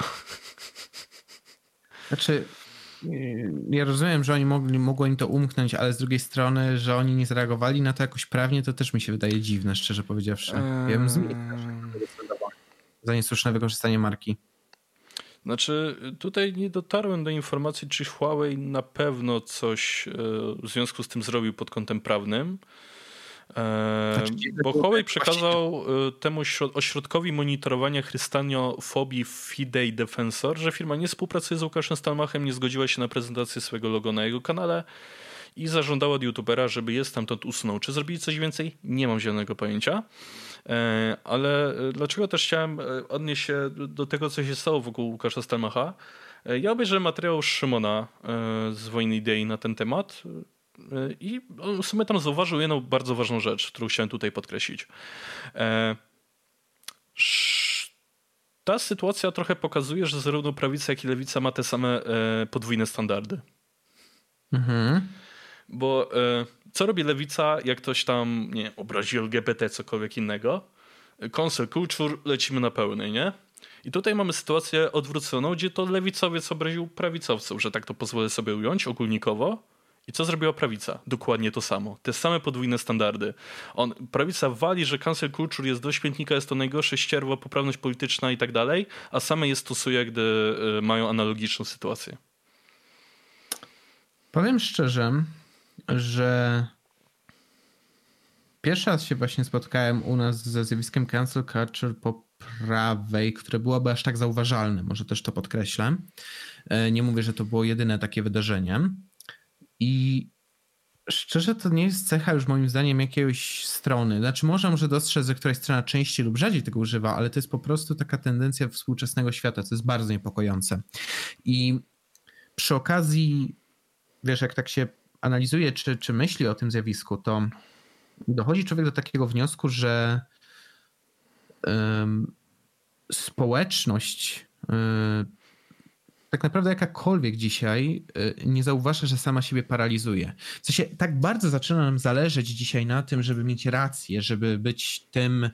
Znaczy, ja rozumiem, że oni mogli, mogło im to umknąć, ale z drugiej strony, że oni nie zareagowali na to jakoś prawnie, to też mi się wydaje dziwne, szczerze powiedziawszy. Ja bym zmienił za niesłuszne wykorzystanie marki. Znaczy, tutaj nie dotarłem do informacji, czy Huawei na pewno coś e, w związku z tym zrobił pod kątem prawnym. Znaczy, bo Huawei przekazał e, temu ośrodkowi monitorowania chrystianofobii Fidei Defensor, że firma nie współpracuje z Łukaszem Stalmachem, nie zgodziła się na prezentację swojego logo na jego kanale i zażądała od youtubera, żeby je stamtąd usunął. Czy zrobili coś więcej? Nie mam zielonego pojęcia. E, ale dlaczego też chciałem odnieść się do tego, co się stało wokół Łukasza Stalmacha? Ja obejrzałem materiał Szymona z Wojny Idei na ten temat. I w sumie tam zauważył jedną bardzo ważną rzecz, którą chciałem tutaj podkreślić. E, ta sytuacja trochę pokazuje, że zarówno prawica, jak i lewica ma te same e, podwójne standardy. Mhm. Bo e, co robi lewica, jak ktoś tam nie obrazi LGBT, cokolwiek innego? Cancel culture, lecimy na pełnej, nie? I tutaj mamy sytuację odwróconą, gdzie to lewicowiec obraził prawicowców, że tak to pozwolę sobie ująć ogólnikowo I co zrobiła prawica? Dokładnie to samo. Te same podwójne standardy. On, prawica wali, że cancel culture jest do śmietnika, jest to najgorsze ścierwo, poprawność polityczna i tak dalej, a same je stosuje, gdy y, mają analogiczną sytuację. Powiem szczerze, że pierwszy raz się właśnie spotkałem u nas ze zjawiskiem cancel culture po prawej, które byłoby aż tak zauważalne. Może też to podkreślę. E, nie mówię, że to było jedyne takie wydarzenie. I szczerze to nie jest cecha już moim zdaniem jakiejś strony. Znaczy można może dostrzec, że któraś strona częściej lub rzadziej tego używa, ale to jest po prostu taka tendencja współczesnego świata, co jest bardzo niepokojące. I przy okazji, wiesz, jak tak się analizuje, czy, czy myśli o tym zjawisku, to dochodzi człowiek do takiego wniosku, że społeczność um, tak naprawdę jakakolwiek dzisiaj y, nie zauważa, że sama siebie paralizuje. W sensie tak bardzo zaczyna nam zależeć dzisiaj na tym, żeby mieć rację, żeby być tym,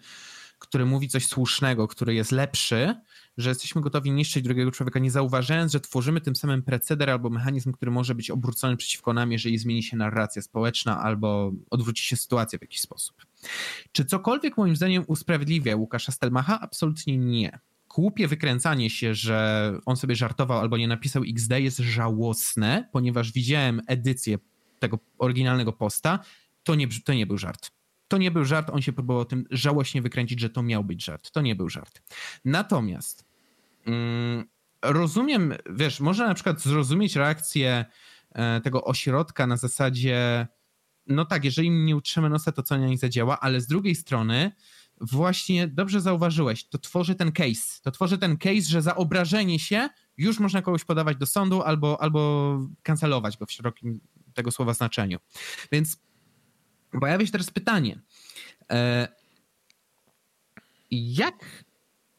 który mówi coś słusznego, który jest lepszy, że jesteśmy gotowi niszczyć drugiego człowieka, nie zauważając, że tworzymy tym samym preceder albo mechanizm, który może być obrócony przeciwko nam, jeżeli zmieni się narracja społeczna albo odwróci się sytuacja w jakiś sposób. Czy cokolwiek moim zdaniem usprawiedliwia Łukasza Stelmacha? Absolutnie nie głupie wykręcanie się, że on sobie żartował albo nie napisał XD jest żałosne, ponieważ widziałem edycję tego oryginalnego posta, to nie, to nie był żart. To nie był żart, on się próbował tym żałośnie wykręcić, że to miał być żart. To nie był żart. Natomiast mm, rozumiem, wiesz, można na przykład zrozumieć reakcję e, tego ośrodka na zasadzie, no tak, jeżeli nie utrzymamy nosa, to co na nich zadziała, ale z drugiej strony właśnie dobrze zauważyłeś, to tworzy ten case. To tworzy ten case, że za obrażenie się już można kogoś podawać do sądu albo, albo kancelować go w szerokim tego słowa znaczeniu. Więc pojawia się teraz pytanie. E, jak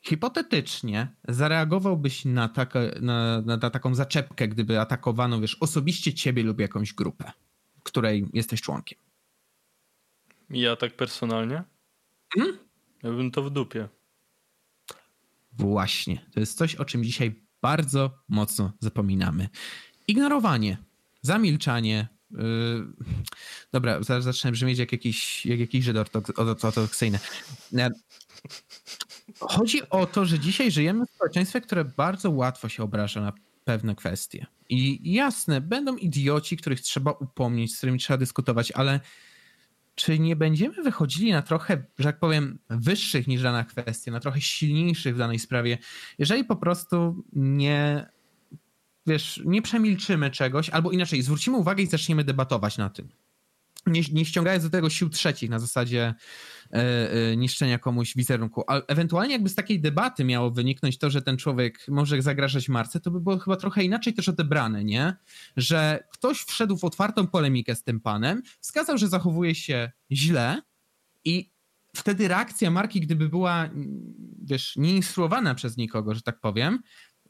hipotetycznie zareagowałbyś na, taka, na, na, na taką zaczepkę, gdyby atakowano, wiesz, osobiście ciebie lub jakąś grupę, której jesteś członkiem? Ja tak personalnie? Hmm? Ja bym to w dupie. Właśnie. To jest coś, o czym dzisiaj bardzo mocno zapominamy. Ignorowanie, zamilczanie. Yy... Dobra, zaraz zacznę brzmieć jak jakiś, jak jakiś Żyd ortodoksyjny. Chodzi o to, że dzisiaj żyjemy w społeczeństwie, które bardzo łatwo się obraża na pewne kwestie. I jasne, będą idioci, których trzeba upomnieć, z którymi trzeba dyskutować, ale czy nie będziemy wychodzili na trochę, że tak powiem, wyższych niż dana kwestia, na trochę silniejszych w danej sprawie, jeżeli po prostu nie, wiesz, nie przemilczymy czegoś, albo inaczej, zwrócimy uwagę i zaczniemy debatować na tym. Nie, nie ściągając do tego sił trzecich na zasadzie niszczenia komuś wizerunku. A ewentualnie jakby z takiej debaty miało wyniknąć to, że ten człowiek może zagrażać marce, to by było chyba trochę inaczej też odebrane, nie? Że ktoś wszedł w otwartą polemikę z tym panem, wskazał, że zachowuje się źle i wtedy reakcja marki, gdyby była, wiesz, nieinstruowana przez nikogo, że tak powiem,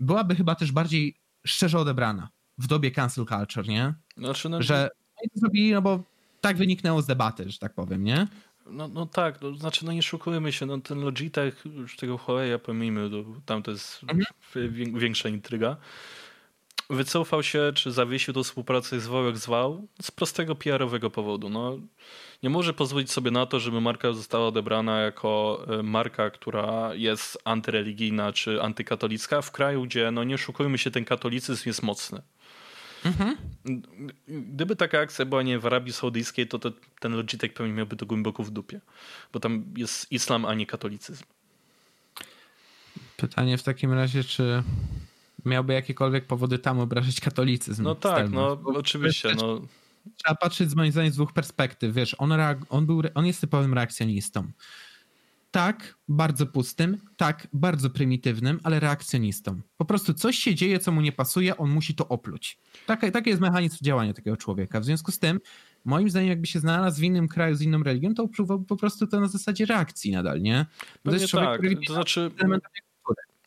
byłaby chyba też bardziej szczerze odebrana w dobie cancel culture, nie? Znaczy, no, że to zrobili, no bo tak wyniknęło z debaty, że tak powiem, nie? No, no tak, no, znaczy no nie szukujmy się, no ten Logitech, już tego Huawei pomijmy, tam to jest mhm. większa intryga. Wycofał się, czy zawiesił do współpracy zwał jak zwał, z prostego PR-owego powodu. No, nie może pozwolić sobie na to, żeby marka została odebrana jako e, marka, która jest antyreligijna czy antykatolicka w kraju, gdzie, no nie szukujmy się, ten katolicyzm jest mocny. Mhm. Gdyby taka akcja była nie w Arabii Saudyjskiej, to, to ten Logitech pewnie miałby to głęboko w dupie, bo tam jest islam, a nie katolicyzm. Pytanie w takim razie, czy miałby jakiekolwiek powody tam obrażać katolicyzm? No tak, no oczywiście. No. Trzeba patrzeć z moim zdaniem z dwóch perspektyw. Wiesz, on, on, był, on jest typowym reakcjonistą tak, bardzo pustym, tak, bardzo prymitywnym, ale reakcjonistą. Po prostu coś się dzieje, co mu nie pasuje, on musi to opluć. Taki, taki jest mechanizm działania takiego człowieka. W związku z tym, moim zdaniem, jakby się znalazł w innym kraju z inną religią, to opluwał po prostu to na zasadzie reakcji nadal, nie? To jest człowiek, tak. który to znaczy...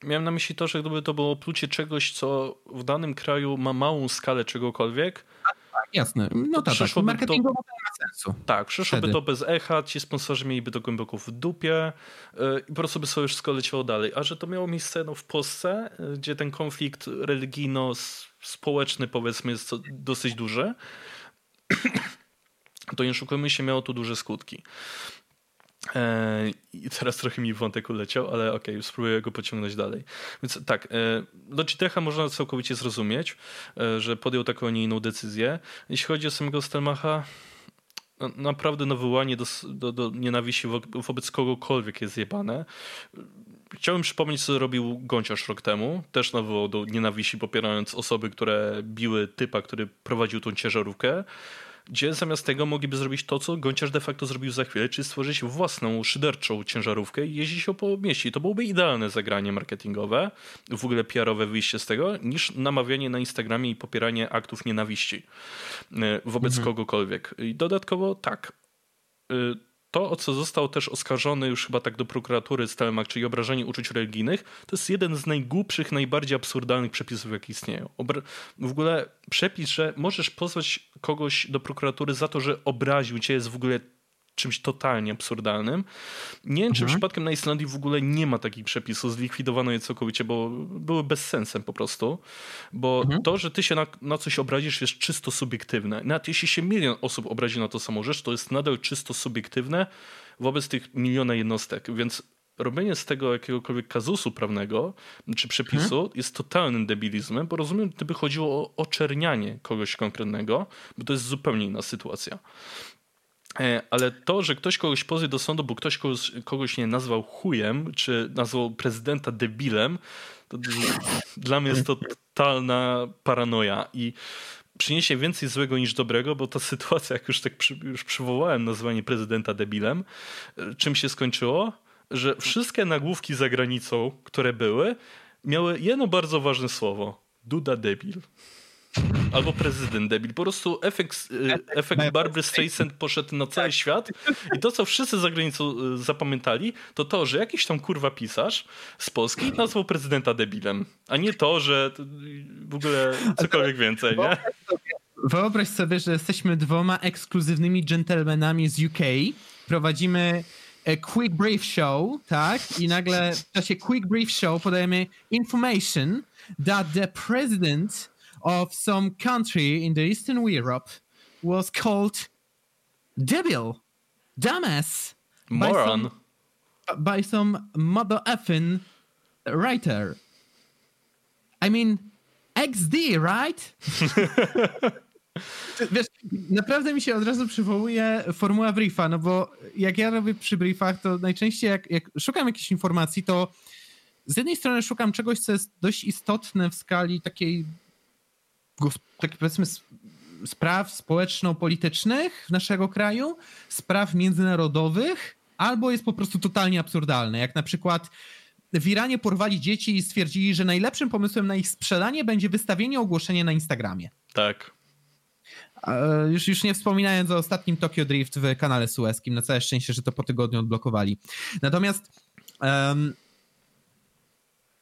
Miałem na myśli to, że gdyby to było plucie czegoś, co w danym kraju ma małą skalę czegokolwiek, jasne. No tak, tak. marketingowo to ma sensu. Tak, przyszłoby Wtedy. to bez echa, ci sponsorzy mieliby to głęboko w dupie yy, i po prostu by sobie wszystko leciało dalej. A że to miało miejsce no, w Polsce, yy, gdzie ten konflikt religijno-społeczny powiedzmy jest dosyć duży, to nie szukajmy się, miało to duże skutki. E, I teraz trochę mi wątek uleciał, ale okej, okay, spróbuję go pociągnąć dalej. Więc tak, e, Logitecha można całkowicie zrozumieć, e, że podjął taką, a nie inną decyzję. Jeśli chodzi o samego Stelmacha, no, naprawdę nawołanie do, do, do nienawiści wo wobec kogokolwiek jest zjebane. Chciałbym przypomnieć, co robił Gąciarz rok temu. Też nawołał do nienawiści, popierając osoby, które biły typa, który prowadził tą ciężarówkę gdzie zamiast tego mogliby zrobić to, co Gąciarz de facto zrobił za chwilę, czyli stworzyć własną szyderczą ciężarówkę i jeździć się po mieście. I to byłoby idealne zagranie marketingowe, w ogóle PR-owe wyjście z tego, niż namawianie na Instagramie i popieranie aktów nienawiści e, wobec mhm. kogokolwiek. I dodatkowo tak, e, to, o co został też oskarżony już chyba tak do prokuratury Stelmach, czyli obrażenie uczuć religijnych, to jest jeden z najgłupszych, najbardziej absurdalnych przepisów, jakie istnieją. Obra w ogóle przepis, że możesz pozwać kogoś do prokuratury za to, że obraził cię, jest w ogóle czymś totalnie absurdalnym. Nie wiem, czy mhm. przypadkiem na Islandii w ogóle nie ma takich przepisów, zlikwidowano je całkowicie, bo były bezsensem po prostu. Bo mhm. to, że ty się na, na, coś obrazisz jest czysto subiektywne. Nawet jeśli się milion osób obrazi na to samą rzecz, to jest nadal czysto subiektywne wobec tych miliona jednostek, więc robienie z tego jakiegokolwiek kazusu prawnego czy przepisu hmm? jest totalnym debilizmem, bo rozumiem, gdyby chodziło o oczernianie kogoś konkretnego, bo to jest zupełnie inna sytuacja. E, ale to, że ktoś kogoś pozwie do sądu, bo ktoś kogoś, kogoś nie nazwał chujem, czy nazwał prezydenta debilem, to dla mnie jest to totalna paranoja i przyniesie więcej złego niż dobrego, bo ta sytuacja, jak już tak przy, już przywołałem nazwanie prezydenta debilem, e, czym się skończyło? Że wszystkie nagłówki za granicą, które były, miały jedno bardzo ważne słowo. Duda debil. Albo prezydent debil. Po prostu efekt, e, efekt Barbary Streisand poszedł na cały tak. świat i to, co wszyscy za granicą e, zapamiętali, to to, że jakiś tam kurwa pisarz z Polski nazwał prezydenta debilem, a nie to, że w ogóle cokolwiek więcej, nie? Wyobraź sobie, że jesteśmy dwoma ekskluzywnymi gentlemanami z UK, prowadzimy a quick brief show, tak? I nagle w czasie quick brief show podajemy information that the president of some country in the Eastern Europe was called Debil, dumbass, moron, by some, by some mother effing writer. I mean, XD, right? Wiesz, naprawdę mi się od razu przywołuje formuła briefa, no bo jak ja robię przy briefach, to najczęściej jak, jak szukam jakiejś informacji, to z jednej strony szukam czegoś, co jest dość istotne w skali takiej tak powiedzmy spraw społeczno-politycznych naszego kraju, spraw międzynarodowych, albo jest po prostu totalnie absurdalne, jak na przykład w Iranie porwali dzieci i stwierdzili, że najlepszym pomysłem na ich sprzedanie będzie wystawienie ogłoszenia na Instagramie. Tak. Już, już nie wspominając o ostatnim Tokyo Drift w kanale sueskim, na całe szczęście, że to po tygodniu odblokowali. Natomiast um,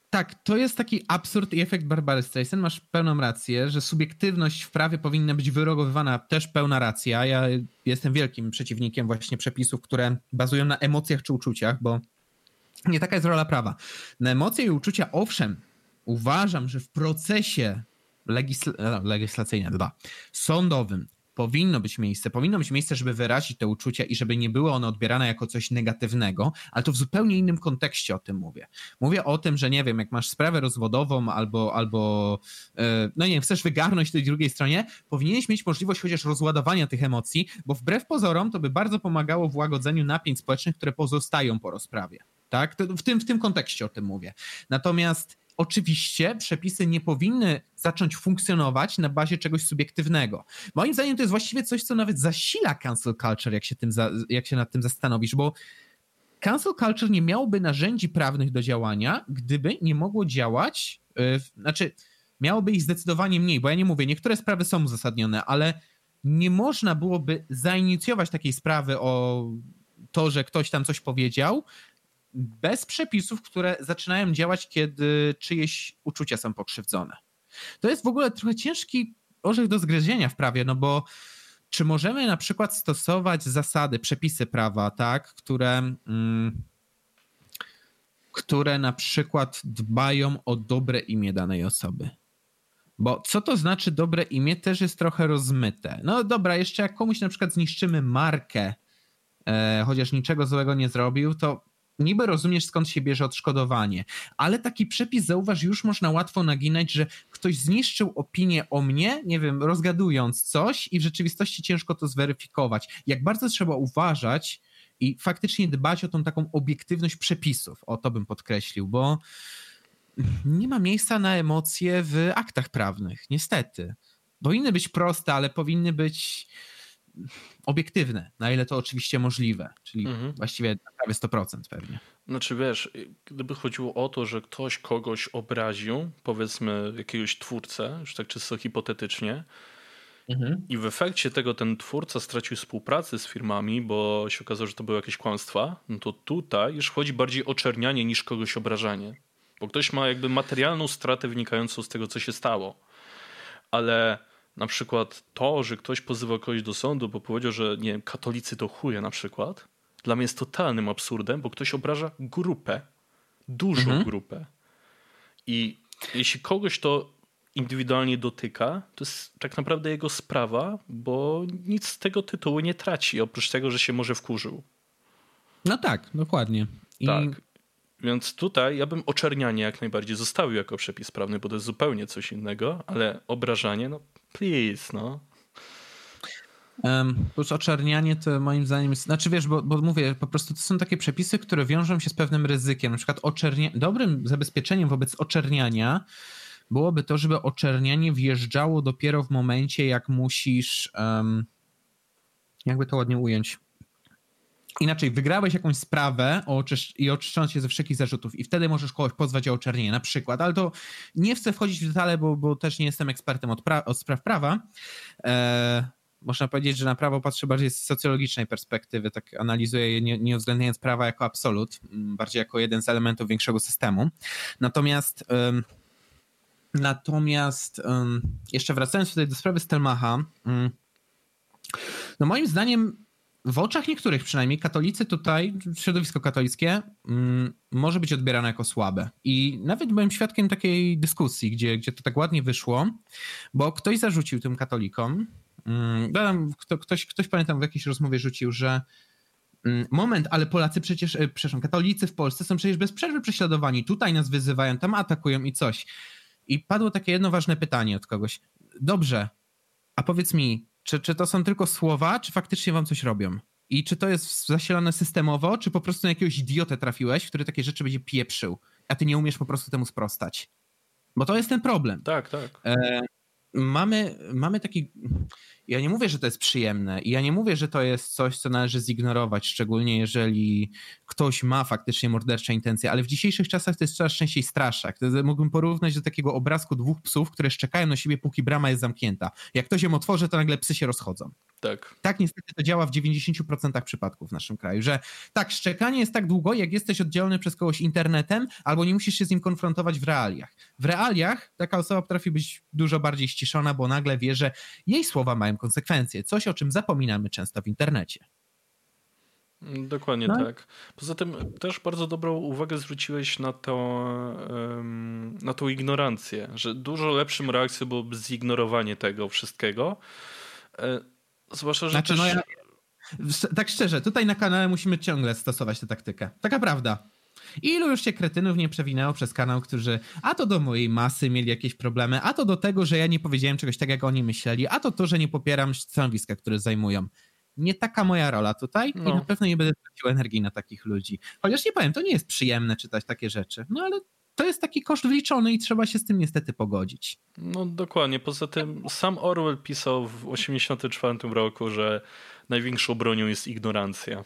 tak, to jest taki absurd i efekt Barbary Streisand. Masz pełną rację, że subiektywność w prawie powinna być wyrogowywana, też pełna racja. Ja jestem wielkim przeciwnikiem właśnie przepisów, które bazują na emocjach czy uczuciach, bo nie taka jest rola prawa. Na emocje i uczucia, owszem, uważam, że w procesie legisl legislacyjnym, sądowym powinno być miejsce, powinno być miejsce, żeby wyrazić te uczucia i żeby nie były one odbierane jako coś negatywnego, ale to w zupełnie innym kontekście o tym mówię. Mówię o tym, że nie wiem, jak masz sprawę rozwodową albo, albo e, no nie wiem, chcesz wygarnąć tej drugiej stronie, powinieneś mieć możliwość chociaż rozładowania tych emocji, bo wbrew pozorom to by bardzo pomagało w łagodzeniu napięć społecznych, które pozostają po rozprawie. Tak? w, tym, w tym kontekście o tym mówię. Natomiast oczywiście przepisy nie powinny zacząć funkcjonować na bazie czegoś subiektywnego. Moim zdaniem to jest właściwie coś, co nawet zasila cancel culture, jak się, tym za, jak się nad tym zastanowisz, bo cancel culture nie miałoby narzędzi prawnych do działania, gdyby nie mogło działać, yy, znaczy miałoby ich zdecydowanie mniej, bo ja nie mówię, niektóre sprawy są uzasadnione, ale nie można byłoby zainicjować takiej sprawy o to, że ktoś tam coś powiedział, bez przepisów, które zaczynają działać, kiedy czyjeś uczucia są pokrzywdzone. To jest w ogóle trochę ciężki orzech do zgryzienia w prawie, no bo czy możemy na przykład stosować zasady, przepisy prawa, tak, które, mm, które na przykład dbają o dobre imię danej osoby? Bo co to znaczy dobre imię też jest trochę rozmyte. No dobra, jeszcze jak komuś na przykład zniszczymy markę, e, chociaż niczego złego nie zrobił, to niby rozumiesz skąd się bierze odszkodowanie, ale taki przepis, zauważ, już można łatwo naginać, że ktoś zniszczył opinię o mnie, nie wiem, rozgadując coś i w rzeczywistości ciężko to zweryfikować. Jak bardzo trzeba uważać i faktycznie dbać o tą taką obiektywność przepisów, o to bym podkreślił, bo nie ma miejsca na emocje w aktach prawnych, niestety. Powinny być proste, ale powinny być obiektywne, na ile to oczywiście możliwe, czyli mhm. właściwie prawie 100% pewnie. Znaczy wiesz, gdyby chodziło o to, że ktoś kogoś obraził, powiedzmy jakiegoś twórcę, już tak czysto hipotetycznie, mhm. i w efekcie tego ten twórca stracił współpracę z firmami, bo się okazało, że to były jakieś kłamstwa, no to tutaj już chodzi bardziej o czernianie niż kogoś obrażanie. Bo ktoś ma jakby materialną stratę wynikającą z tego, co się stało. Ale na przykład to, że ktoś pozywa kogoś do sądu, bo powiedział, że nie wiem, katolicy to chuje na przykład, dla mnie jest totalnym absurdem, bo ktoś obraża grupę, dużą mhm. grupę. I jeśli kogoś to indywidualnie dotyka, to jest tak naprawdę jego sprawa, bo nic z tego tytułu nie traci, oprócz tego, że się może wkurzył. No tak, dokładnie. I... Tak. Więc tutaj ja bym oczernianie jak najbardziej zostawił jako przepis prawny, bo to jest zupełnie coś innego, ale obrażanie, no please, no. Oczernianie to moim zdaniem jest, znaczy wiesz, bo, bo mówię, po prostu to są takie przepisy, które wiążą się z pewnym ryzykiem. Na przykład oczernia... dobrym zabezpieczeniem wobec oczerniania byłoby to, żeby oczernianie wjeżdżało dopiero w momencie, jak musisz, um, jakby to ładnie ująć, inaczej, wygrałeś jakąś sprawę i oczyszczono cię ze wszelkich zarzutów i wtedy możesz kogoś pozwać o oczernienie na przykład, ale to nie chcę wchodzić w detale, bo, bo też nie jestem ekspertem od, pra- od spraw prawa. E, można powiedzieć, że na prawo patrzę bardziej z socjologicznej perspektywy, tak analizuję je nie, nie uwzględniając prawa jako absolut, bardziej jako jeden z elementów większego systemu. Natomiast um, natomiast um, jeszcze wracając tutaj do sprawy Stelmacha, um, no moim zdaniem w oczach niektórych przynajmniej katolicy tutaj, środowisko katolickie, mm, może być odbierane jako słabe. I nawet byłem świadkiem takiej dyskusji, gdzie, gdzie to tak ładnie wyszło, bo ktoś zarzucił tym katolikom, mm, kto, ktoś, ktoś pamiętam w jakiejś rozmowie rzucił, że mm, moment, ale Polacy przecież, e, przepraszam, katolicy w Polsce są przecież bez przerwy prześladowani, tutaj nas wyzywają, tam atakują i coś. I padło takie jedno ważne pytanie od kogoś. Dobrze, a powiedz mi, czy, czy to są tylko słowa, czy faktycznie wam coś robią? I czy to jest zasilane systemowo, czy po prostu na jakiegoś idiotę trafiłeś, który takie rzeczy będzie pieprzył, a ty nie umiesz po prostu temu sprostać? Bo to jest ten problem. Tak, tak. E, mamy, mamy taki. Ja nie mówię, że to jest przyjemne i ja nie mówię, że to jest coś, co należy zignorować, szczególnie jeżeli ktoś ma faktycznie mordercze intencje, ale w dzisiejszych czasach to jest coraz częściej straszak. To mógłbym porównać do takiego obrazku dwóch psów, które szczekają na siebie, póki brama jest zamknięta. Jak ktoś ją otworzy, to nagle psy się rozchodzą. Tak. Tak niestety to działa w 90% przypadków w naszym kraju, że tak, szczekanie jest tak długo, jak jesteś oddzielony przez kogoś internetem, albo nie musisz się z nim konfrontować w realiach. W realiach taka osoba potrafi być dużo bardziej ściszona, bo nagle wie, że jej słowa mają konsekwencje, coś o czym zapominamy często w internecie. Dokładnie no. tak. Poza tym też bardzo dobrą uwagę zwróciłeś na, to, na tą ignorancję, że dużo lepszym reakcją byłoby zignorowanie tego wszystkiego. E, zwłaszcza, że znaczy, też... no ja, tak szczerze, tutaj na kanale musimy ciągle stosować tę taktykę. Taka prawda. Ilu już się kretynów nie przewinęło przez kanał, którzy a to do mojej masy mieli jakieś problemy, a to do tego, że ja nie powiedziałem czegoś tak, jak oni myśleli, a to to, że nie popieram stanowiska, które zajmują. Nie taka moja rola tutaj no. i na pewno nie będę tracił energii na takich ludzi. Chociaż nie powiem, to nie jest przyjemne czytać takie rzeczy, no ale to jest taki koszt wliczony i trzeba się z tym niestety pogodzić. No dokładnie. Poza tym sam Orwell pisał w 1984 roku, że największą bronią jest ignorancja.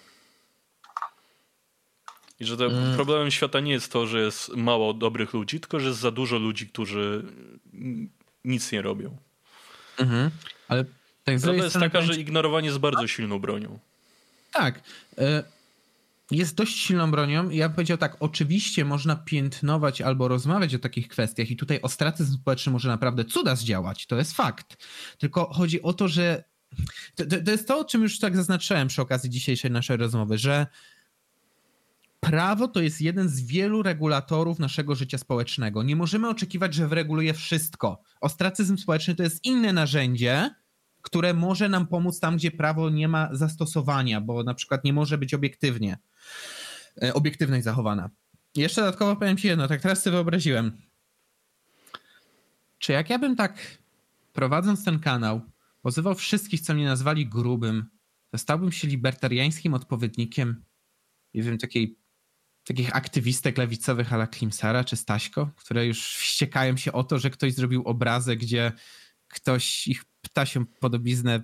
I że mm. problemem świata nie jest to, że jest mało dobrych ludzi, tylko że jest za dużo ludzi, którzy nic nie robią. Mhm. Ale tak Prawda jest taka, że ignorowanie jest bardzo silną bronią. Tak. E, jest dość silną bronią. Ja bym powiedział tak, oczywiście można piętnować albo rozmawiać o takich kwestiach i tutaj ostracyzm społeczny może naprawdę cuda zdziałać, to jest fakt. Tylko chodzi o to, że to, to, to jest to, o czym już tak zaznaczyłem przy okazji dzisiejszej naszej rozmowy, że prawo to jest jeden z wielu regulatorów naszego życia społecznego. Nie możemy oczekiwać, że wyreguluje wszystko. Ostracyzm społeczny to jest inne narzędzie, które może nam pomóc tam, gdzie prawo nie ma zastosowania, bo na przykład nie może być obiektywnie, e, obiektywność zachowana. Jeszcze dodatkowo powiem ci jedno, tak teraz sobie wyobraziłem. Czy jak ja bym tak prowadząc ten kanał pozywał wszystkich, co mnie nazwali grubym, to stałbym się libertariańskim odpowiednikiem, nie wiem, takiej, takich aktywistek lewicowych ala Klimsara czy Staśko, które już wściekają się o to, że ktoś zrobił obrazek, gdzie ktoś ich ptasią podobiznę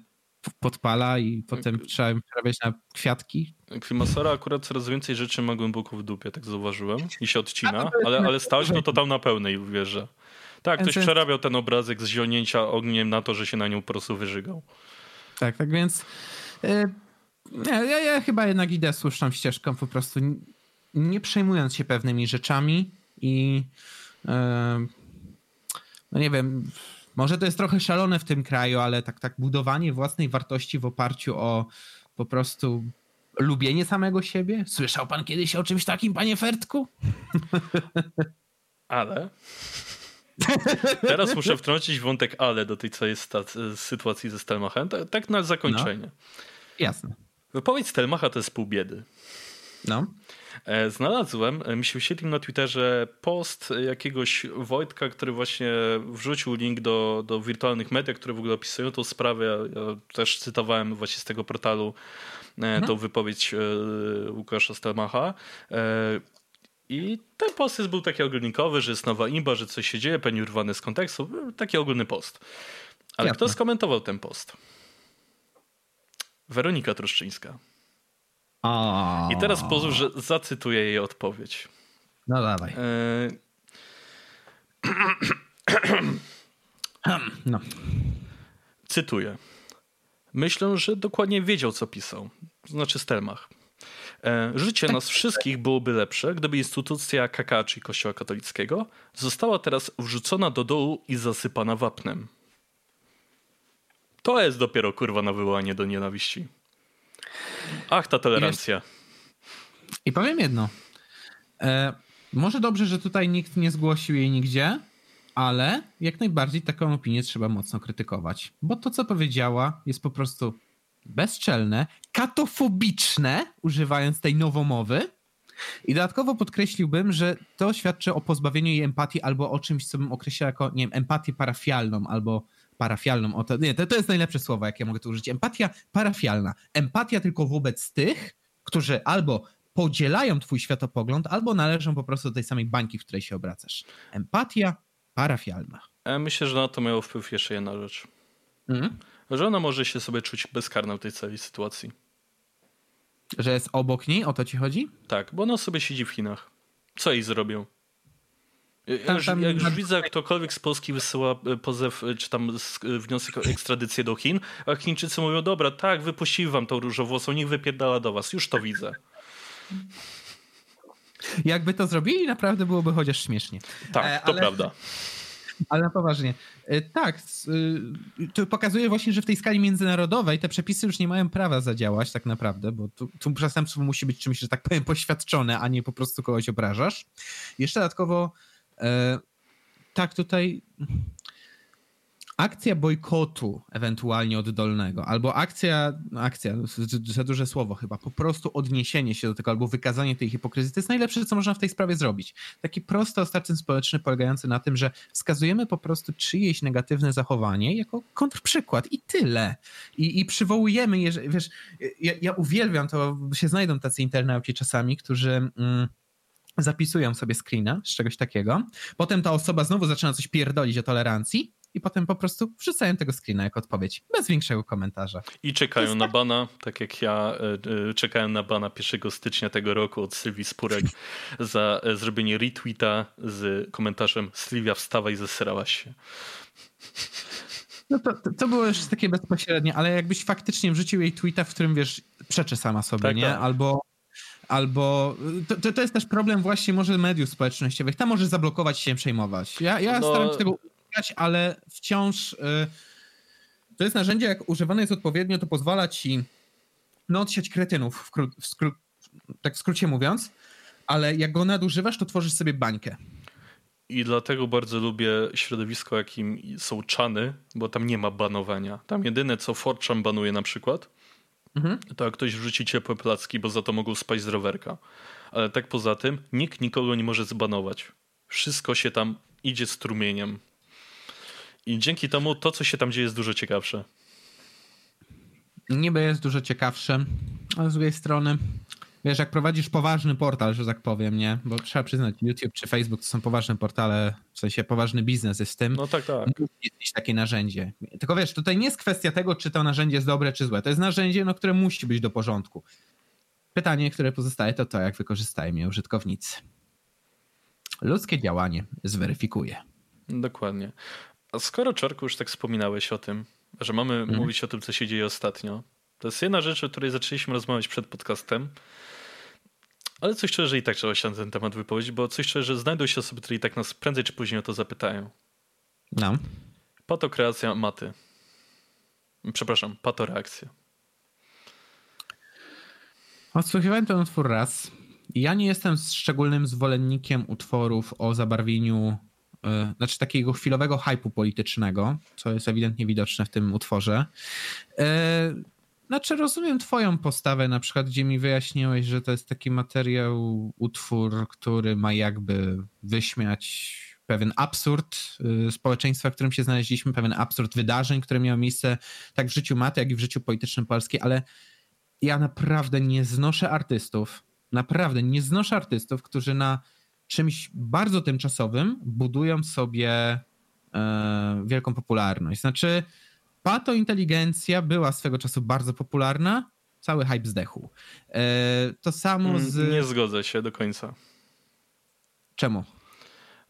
podpala i potem trzeba im przerabiać na kwiatki. Klimasora akurat coraz więcej rzeczy ma głęboko w dupie, tak zauważyłem, i się odcina, ale, ale Staśko to tam na pełnej uwierza. Tak, ktoś przerabiał ten obrazek z zionięcia ogniem na to, że się na nią po prostu wyżygał. Tak, tak więc yy, ja, ja chyba jednak idę słuszną ścieżką, po prostu nie przejmując się pewnymi rzeczami i yy, no nie wiem, może to jest trochę szalone w tym kraju, ale tak, tak budowanie własnej wartości w oparciu o po prostu lubienie samego siebie. Słyszał pan kiedyś o czymś takim, panie Fertku? Ale Teraz muszę wtrącić wątek ale do tej całej sytuacji ze Stelmachem. Tak na zakończenie. No. Jasne. Wypowiedź Stelmacha to jest pół biedy. No. E, znalazłem, e, mi się wyświetlił na Twitterze post jakiegoś Wojtka, który właśnie wrzucił link do, do wirtualnych mediów, które w ogóle opisują tą sprawę. Ja, też cytowałem właśnie z tego portalu mhm. tą wypowiedź Łukasza Stelmacha. I ten post jest, był taki ogólnikowy, że jest nowa imba, że coś się dzieje, pewnie urwany z kontekstu. Taki ogólny post. Ale Jasne. kto skomentował ten post? Weronika Truszczyńska. O. I teraz pozwól, że zacytuję jej odpowiedź. No dawaj. E... no. Cytuję. Myślę, że dokładnie wiedział, co pisał. Znaczy Stelmach. E, życie nas wszystkich byłoby lepsze, gdyby instytucja KK, czyli Kościoła katolickiego, została teraz wrzucona do dołu i zasypana wapnem. To jest dopiero kurwa nawołanie do nienawiści. Ach, ta tolerancja. I, powiem jedno. E, może dobrze, że tutaj nikt nie zgłosił jej nigdzie, ale jak najbardziej taką opinię trzeba mocno krytykować. Bo to, co powiedziała, jest po prostu bezczelne, katofobiczne, używając tej nowomowy. I dodatkowo podkreśliłbym, że to świadczy o pozbawieniu jej empatii albo o czymś, co bym określał jako, nie wiem, empatię parafialną albo parafialną. O to, nie, to, to jest najlepsze słowo, jakie mogę tu użyć. Empatia parafialna. Empatia tylko wobec tych, którzy albo podzielają twój światopogląd, albo należą po prostu do tej samej bańki, w której się obracasz. Empatia parafialna. Ja myślę, że na to miało wpływ jeszcze jedna rzecz. Mhm że ona może się sobie czuć bezkarna w tej całej sytuacji. Że jest obok niej? O to ci chodzi? Tak, bo ona sobie siedzi w Chinach. Co jej zrobią? Tam, tam, jak już widzę, jak ktokolwiek z Polski wysyła e, pozew, e, czy tam e, wniosek o ekstradycję do Chin, a Chińczycy mówią, dobra, tak, wypuścili wam tą różowłosą, niech wypierdala do was. Już to widzę. Jakby to zrobili, naprawdę byłoby chociaż śmiesznie. Tak, to Ale... prawda. Ale na poważnie. E, tak, e, to pokazuje właśnie, że w tej skali międzynarodowej te przepisy już nie mają prawa zadziałać tak naprawdę, bo tu, tu przestępstwo musi być czymś, że tak powiem, poświadczone, a nie po prostu kogoś obrażasz. Jeszcze dodatkowo e, tak tutaj akcja bojkotu ewentualnie oddolnego, albo akcja, akcja, za duże słowo chyba, po prostu odniesienie się do tego, albo wykazanie tej hipokryzji, to jest najlepsze, co można w tej sprawie zrobić. Taki prosty ostracyzm społeczny polegający na tym, że wskazujemy po prostu czyjeś negatywne zachowanie jako kontrprzykład i tyle. I, i przywołujemy, je, wiesz, ja, ja uwielbiam to, się znajdą tacy internauci czasami, którzy... Mm, zapisują sobie screena z czegoś takiego. Potem ta osoba znowu zaczyna coś pierdolić o tolerancji i potem po prostu wrzucają tego screena jako odpowiedź, bez większego komentarza. I czekają na tak... bana, tak jak ja e, czekałem na bana 1 stycznia tego roku od Sylwii Spurek za e, zrobienie retweeta z komentarzem Sylwia wstawa i zesrałaś się. No to, to było już takie bezpośrednie, ale jakbyś faktycznie wrzucił jej tweeta, w którym wiesz, przeczy sama sobie, tak, nie? Tak. Albo albo to, to, jest też problem właśnie może mediów społecznościowych. Tam możesz zablokować się przejmować. Ja, ja no, staram się tego ale wciąż y, to jest narzędzie, jak używane jest odpowiednio, to pozwala ci no, odsiać kretynów, w w skró- tak w skrócie mówiąc, ale jak go nadużywasz, to tworzysz sobie bańkę. I dlatego bardzo lubię środowisko, jakim są czany, bo tam nie ma banowania. Tam jedyne, co Fortran banuje na przykład, mhm. to jak ktoś wrzuci ciepłe placki, bo za to mogą spać z rowerka. Ale tak poza tym, nikt nikogo nie może zbanować. Wszystko się tam idzie strumieniem. I dzięki temu to, co się tam dzieje, jest dużo ciekawsze. Niby jest dużo ciekawsze, ale z drugiej strony Wiesz, jak prowadzisz poważny portal, że tak powiem, nie? Bo trzeba przyznać, YouTube czy Facebook to są poważne portale, w sensie poważny biznes jest z tym. No tak, tak. Jest takie narzędzie. Tylko wiesz, tutaj nie jest kwestia tego, czy to narzędzie jest dobre, czy złe. To jest narzędzie, no, które musi być do porządku. Pytanie, które pozostaje, to to, jak wykorzystają je użytkownicy. Ludzkie działanie zweryfikuje. Dokładnie. A skoro, Czarku, już tak wspominałeś o tym, że mamy mhm. mówić o tym, co się dzieje ostatnio, to jest jedna rzecz, o której zaczęliśmy rozmawiać przed podcastem, ale coś że i tak trzeba się na ten temat wypowiedzieć, bo coś że znajdą się osoby, które i tak nas prędzej czy później o to zapytają. No. Patokreacja maty. Przepraszam, patoreakcja. Odsłuchiwałem ten utwór raz. Ja nie jestem szczególnym zwolennikiem utworów o zabarwieniu, yy, znaczy takiego chwilowego hypu politycznego, co jest ewidentnie widoczne w tym utworze. Yy, znaczy, rozumiem Twoją postawę, na przykład, gdzie mi wyjaśniłeś, że to jest taki materiał, utwór, który ma jakby wyśmiać pewien absurd y, społeczeństwa, w którym się znaleźliśmy, pewien absurd wydarzeń, które miały miejsce tak w życiu maty, jak i w życiu politycznym Polski, ale ja naprawdę nie znoszę artystów, naprawdę nie znoszę artystów, którzy na czymś bardzo tymczasowym budują sobie e, wielką popularność. Znaczy, Pato inteligencja była swego czasu bardzo popularna, cały hype zdechł. E, to samo mm, z. Nie zgodzę się do końca. Czemu?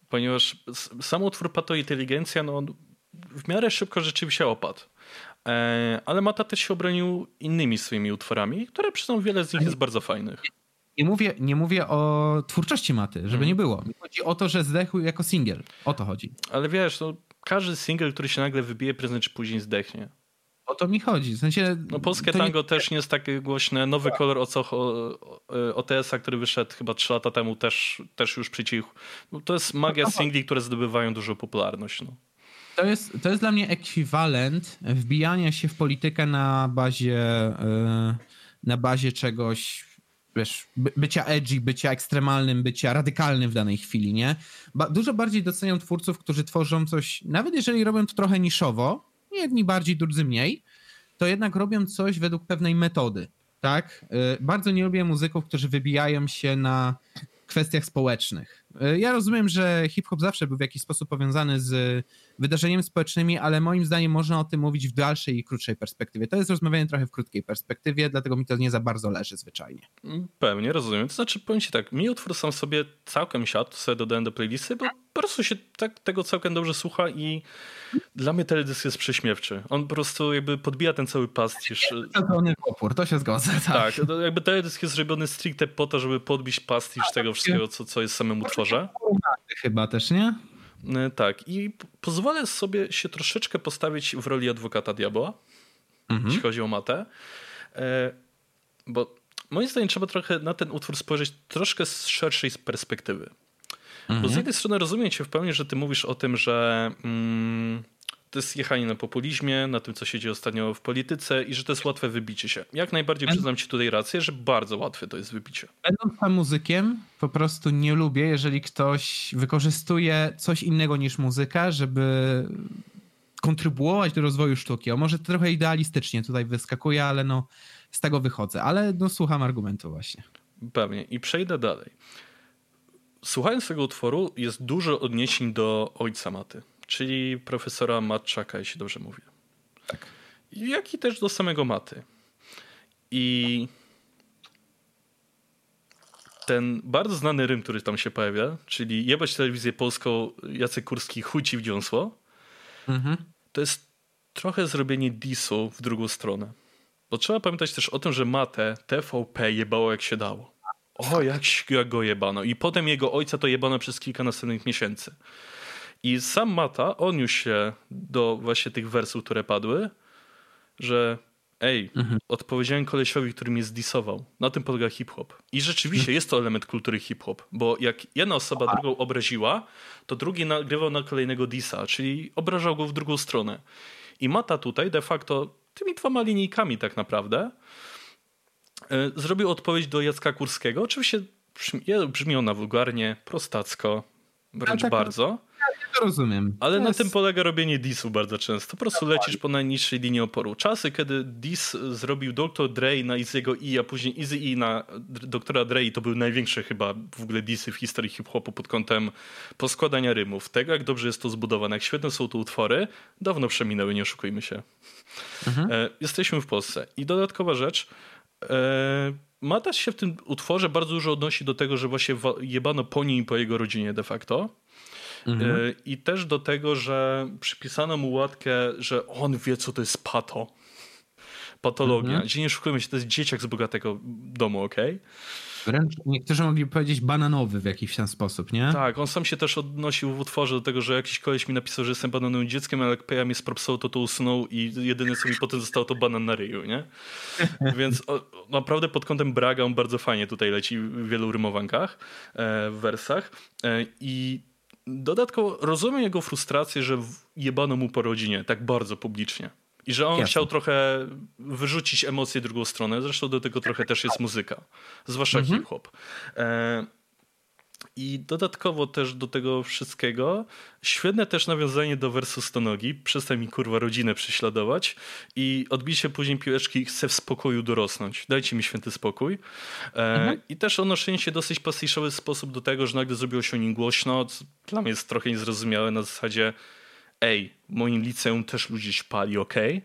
Ponieważ sam utwór Pato inteligencja, no, w miarę szybko rzeczywiście opadł. E, ale Mata też się obronił innymi swoimi utworami, które przyznam wiele z nich jest bardzo fajnych. Nie mówię, nie mówię o twórczości Maty, żeby hmm. nie było. Chodzi o to, że zdechł jako singiel. O to chodzi. Ale wiesz, no, każdy single, który się nagle wybije, prędzej czy później zdechnie. O to mi chodzi. W sensie, no polskie tango nie... też nie jest takie głośne. Nowy tak. kolor OTS-a, który wyszedł chyba 3 lata temu, też, też już przycichł. No, to jest magia no, singli, które zdobywają dużą popularność. No. To, jest, to jest dla mnie ekwiwalent wbijania się w politykę na bazie, e, na bazie czegoś wiesz, bycia edgy, bycia ekstremalnym, bycia radykalnym w danej chwili, nie? Ba dużo bardziej doceniam twórców, którzy tworzą coś, nawet jeżeli robią to trochę niszowo, jedni bardziej, drudzy mniej, to jednak robią coś według pewnej metody, tak? E, bardzo nie lubię muzyków, którzy wybijają się na kwestiach społecznych. E, ja rozumiem, że hip-hop zawsze był w jakiś sposób powiązany z wydarzeniami społecznymi, ale moim zdaniem można o tym mówić w dalszej i krótszej perspektywie. To jest rozmawianie trochę w krótkiej perspektywie, dlatego mi to nie za bardzo leży zwyczajnie. Pewnie, rozumiem. To znaczy, powiem ci tak, mi utwór sam sobie całkiem siadł, sobie dodałem do playlisty, bo po prostu się tak, tego całkiem dobrze słucha i dla mnie teledysk jest prześmiewczy. On po prostu jakby podbija ten cały pastisz. Pełny opór, to się zgadza, tak. Tak, jakby teledysk jest zrobiony stricte po to, żeby podbić pastisz tego wszystkiego, co, co jest w samym utworze. Chyba też, nie? E, tak, i pozwolę sobie się troszeczkę postawić w roli adwokata diabła, mhm. jeśli chodzi o matę, e, bo moim zdaniem trzeba trochę na ten utwór spojrzeć troszkę z szerszej perspektywy. Mhm. Bo z mhm. jednej strony rozumiem cię w pełni, że ty mówisz o tym, że mm, to jest jechanie na populizmie, na tym, co się dzieje ostatnio w polityce i że to jest łatwe wybicie się. Jak najbardziej przyznam ci tutaj rację, że bardzo łatwe to jest wybicie. Będąc muzykiem, po prostu nie lubię, jeżeli ktoś wykorzystuje coś innego niż muzyka, żeby kontrybuować do rozwoju sztuki. O może trochę idealistycznie tutaj wyskakuje, ale no z tego wychodzę. Ale no słucham argumentu właśnie. Pewnie. I przejdę dalej. Słuchając tego utworu jest dużo odniesień do ojca Maty czyli profesora Matczaka, jeśli dobrze mówię. Tak. Jak i też do samego Maty. I ten bardzo znany rym, który tam się pojawia, czyli jebać telewizję polską, Jacek Kurski chuci w dziąsło, mhm. to jest trochę zrobienie disu w drugą stronę. Bo trzeba pamiętać też o tym, że Matę TVP jebało jak się dało. O, jak, jak go jebano. I potem jego ojca to jebano przez kilka następnych miesięcy. I sam Mata odniósł się do właśnie tych wersów, które padły, że ej, mhm. odpowiedziałem kolesiowi, który mnie zdisował. Na tym polega hip-hop. I rzeczywiście jest to element kultury hip-hop, bo jak jedna osoba Aha. drugą obraziła, to drugi nagrywał na kolejnego disa, czyli obrażał go w drugą stronę. I Mata tutaj de facto tymi dwoma linijkami tak naprawdę e, zrobił odpowiedź do Jacka Kurskiego. Oczywiście brzmi ona wulgarnie, prostacko, wręcz tak, bardzo. Rozumiem. Ale to na jest... tym polega robienie disu bardzo często. Po prostu lecisz po najniższej linii oporu. Czasy, kiedy dis zrobił Dr. Dre na Easy'ego E, a później Easy E na doktora Dre i to były największe chyba w ogóle disy w historii hip-hopu pod kątem poskładania rymów. Tego, jak dobrze jest to zbudowane, jak świetne są to utwory, dawno przeminęły, nie oszukujmy się. Mhm. E, jesteśmy w Polsce. I dodatkowa rzecz, e, Matasz się w tym utworze bardzo dużo odnosi do tego, że właśnie jebano po nim i po jego rodzinie de facto. Mhm. E, I też do tego, że przypisano mu łatkę, że on wie, co to jest pato. Patologia. Mhm. Gdzie nie szukujemy się, to jest dzieciak z bogatego domu, ok? Wręcz niektórzy mogli powiedzieć bananowy w jakiś ten sposób, nie? Tak, on sam się też odnosił w utworze do tego, że jakiś koleś mi napisał, że jestem bananowym dzieckiem, ale jak Peja mnie spropsał, to to usunął i jedyne co mi potem zostało to banan na ryju, nie? Więc o, naprawdę pod kątem Braga on bardzo fajnie tutaj leci w wielu rymowankach, e, w wersach e, i dodatkowo rozumiem jego frustrację, że jebano mu po rodzinie tak bardzo publicznie. I że on Jasne. chciał trochę wyrzucić emocje drugą stronę. Zresztą do tego trochę też jest muzyka, zwłaszcza mhm. hip-hop. E, I dodatkowo też do tego wszystkiego świetne też nawiązanie do wersu stonogi. Przestań mi kurwa rodzinę prześladować i odbicie później piłeczki chcę w spokoju dorosnąć. Dajcie mi święty spokój. E, mhm. I też odnoszenie się dosyć pastiszowy sposób do tego, że nagle zrobiło się o nim głośno. Dla mnie jest trochę niezrozumiałe na zasadzie ej, moim liceum też ludzie śpali, ok? E,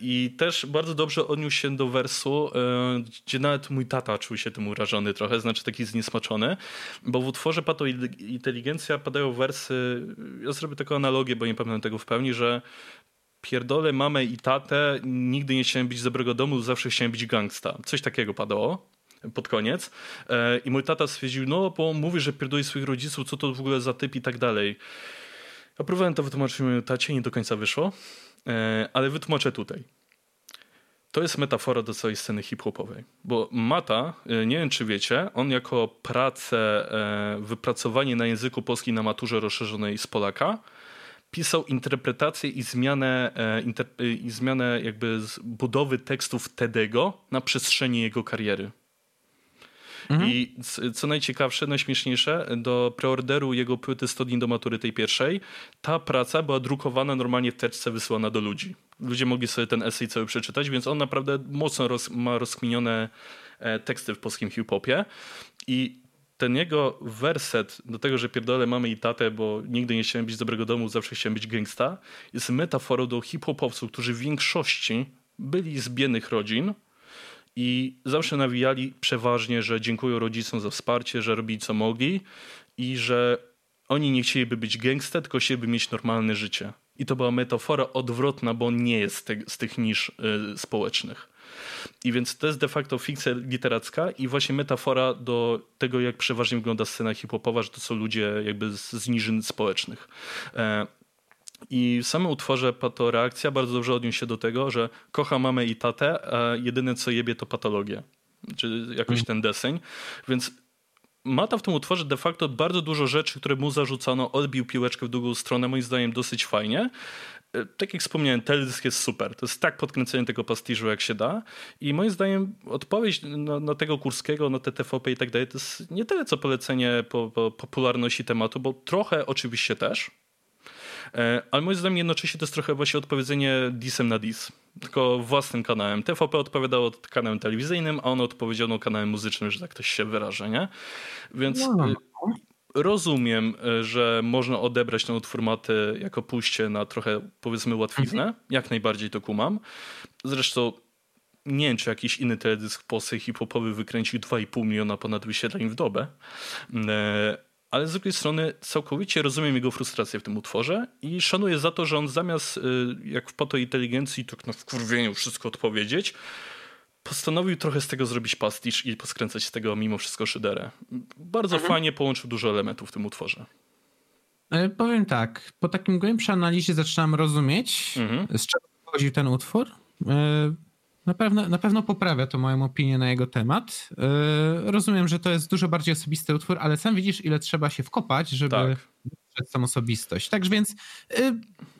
I też bardzo dobrze odniósł się do wersu, e, gdzie nawet mój tata czuł się tym urażony trochę, znaczy taki zniesmaczony, bo w utworze Pato Inteligencja padają wersy, ja zrobię taką analogię, bo nie pamiętam tego w pełni, że pierdolę mamę i tatę, nigdy nie chciałem być z dobrego domu, zawsze chciałem być gangsta. Coś takiego padało pod koniec. E, I mój tata stwierdził, no bo mówi, że pierdoli swoich rodziców, co to w ogóle za typ i tak dalej. Ja próbowałem to wytłumaczyć mojemu tacie, nie do końca wyszło, e, ale wytłumaczę tutaj. To jest metafora do całej sceny hip-hopowej, bo Mata, e, nie wiem czy wiecie, on jako pracę, e, wypracowanie na języku polskim na maturze rozszerzonej z Polaka, pisał interpretację i zmianę, i zmianę jakby budowy tekstów Tedego na przestrzeni jego kariery. Mhm. I co najciekawsze, najśmieszniejsze, do preorderu jego płyty 100 dni do matury tej pierwszej, ta praca była drukowana normalnie w teczce wysyłana do ludzi. Ludzie mogli sobie ten esej cały przeczytać, więc on naprawdę mocno roz, ma rozkminione e, teksty w polskim hip-hopie. I ten jego werset do tego, że pierdolę mamy i tatę, bo nigdy nie chciałem być z dobrego domu, zawsze chciałem być gangsta, jest metaforą do hip-hopowców, którzy w większości byli z biednych rodzin, i zawsze nawijali przeważnie, że dziękują rodzicom za wsparcie, że robili co mogli i że oni nie chcieliby być gangster, tylko chcieliby mieć normalne życie. I to była metafora odwrotna, bo on nie jest z, tych nisz y, społecznych. I więc to jest de facto fikcja literacka i właśnie metafora do tego, jak przeważnie wygląda scena hip-hopowa, że to są ludzie jakby z, z niżyn społecznych. E, i w samym utworze Patoreakcja bardzo dobrze odniósł się do tego, że kocha mamę i tatę, a jedyne co jebie to patologia. Czy jakoś mm. ten deseń. Więc Mata w tym utworze de facto bardzo dużo rzeczy, które mu zarzucano, odbił piłeczkę w drugą stronę, moim zdaniem dosyć fajnie. E, tak jak wspomniałem, teledysk jest super. To jest tak podkręcenie tego pastiżu, jak się da. I moim zdaniem odpowiedź na, na tego Kurskiego, na te TVP i tak dalej, to jest nie tyle co polecenie po, po popularności tematu, bo trochę oczywiście też, ale moim zdaniem jednocześnie to jest trochę właśnie odpowiedzenie disem na dis. Tylko własnym kanałem. TVP odpowiadało kanałem telewizyjnym, a on odpowiedział no, kanałem muzycznym, że tak ktoś się wyraża, nie? Więc no. E, rozumiem, e, że można odebrać ten utwór maty jako pójście na trochę powiedzmy łatwiznę. Mhm. Jak najbardziej to kumam. Zresztą nie wiem, czy jakiś inny teledysk Polsce hip-hopowy wykręcił 2,5 miliona ponad wyświetleń w dobę ale z drugiej strony całkowicie rozumiem jego frustrację w tym utworze i szanuję za to, że on zamiast y, jak w po to inteligencji tak na wkurwieniu wszystko odpowiedzieć, postanowił trochę z tego zrobić pastisz i poskręcać z tego mimo wszystko szyderę. Bardzo mhm. fajnie połączył dużo elementów w tym utworze. E, powiem tak, po takim głębszej analizie zaczynam rozumieć, mhm. z czego pochodził ten utwór. Na pewno, na pewno poprawia to moją opinię na jego temat. Rozumiem, że to jest dużo bardziej osobisty utwór, ale sam widzisz, ile trzeba się wkopać, żeby tak. tą osobistość. Także więc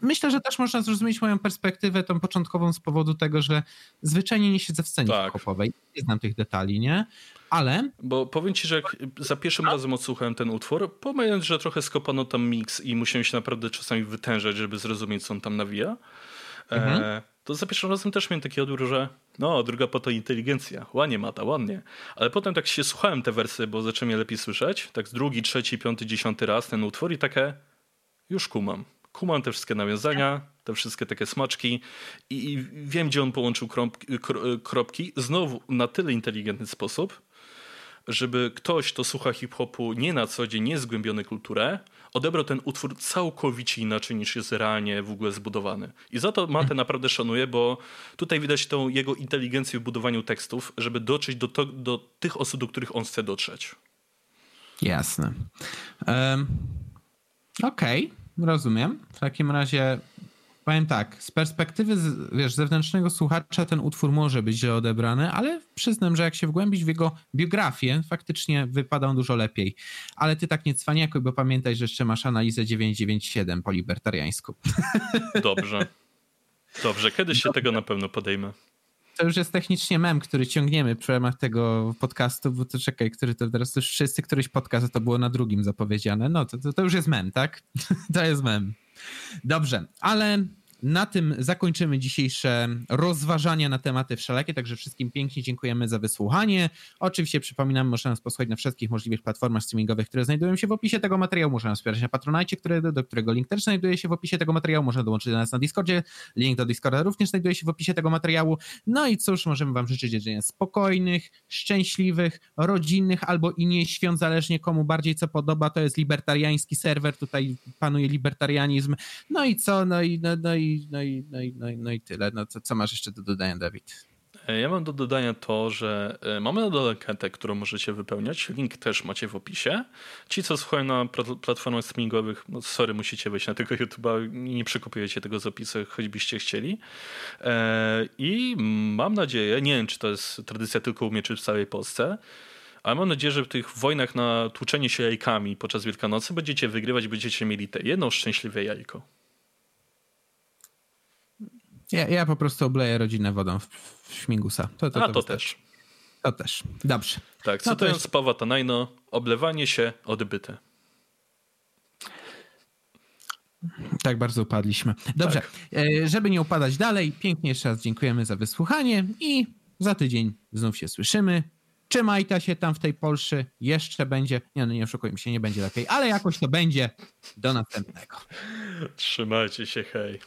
myślę, że też można zrozumieć moją perspektywę, tą początkową z powodu tego, że zwyczajnie nie siedzę w scenie tak. hip-hopowej. Nie znam tych detali, nie? ale... Bo powiem ci, że jak za pierwszym A? razem odsłuchałem ten utwór, pomijając, że trochę skopano tam mix i musiałem się naprawdę czasami wytężać, żeby zrozumieć, co on tam nawija, e, mhm. e, to za pierwszym razem też miałem taki odbiór, że no, druga po to inteligencja, ładnie mata, ładnie. Ale potem tak się słuchałem te wersy, bo zacząłem je lepiej słyszeć, tak z drugi, trzeci, piąty, dziesiąty raz ten utwór i takie już kumam. Kumam te wszystkie nawiązania, te wszystkie takie smaczki i, i wiem, gdzie on połączył kropki, kropki. Znowu na tyle inteligentny sposób, żeby ktoś, kto słucha hip-hopu nie na co dzień, nie zgłębiony kulturę, odebrał ten utwór całkowicie inaczej niż jest realnie w ogóle zbudowany. I za to Matę naprawdę szanuję, bo tutaj widać tą jego inteligencję w budowaniu tekstów, żeby dotrzeć do, to, do tych osób, do których on chce dotrzeć. Jasne. Um, Okej, okay, rozumiem. W takim razie powiem tak, z perspektywy wiesz, zewnętrznego słuchacza ten utwór może być źle odebrany, ale przyznam, że jak się wgłębić w jego biografię, faktycznie wypada on dużo lepiej. Ale ty tak nie cwaniakuj, bo pamiętaj, że jeszcze masz analizę 997 po libertariańsku. Dobrze. Dobrze, kiedyś się tego na pewno podejmę. To już jest technicznie mem, który ciągniemy w ramach tego podcastu, bo to czekaj, który to teraz już wszyscy, któryś podcast, to było na drugim zapowiedziane. No to, to, to już jest mem, tak? to jest mem. Dobrze, ale na tym zakończymy dzisiejsze rozważania na tematy wszelakie, także wszystkim pięknie dziękujemy za wysłuchanie. Oczywiście przypominam, można nas posłuchać na wszystkich możliwych platformach streamingowych, które znajdują się w opisie tego materiału. Można nas wspierać na Patronite, który, do którego link też znajduje się w opisie tego materiału. Można dołączyć do nas na Discordzie. Link do Discorda również znajduje się w opisie tego materiału. No i cóż, możemy wam życzyć życzenia spokojnych, szczęśliwych, rodzinnych albo i nie świąt, zależnie komu bardziej co podoba. To jest libertariański serwer, tutaj panuje libertarianizm. No i co? No i, no, no i no i, no i, no i, no i tyle. No co, co masz jeszcze do dodania, Dawid? E, ja mam do dodania to, że e, mamy anketę, którą możecie wypełniać. Link też macie w opisie. Ci, co słuchają na platformach streamingowych, no sorry, musicie wejść na tego YouTube'a i nie przekopujecie tego z opisu, choćbyście chcieli. E, I mam nadzieję, nie wiem, czy to jest tradycja tylko u mnie, czy w całej Polsce, ale mam nadzieję, że w tych wojnach na tłuczenie się jajkami podczas Wielkanocy będziecie wygrywać, będziecie mieli te jedno szczęśliwe jajko. Ja, ja po prostu obleję rodzinę wodą w, w śmigusa. To, to, A, to też. To też. Dobrze. Tak, no cytując jest... Pawła Tanajno, oblewanie się odbyte. Tak bardzo upadliśmy. Dobrze, tak. E, żeby nie upadać dalej, pięknie jeszcze raz dziękujemy za wysłuchanie i za tydzień znów się słyszymy. Trzymajta się tam w tej Polsce, jeszcze będzie, nie no nie oszukujmy się, nie będzie lepiej, ale jakoś to będzie. Do następnego. Trzymajcie się, hej.